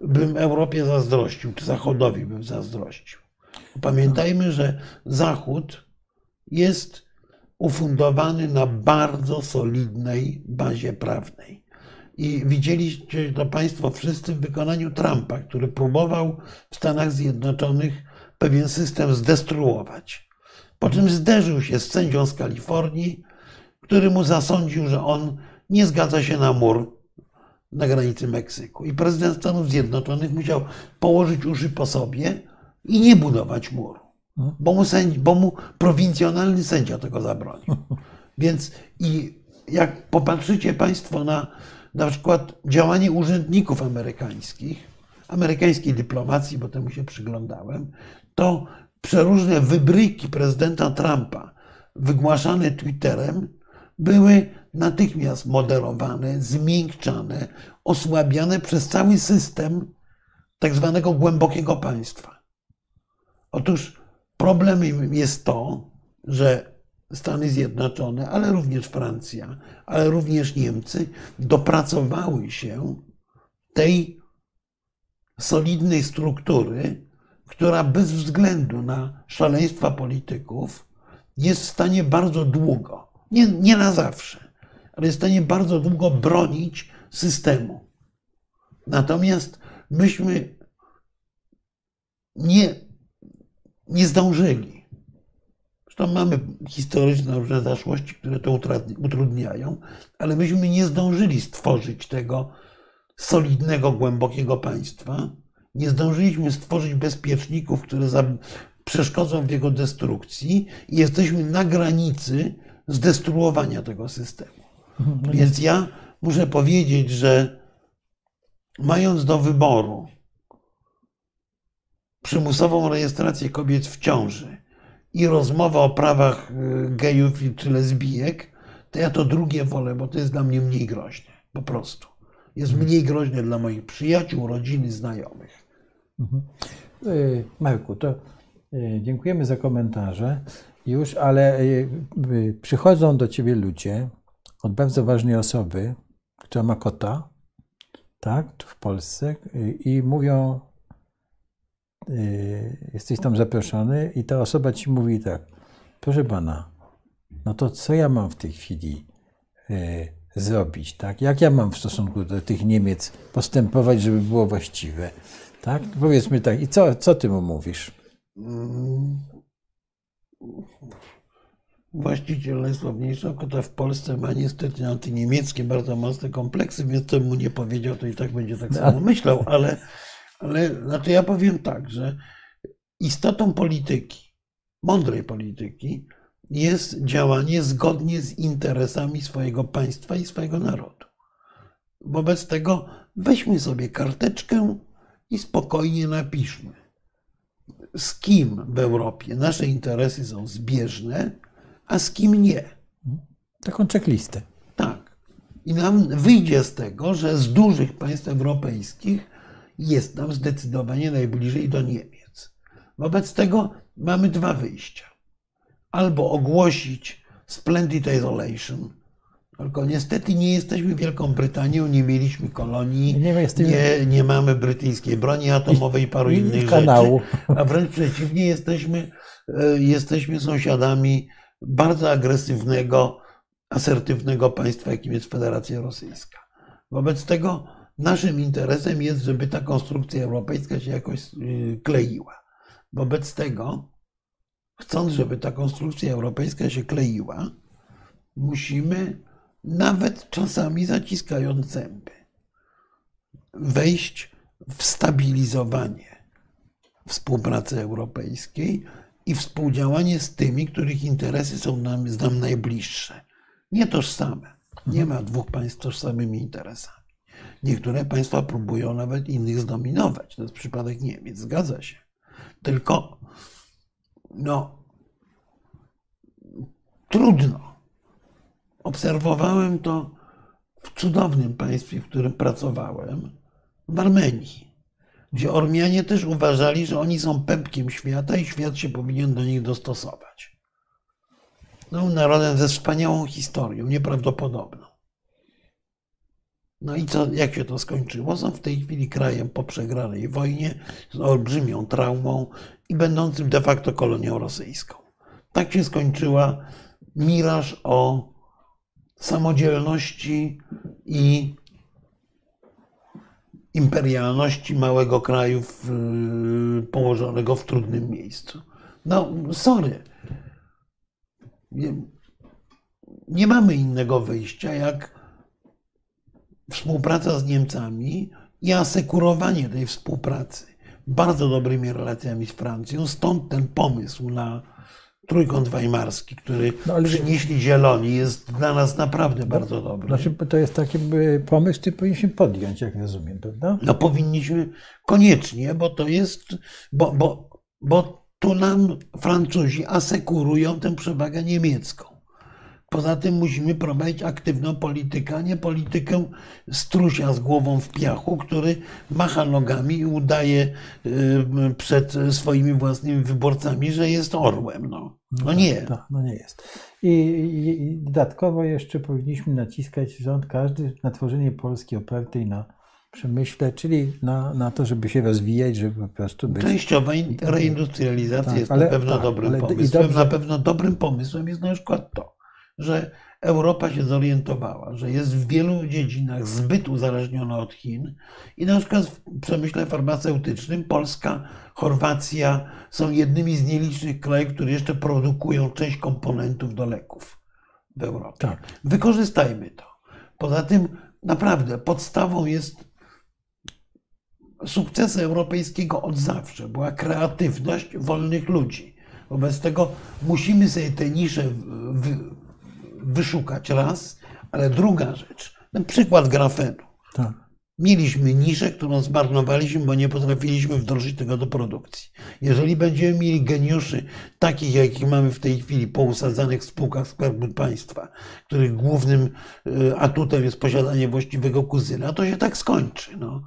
bym Europie zazdrościł, czy Zachodowi bym zazdrościł. Pamiętajmy, że Zachód jest ufundowany na bardzo solidnej bazie prawnej. I widzieliście to Państwo wszyscy w wykonaniu Trumpa, który próbował w Stanach Zjednoczonych pewien system zdestruować. Po czym zderzył się z sędzią z Kalifornii, który mu zasądził, że on nie zgadza się na mur na granicy Meksyku. I prezydent Stanów Zjednoczonych musiał położyć uszy po sobie i nie budować muru, bo mu, sędzi, bo mu prowincjonalny sędzia tego zabronił. Więc i jak popatrzycie Państwo na na przykład działanie urzędników amerykańskich, amerykańskiej dyplomacji, bo temu się przyglądałem, to przeróżne wybryki prezydenta Trumpa wygłaszane Twitterem były natychmiast moderowane, zmiękczane, osłabiane przez cały system tak zwanego głębokiego państwa. Otóż problemem jest to, że Stany Zjednoczone, ale również Francja, ale również Niemcy dopracowały się tej solidnej struktury, która bez względu na szaleństwa polityków jest w stanie bardzo długo, nie, nie na zawsze, ale jest w stanie bardzo długo bronić systemu. Natomiast myśmy nie, nie zdążyli. Zresztą mamy historyczne różne zaszłości, które to utrudniają, ale myśmy nie zdążyli stworzyć tego solidnego, głębokiego państwa. Nie zdążyliśmy stworzyć bezpieczników, które przeszkodzą w jego destrukcji i jesteśmy na granicy zdestruowania tego systemu. Mhm, Więc ja muszę powiedzieć, że mając do wyboru przymusową rejestrację kobiet w ciąży i rozmowę o prawach y, gejów czy lesbijek, to ja to drugie wolę, bo to jest dla mnie mniej groźne. Po prostu. Jest mhm. mniej groźne dla moich przyjaciół, rodziny, znajomych. Mhm. Y, Marku, to y, dziękujemy za komentarze już, ale przychodzą do ciebie ludzie, od bardzo ważnej osoby, która ma kota, tak, w Polsce i mówią, jesteś tam zaproszony i ta osoba ci mówi tak, proszę pana, no to co ja mam w tej chwili yy, zrobić, tak? Jak ja mam w stosunku do tych Niemiec postępować, żeby było właściwe, tak? Powiedzmy tak, i co, co ty mu mówisz? Mm właściciel najsławniejszego kota w Polsce ma niestety antyniemieckie bardzo mocne kompleksy, więc to mu nie powiedział, to i tak będzie tak samo myślał, ale, ale znaczy ja powiem tak, że istotą polityki, mądrej polityki, jest działanie zgodnie z interesami swojego państwa i swojego narodu. Wobec tego weźmy sobie karteczkę i spokojnie napiszmy, z kim w Europie nasze interesy są zbieżne, a z kim nie. Taką checklistę. Tak. I nam wyjdzie z tego, że z dużych państw europejskich jest nam zdecydowanie najbliżej do Niemiec. Wobec tego mamy dwa wyjścia. Albo ogłosić splendid isolation, tylko niestety nie jesteśmy Wielką Brytanią, nie mieliśmy kolonii, nie, nie, nie mamy brytyjskiej broni atomowej i paru innych kanału. rzeczy. A wręcz przeciwnie, jesteśmy, e, jesteśmy sąsiadami bardzo agresywnego, asertywnego państwa, jakim jest Federacja Rosyjska. Wobec tego naszym interesem jest, żeby ta konstrukcja europejska się jakoś y, kleiła. Wobec tego, chcąc, żeby ta konstrukcja europejska się kleiła, musimy nawet czasami zaciskając zęby, wejść w stabilizowanie współpracy europejskiej i współdziałanie z tymi, których interesy są nam, nam najbliższe. Nie tożsame. Nie ma dwóch państw z tożsamymi interesami. Niektóre państwa próbują nawet innych zdominować. To jest przypadek Niemiec, zgadza się. Tylko, no, trudno. Obserwowałem to w cudownym państwie, w którym pracowałem, w Armenii, gdzie Ormianie też uważali, że oni są pępkiem świata i świat się powinien do nich dostosować. No, narodem ze wspaniałą historią, nieprawdopodobną. No i co, jak się to skończyło? Są w tej chwili krajem po przegranej wojnie, z olbrzymią traumą i będącym de facto kolonią rosyjską. Tak się skończyła miraż o samodzielności i imperialności małego kraju w, położonego w trudnym miejscu. No, sorry. Nie, nie mamy innego wyjścia, jak współpraca z Niemcami i asekurowanie tej współpracy bardzo dobrymi relacjami z Francją. Stąd ten pomysł na trójkąt weimarski, który no, ale... przynieśli zieloni, jest dla nas naprawdę no, bardzo dobry. Znaczy, to jest taki pomysł, który powinniśmy podjąć, jak rozumiem, prawda? No powinniśmy koniecznie, bo to jest, bo, bo, bo tu nam Francuzi asekurują tę przewagę niemiecką. Poza tym musimy prowadzić aktywną politykę, a nie politykę strusia z głową w piachu, który macha nogami i udaje y, przed swoimi własnymi wyborcami, że jest orłem. No, no, no nie. Tak, no nie jest. I, I, dodatkowo jeszcze powinniśmy naciskać rząd każdy na tworzenie Polski opartej na przemyśle, czyli na, na to, żeby się rozwijać, żeby po prostu być. Częściowa reindustrializacja tak, jest ale, na pewno tak, dobrym pomysłem. Dobrze... Na pewno dobrym pomysłem jest na przykład to, że Europa się zorientowała, że jest w wielu dziedzinach zbyt uzależniona od Chin i na przykład w przemyśle farmaceutycznym Polska, Chorwacja są jednymi z nielicznych krajów, które jeszcze produkują część komponentów do leków w Europie. Tak. Wykorzystajmy to. Poza tym naprawdę podstawą jest sukcesu europejskiego od zawsze była kreatywność wolnych ludzi. Wobec tego musimy sobie te nisze wyszukać raz, ale druga rzecz, ten przykład grafenu. Tak. Mieliśmy niszę, którą zmarnowaliśmy, bo nie potrafiliśmy wdrożyć tego do produkcji. Jeżeli będziemy mieli geniuszy takich, jakich mamy w tej chwili pousadzanych w spółkach Skarbu Państwa, których głównym e, atutem jest posiadanie właściwego kuzyna, to się tak skończy. No.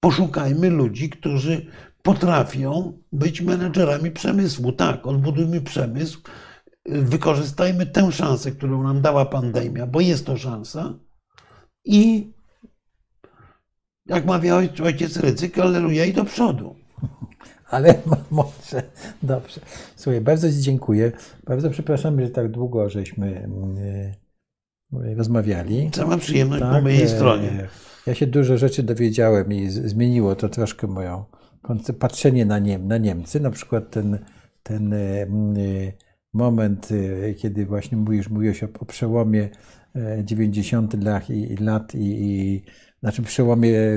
Poszukajmy ludzi, którzy potrafią być menedżerami przemysłu. Tak, odbudujmy przemysł, wykorzystajmy tę szansę, którą nam dała pandemia, bo jest to szansa i jak mawia ojciec Rycyk, aleluja i do przodu. Ale może, dobrze. Słuchaj, bardzo Ci dziękuję. Bardzo przepraszam, że tak długo żeśmy e, rozmawiali. Cała przyjemność tak, po mojej e, stronie. Ja się dużo rzeczy dowiedziałem i zmieniło to troszkę moją patrzenie na, Niem, na Niemcy. Na przykład ten, ten e, moment, y, kiedy właśnie mówisz, mówiłeś o, o przełomie 90 e, lat i, lat i, i znaczy przełomie e,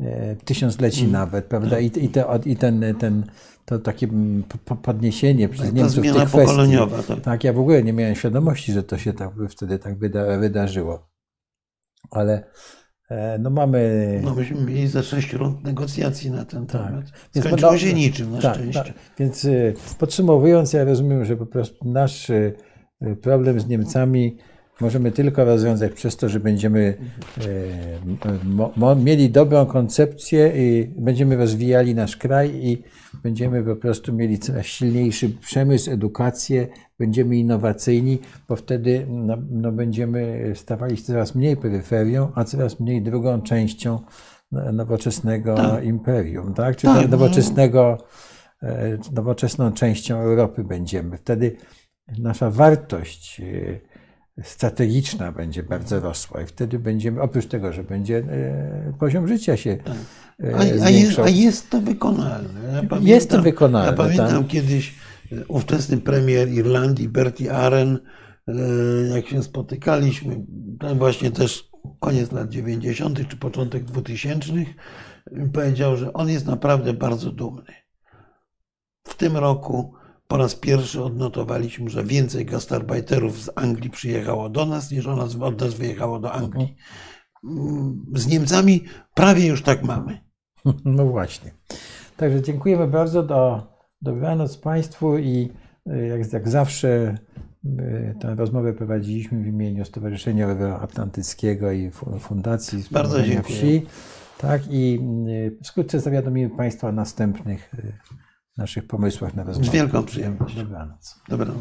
e, tysiącleci mm. nawet, prawda? I, i, te, i ten, ten, to takie podniesienie przez tak, Niemców tych kwestii. Tak. tak, ja w ogóle nie miałem świadomości, że to się tak, wtedy tak wyda, wydarzyło. Ale no mamy... No myśmy mieli za sześć rund negocjacji na ten tak. temat. Skończyło się niczym na tak, szczęście. Tak. Więc e, podsumowując, ja rozumiem, że po prostu nasz e, problem z Niemcami możemy tylko rozwiązać przez to, że będziemy mieli dobrą koncepcję i będziemy rozwijali nasz kraj i będziemy po prostu mieli coraz silniejszy przemysł, edukację, będziemy innowacyjni, bo wtedy no, no będziemy stawali się coraz mniej peryferią, a coraz mniej drugą częścią nowoczesnego tak. imperium, tak? Czyli tak, no. nowoczesnego, e, nowoczesną częścią Europy będziemy. Wtedy nasza wartość strategiczna będzie bardzo rosła i wtedy będziemy, oprócz tego, że będzie poziom życia się tak. a, a, jest, a jest to wykonalne. Ja pamiętam, jest to wykonalne. Ja pamiętam tak? kiedyś ówczesny premier Irlandii, Bertie Aren, jak się spotykaliśmy, właśnie też koniec lat 90. czy początek 2000 powiedział, że on jest naprawdę bardzo dumny. W tym roku po raz pierwszy odnotowaliśmy, że więcej gastarbeiterów z Anglii przyjechało do nas, niż od nas wyjechało do Anglii. Mhm. Z Niemcami prawie już tak mamy. No właśnie. Także dziękujemy bardzo. Do, dobranoc Państwu i e, jak, jak zawsze e, tę rozmowę prowadziliśmy w imieniu Stowarzyszenia Atlantyckiego i Fundacji Bardzo dziękuję. Wsi. Tak, i wkrótce zawiadomimy Państwa o następnych naszych pomysłach na rozmowę. Z wielką przyjemnością. Dobranoc. Dobranoc.